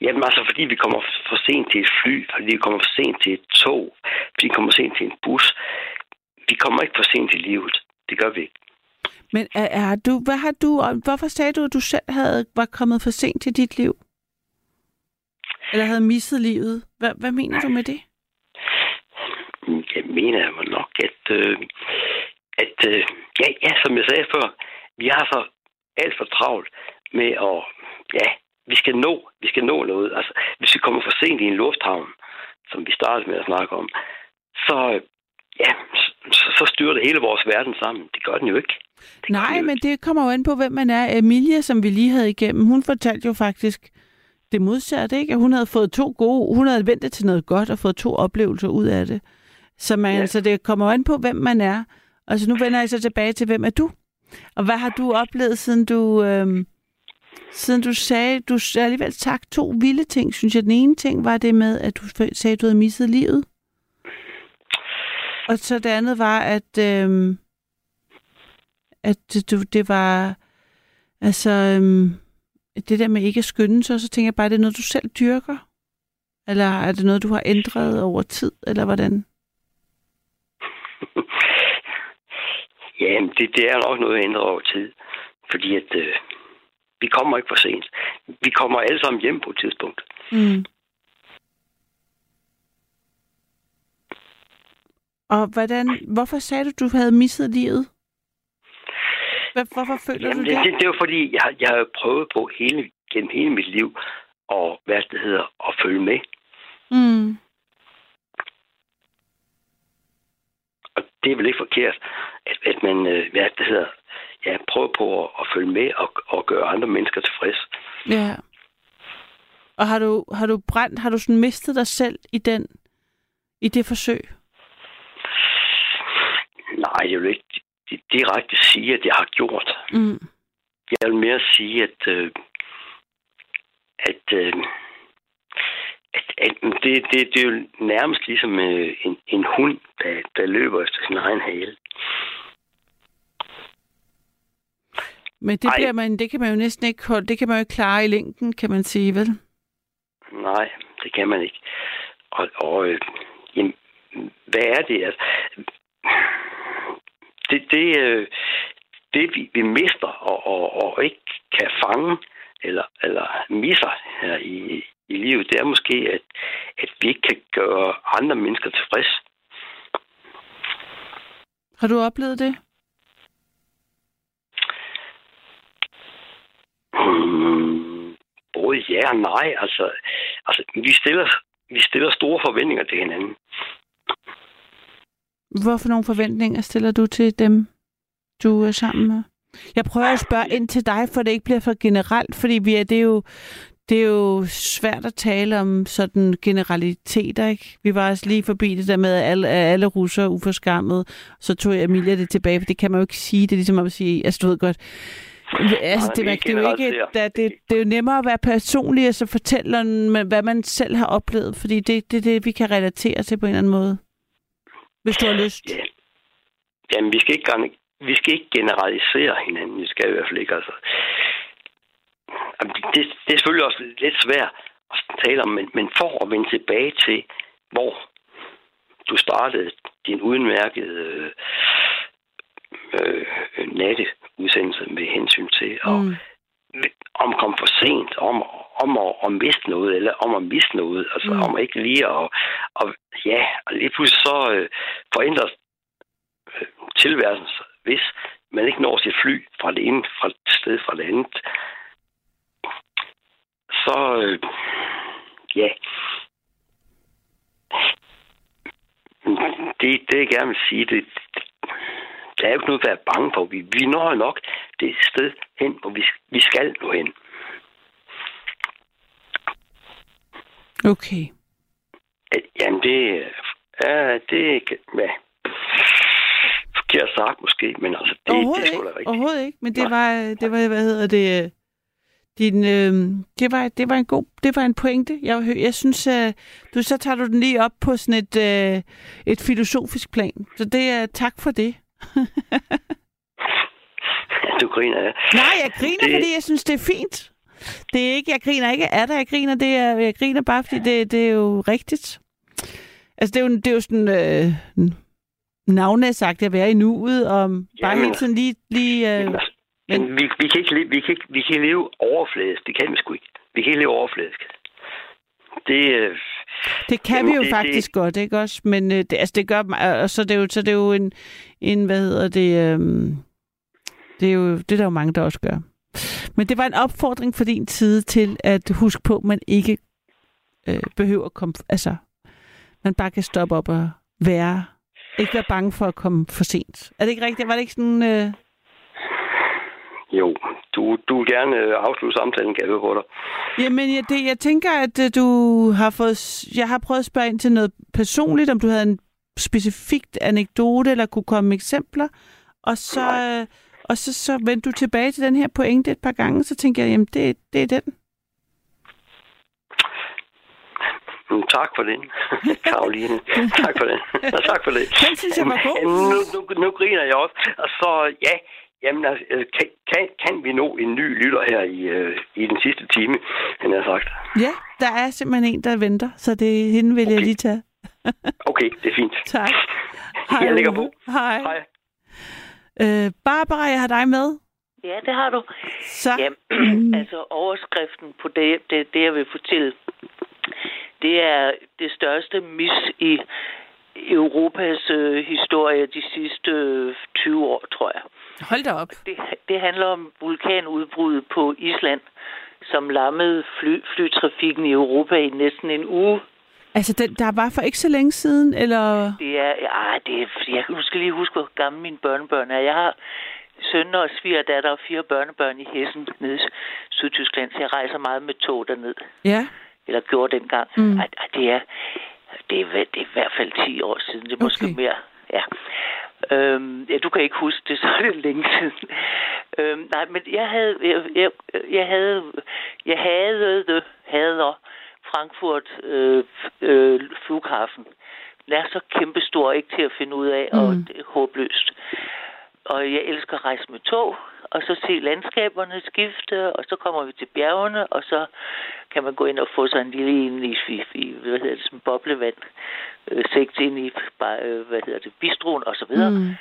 jamen altså, fordi vi kommer for sent til et fly, fordi vi kommer for sent til et tog, fordi vi kommer for sent til en bus. Vi kommer ikke for sent til livet. Det gør vi ikke. men er, er du, hvad har du, hvorfor sagde du, at du selv havde, var kommet for sent til dit liv? Eller havde misset livet? Hvad, hvad mener du med det? Jeg mener nok, at, øh, at øh, ja, ja, som jeg sagde før, vi har så alt for travlt med at, ja, vi skal nå, vi skal nå noget. Altså, hvis vi kommer for sent i en lufthavn, som vi startede med at snakke om, så, øh, ja, så, så styrer det hele vores verden sammen. Det gør den jo ikke. Det Nej, men det kommer jo an på, hvem man er. Emilie, som vi lige havde igennem, hun fortalte jo faktisk det modsatte, ikke? At hun havde fået to gode, hun havde ventet til noget godt og fået to oplevelser ud af det. Så man, Ja. altså, det kommer jo an på, hvem man er. Altså, nu vender jeg så tilbage til, hvem er du? Og hvad har du oplevet, siden du, øhm, siden du sagde, du har alligevel sagt to vilde ting, synes jeg. Den ene ting var det med, at du sagde, at du havde misset livet. Og så det andet var, at, øhm, at du, det var, altså, øhm, det der med ikke at skynde sig, så tænker jeg bare, det er noget, du selv dyrker. Eller er det noget, du har ændret over tid, eller hvordan? <laughs> Jamen, det, det er nok noget, jeg ændrer over tid. Fordi at øh, vi kommer ikke for sent. Vi kommer alle sammen hjem på et tidspunkt. Mm. Og hvordan, hvorfor sagde du, du havde misset livet? Hvorfor føler Jamen, du det, det? det, er jo fordi, jeg, jeg har prøvet på hele, gennem hele mit liv og hvad det hedder, at følge med. Mm. Og det er vel ikke forkert, at, at man, øh, hvad det hedder, ja, prøver på at, at følge med og, og gøre andre mennesker tilfreds. Ja. Og har du, har du brændt, har du sådan mistet dig selv i den, i det forsøg? Nej, jeg vil ikke di- direkte sige, at jeg har gjort. Mm. Jeg vil mere sige, at, øh, at, øh, at, at det, det, det er jo nærmest ligesom øh, en, en hund, der, der løber efter sin egen hale. Men det, Ej. bliver man, det kan man jo næsten ikke holde, det kan man jo ikke klare i længden, kan man sige, vel? Nej, det kan man ikke. Og, og øh, jamen, hvad er det? Altså, det, det, øh, det vi, vi mister og, og, og ikke kan fange eller, eller misser her i, i livet, det er måske, at, at vi ikke kan gøre andre mennesker tilfreds. Har du oplevet det? Hmm, både ja og nej. Altså, altså vi, stiller, vi stiller store forventninger til hinanden. Hvorfor nogle forventninger stiller du til dem, du er sammen med? Jeg prøver at spørge ind til dig, for det ikke bliver for generelt, fordi vi er, det, er jo, det er jo svært at tale om sådan generaliteter, ikke? Vi var også lige forbi det der med, at alle, at alle russere er så tog jeg Emilia det tilbage, for det kan man jo ikke sige. Det er ligesom at sige, altså du ved godt, Altså, det, man, det, er jo ikke, der, det, det er jo nemmere at være personlig og så fortælle, om, hvad man selv har oplevet, fordi det det, er det, vi kan relatere til på en eller anden måde. Hvis du har lyst. Ja. Jamen, vi skal, ikke, vi skal ikke generalisere hinanden. Vi skal i hvert fald ikke, altså. Jamen, Det, det er selvfølgelig også lidt svært at tale om, men, men for at vende tilbage til, hvor du startede din udmærkede øh, øh, natteudsendelse med hensyn til at, Mm. om at komme for sent, om, om at, at miste noget, eller om at miste noget, altså Mm. om ikke lige at, og, ja, og lige pludselig så øh, forændres øh, tilværelsen, hvis man ikke når sit fly fra det ene fra et sted fra det andet. Så, øh, ja, det, det jeg gerne vil sige, det, der er jo ikke noget at være bange for. Vi, vi når nok det sted hen, hvor vi, vi skal nå hen. Okay. Jamen, det er det ja, forkert sagt måske, men altså, det, det Overhovedet er sgu da ikke. rigtigt. Overhovedet ikke. Men det var, det var, hvad hedder det, din, øh, det, var, det var en god, det var en pointe. Jeg, jeg synes, øh, du, så tager du den lige op på sådan et, øh, et filosofisk plan. Så det er tak for det. <laughs> Du griner af. Nej, jeg griner, Det- fordi jeg synes, det er fint. Det er ikke, jeg griner ikke af det, jeg griner, det er, jeg griner bare, fordi det, det er jo rigtigt. Altså, det er jo, det er jo sådan øh, navnesagt at være i nuet, og bare Jamen. hele tiden lige... lige øh, altså, men vi, vi, kan ikke, le- vi, kan ikke, vi kan leve overfladisk. Det kan vi sgu ikke. Vi kan ikke leve overfladisk. Det, øh, Det kan Jamen, vi jo det- faktisk det... godt, ikke også? Men øh, det, altså, det gør og så det er jo så det er jo en, en hvad hedder det, øhm, det er jo det er der jo mange der også gør. Men det var en opfordring fra din side til at huske på, at man ikke øh, behøver at komme, altså man bare kan stoppe op og være, ikke være bange for at komme for sent. Er det ikke rigtigt? Var det ikke sådan, øh, jo, du, du vil gerne øh, afslutte samtalen, kan jeg på dig. Jamen, jeg, det, jeg tænker, at øh, du har fået... Jeg har prøvet at spørge ind til noget personligt, om du havde en specifikt anekdote, eller kunne komme med eksempler. Og så, øh, og så, så vendte du tilbage til den her pointe et par gange, så tænkte jeg, jamen, det, det er den. Mm, Tak for det, <laughs> Karoline. tak for det. <laughs> Ja, tak for det. Den synes jeg var god. Nu, nu, nu griner jeg også. Og så, ja, Jamen, altså, øh, kan, kan, kan vi nå en ny lytter her i, øh, i den sidste time, han har sagt? Ja, der er simpelthen en, der venter, så det hende vil okay. jeg lige tage. <laughs> Okay, det er fint. Tak. <laughs> Jeg lægger på. Hej. Hej. Øh, Barbara, jeg har dig med. Ja, det har du. Så. Jamen, <clears throat> altså overskriften på det, det, det, jeg vil fortælle, det er det største mis i Europas øh, historie de sidste øh, 20 år, tror jeg. Hold da op. Det, det handler om vulkanudbruddet på Island, som lammede fly, flytrafikken i Europa i næsten en uge. Altså, den, der var for ikke så længe siden, eller... Det er, ja, det er, jeg skal lige huske, hvor gamle mine børnebørn er. Jeg har sønner og svigerdatter og fire børnebørn i Hessen nede i Sydtyskland, så jeg rejser meget med tog derned. Ja. Eller gjorde dengang. Mm. Ej, ej, det, er, det, er, det er i hvert fald 10 år siden. Det er måske Okay. mere. Ja. Øhm, ja, du kan ikke huske det, <laughs> så er det længe siden. Øhm, nej, men jeg havde, jeg, jeg, jeg havde, jeg havde, det, hader Frankfurt øh, øh, flughafen. Den er så kæmpestor, ikke til at finde ud af, mm. og det er håbløst. Og jeg elsker at rejse med tog, og så se landskaberne skifte, og så kommer vi til bjergene, og så kan man gå ind og få sig en lille en i, i, i hvad hedder det, som boblevand, øh, sigt ind i, bare, øh, hvad hedder det, bistroen, og så videre. Mm.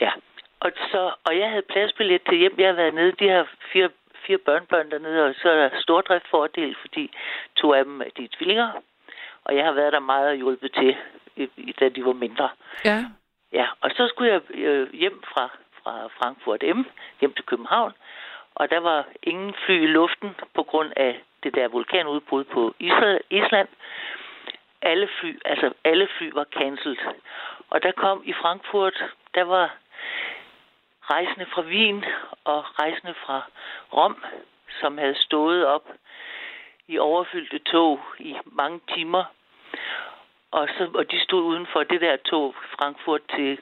Ja. Og, så, og jeg havde pladsbillet til hjem. Jeg havde været nede, de her fire, fire børnebørn dernede, og så er der stordriftfordel, fordi to af dem er de er tvillinger. Og jeg har været der meget og hjulpet til, da de var mindre. Ja. Ja, og så skulle jeg øh, hjem fra, fra Frankfurt M, hjem til København, og der var ingen fly i luften på grund af det der vulkanudbrud på Island. Island. Alle fly, altså alle fly var cancelled. Og der kom i Frankfurt, der var rejsende fra Wien og rejsende fra Rom, som havde stået op i overfyldte tog i mange timer. Og, så, og de stod uden for det der tog Frankfurt til,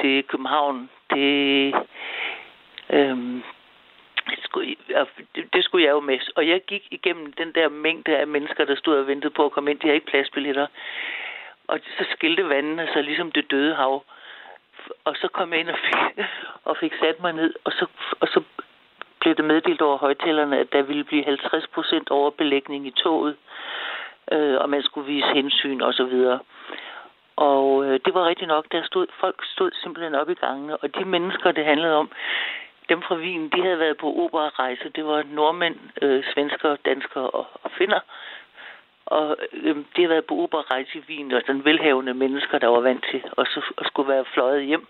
til København. Det, øhm, det, skulle, og det, det skulle jeg jo med. Og jeg gik igennem den der mængde af mennesker, der stod og ventede på at komme ind. De havde ikke pladsbilletter. Og så skilte vandene sig ligesom det døde hav. Og så kom jeg ind og fik, og fik sat mig ned, og så, og så blev det meddelt over højtalerne, at der ville blive 50 procent overbelægning i toget, øh, og man skulle vise hensyn og så videre. Og øh, det var rigtigt nok, der stod, folk stod simpelthen op i gangene, og de mennesker, det handlede om, dem fra Wien, de havde været på operarejse. Det var nordmænd, øh, svensker, danskere og, og finder. Og øh, de havde været på operarejse i Wien, og sådan velhavende mennesker, der var vant til og så og skulle være fløjet hjem.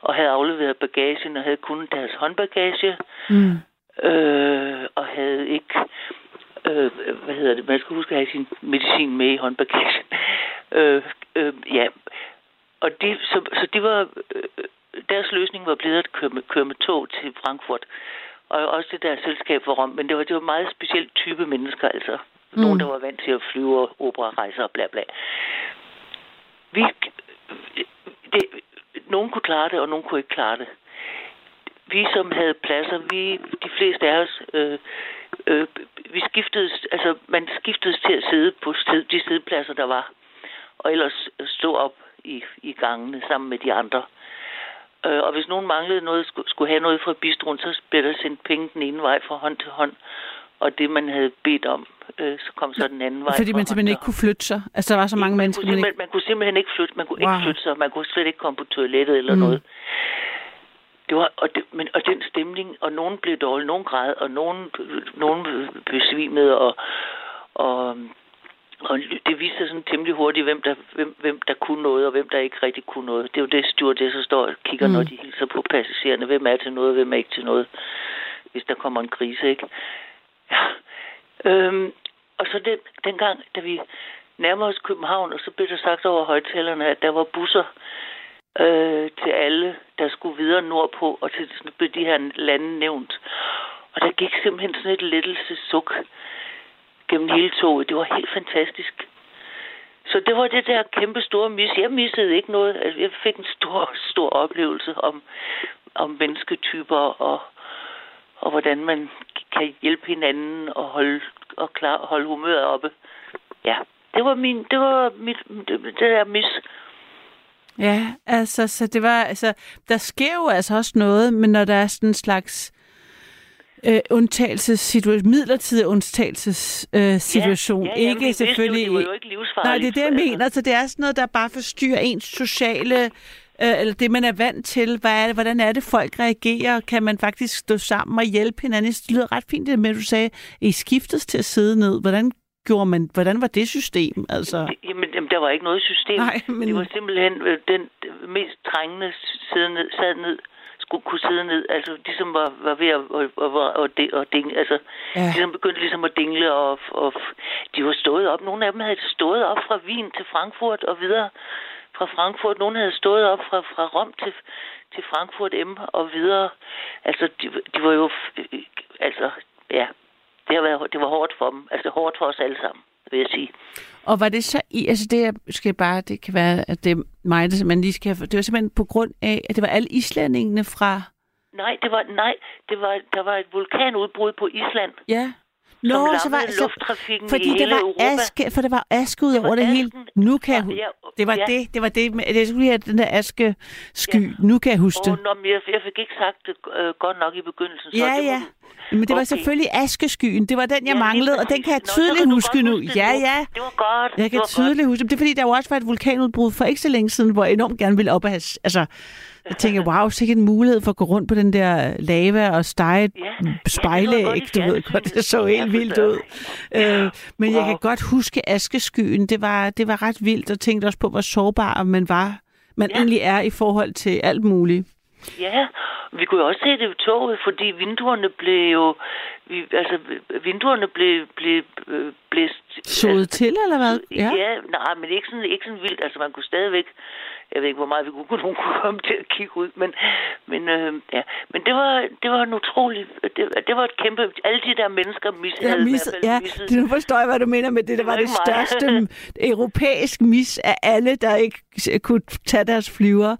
Og havde afleveret bagagen og havde kun deres håndbagage. Mm. Øh, og havde ikke, øh, hvad hedder det, man skal huske at have sin medicin med i håndbagagen. <laughs> Øh, øh, ja, og det, så, så det var, øh, deres løsning var blevet at køre med, køre med tog til Frankfurt. Og også det der selskab for Rom, men det var, det var en meget speciel type mennesker, altså. Mm. Nogen, der var vant til at flyve og operarejser og bla bla. Vi, det, nogen kunne klare det, og nogen kunne ikke klare det vi som havde pladser, vi, de fleste af os, øh, øh, vi skiftedes, altså man skiftedes til at sidde på sted, de sædepladser, der var, og ellers stå op i, i gangene sammen med de andre. Øh, og hvis nogen manglede noget, skulle, skulle have noget fra bistroen, så blev der sendt penge den ene vej fra hånd til hånd, og det man havde bedt om, øh, så kom så den anden vej Fordi man simpelthen ikke kunne flytte sig. Altså, der var så mange man mennesker, man ikke... man kunne simpelthen ikke flytte, man kunne Wow. ikke flytte sig, man kunne slet ikke komme på toilettet eller mm. noget. Det var, og, det, men, og den stemning, og nogen blev dårlige, nogen græd, og nogen, nogen besvimede, og, og, og det viste sig sådan temmelig hurtigt, hvem der, hvem, hvem der kunne noget, og hvem der ikke rigtig kunne noget. Det er jo det, stewardesser står og kigger, Mm. når de hilser på passagererne. Hvem er til noget, og hvem er ikke til noget, hvis der kommer en krise, ikke? Ja. Øhm, og så den, dengang, da vi nærmer os København, og så blev der sagt over højtalerne, at der var busser øh, til alle, der skulle videre nordpå, og til sådan blev de her lande nævnt. Og der gik simpelthen sådan et lettelse suk gennem hele toget. Det var helt fantastisk. Så det var det der kæmpe store mis. Jeg missede ikke noget. Altså, jeg fik en stor, stor oplevelse om, om mennesketyper og, og hvordan man kan hjælpe hinanden og holde, og klar, holde humøret oppe. Ja, det var min, det var mit, det, det der mis. Ja, altså, så det var, altså, der sker jo altså også noget, men når der er sådan en slags øh, undtagelsessituation, midlertidig undtagelsessituation, øh, ja, ja, ikke jo, selvfølgelig... det var jo ikke. Nej, det er det, jeg mener. Så det er sådan noget, der bare forstyrrer ens sociale, øh, eller det, man er vant til. Hvad er det, hvordan er det, folk reagerer? Kan man faktisk stå sammen og hjælpe hinanden? Det lyder ret fint, det med, at du sagde, at I skiftes til at sidde ned. Hvordan gjorde man, hvordan var det system? Altså, Jamen, jamen, der var ikke noget system. Nej, men- Det var simpelthen øh, den øh, mest trængende sidde ned, sad ned, skulle kunne sidde ned. Altså, ligesom var, var ved at, at, at, at, at dingle. Altså, Ja. ja. ligesom begyndte ligesom at dingle, og, og de var stået op. Nogle af dem havde stået op fra Wien til Frankfurt og videre fra Frankfurt. Nogle havde stået op fra, fra Rom til, til Frankfurt M og videre. Altså, de, de var jo... øh, Altså, ja, det, har været, det var hårdt for dem. Altså, hårdt for os alle sammen, vil jeg sige. Og var det så i, altså det jeg skal bare, det kan være, at det er mig, der man lige skal, det var simpelthen på grund af, at det var alle islændingene fra, Nej, det var, nej, det var, der var et vulkanudbrud på Island. ja. Som Nå, lammede så var så, lufttrafikken fordi i hele var Europa. aske, for der var aske ud Det var over det hele. asken. Nu kan jeg, Ja, ja, det var ja. det, det var det, med, jeg skulle have den der aske sky, nu kan jeg huske det. nå, men jeg, jeg fik ikke sagt det øh, godt nok i begyndelsen. Så Ja, det ja. Må, Men det var Okay. selvfølgelig askeskyen. Det var den, jeg Ja, manglede, og den kan jeg Nå, tydeligt du huske nu. huske det Ja, ja. Det var godt. Jeg det kan var tydeligt huske det. Det er fordi, der jo også var et vulkanudbrud for ikke så længe siden, hvor jeg enormt gerne ville op og have... Altså, jeg tænker, <laughs> wow, sikkert en mulighed for at gå rundt på den der lava og stege et Ja. spejlæg. Ja, det så du ved godt, det så helt Ja, vildt ud. Øh, men jeg Wow. kan godt huske askeskyen. Det var, det var ret vildt, og tænkte også på, hvor sårbar man var. Man Ja. egentlig er i forhold til alt muligt. Ja, vi kunne jo også se det i toget, fordi vinduerne blev jo... Vi, altså, vinduerne blev, blev øh, blæst... Sået til, eller hvad? Ja. ja, nej, men ikke sådan, ikke sådan vildt. Altså, man kunne stadigvæk... Jeg ved ikke, hvor meget vi kunne, nogen kunne komme til at kigge ud, men, men, øh, ja. men det var, det var en utrolig... Det, det var et kæmpe... Alle de der mennesker mis, Ja, mis, ja, misset. nu forstår jeg, hvad du mener med det. Det Det var var det største europæisk mis af alle, der ikke kunne tage deres flyver.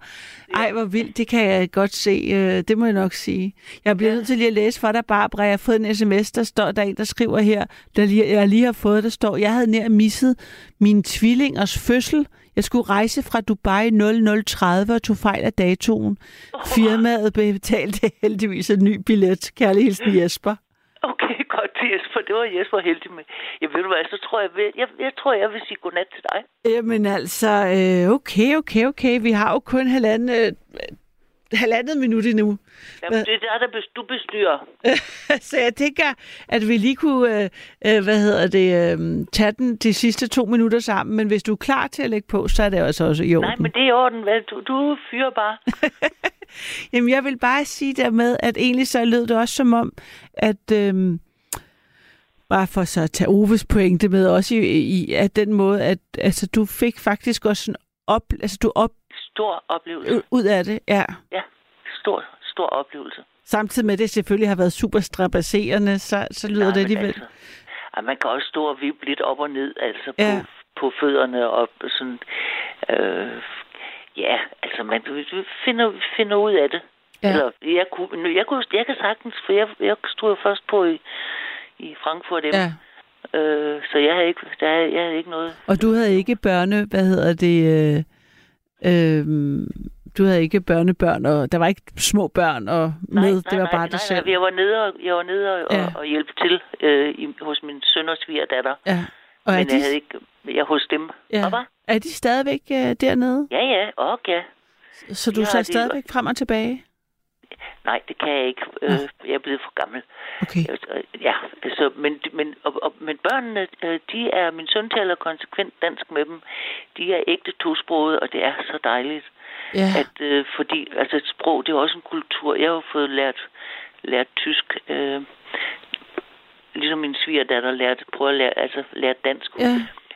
Ej, hvor vildt. Det kan jeg godt se. Øh, Det må jeg nok sige. Jeg bliver nødt til lige at læse for dig, Barbara. Jeg har fået en sms, der står, der er en, der skriver her, der lige, jeg lige har fået, der står, jeg havde nær misset min tvillingers fødsel. Jeg skulle rejse fra Dubai 0030 og tog fejl af datoen. Firmaet betalte heldigvis en ny billet. Kærlig hilsen Jesper. Okay, godt Jesper. Det var Jesper heldig med. Jeg ved du hvad, så tror jeg, jeg, jeg, jeg tror, jeg vil sige godnat til dig. Jamen altså, øh, okay, okay, okay. Vi har jo kun halvanden, øh, <laughs> halvandet minut endnu. Jamen, det er der, der bes- du bestyrer. <laughs> Så jeg tænker, at vi lige kunne, øh, øh, hvad hedder det, øh, tage den de sidste to minutter sammen. Men hvis du er klar til at lægge på, så er det altså også i orden. Nej, men det er i orden. Hvad? Du, du fyrer bare. <laughs> Jamen, jeg vil bare sige dermed, at egentlig så lød det også som om, at... Øh, bare for så at tage Oves pointe med også i, i at den måde, at altså, du fik faktisk også en op, altså du op Stor oplevelse. ud af det, ja. Ja, stor, stor oplevelse. Samtidig med, det selvfølgelig har været super strapasserende, så, så lyder Nej, det alligevel... Altså, man kan også stå og vippe lidt op og ned, altså Ja. på, på fødderne og sådan... Øh, ja, altså man finder, finder ud af det. Ja. Eller, jeg, kunne, jeg, kunne, jeg kan sagtens, for jeg, jeg stod jo først på i, i Frankfurt. Ja. Øh, så jeg havde, ikke, der, jeg havde ikke noget. Og du havde ikke børne, hvad hedder det, øh, øh, du havde ikke børnebørn, og der var ikke små børn og med, nej, det var nej, bare nej, dig selv. Nej, jeg var nede og, jeg var nede og, Ja. og, hjælpe til øh, i, hos min søn og svigerdatter. Ja. Og er Men de, jeg havde ikke... Jeg hos dem. ja. Var? er de stadigvæk øh, dernede? Ja, ja, og ja. Så du Ja, så de- stadigvæk frem og tilbage? Nej, det kan jeg ikke. Øh, jeg er blevet for gammel. Okay. Øh, Ja, altså, men, men, og, og, men børnene, øh, de er, min søn taler konsekvent dansk med dem. De er ægte tosprogede, og det er så dejligt. Ja. At, øh, fordi, altså et sprog, det er også en kultur. Jeg har fået lært, lært tysk, øh, ligesom min svigerdatter lærte, prøve at lære, altså lære dansk. Ja.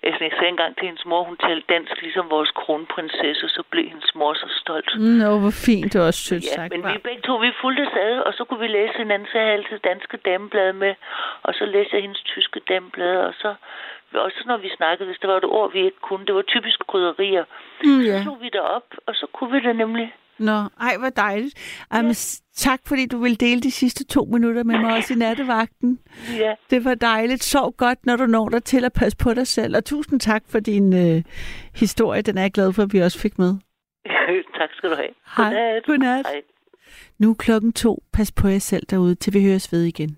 Altså, jeg sagde engang til hendes mor, hun talte dansk, ligesom vores kronprinsesse, så blev hendes mor så stolt. Nå, hvor fint, det var også sødt Ja, sagt. men hva'? vi begge to, vi fulgte ad, og så kunne vi læse hinanden, så jeg altid danske dameblade med, og så læste jeg hendes tyske dameblade, og så også når vi snakkede, hvis der var et ord, vi ikke kunne, det var typisk krydderier, Mm, så ja. slog vi det op, og så kunne vi det nemlig. Nå, ej, hvor dejligt. Ej, men, s- tak, fordi du ville dele de sidste to minutter med mig også i nattevagten. Ja, Det var dejligt. Sov godt, når du når dig til at passe på dig selv. Og tusind tak for din øh, historie. Den er jeg glad for, at vi også fik med. <laughs> tak skal du have. Hej. Godnat. Godnat. Hej. Nu er klokken to. Pas på jer selv derude, til vi høres ved igen.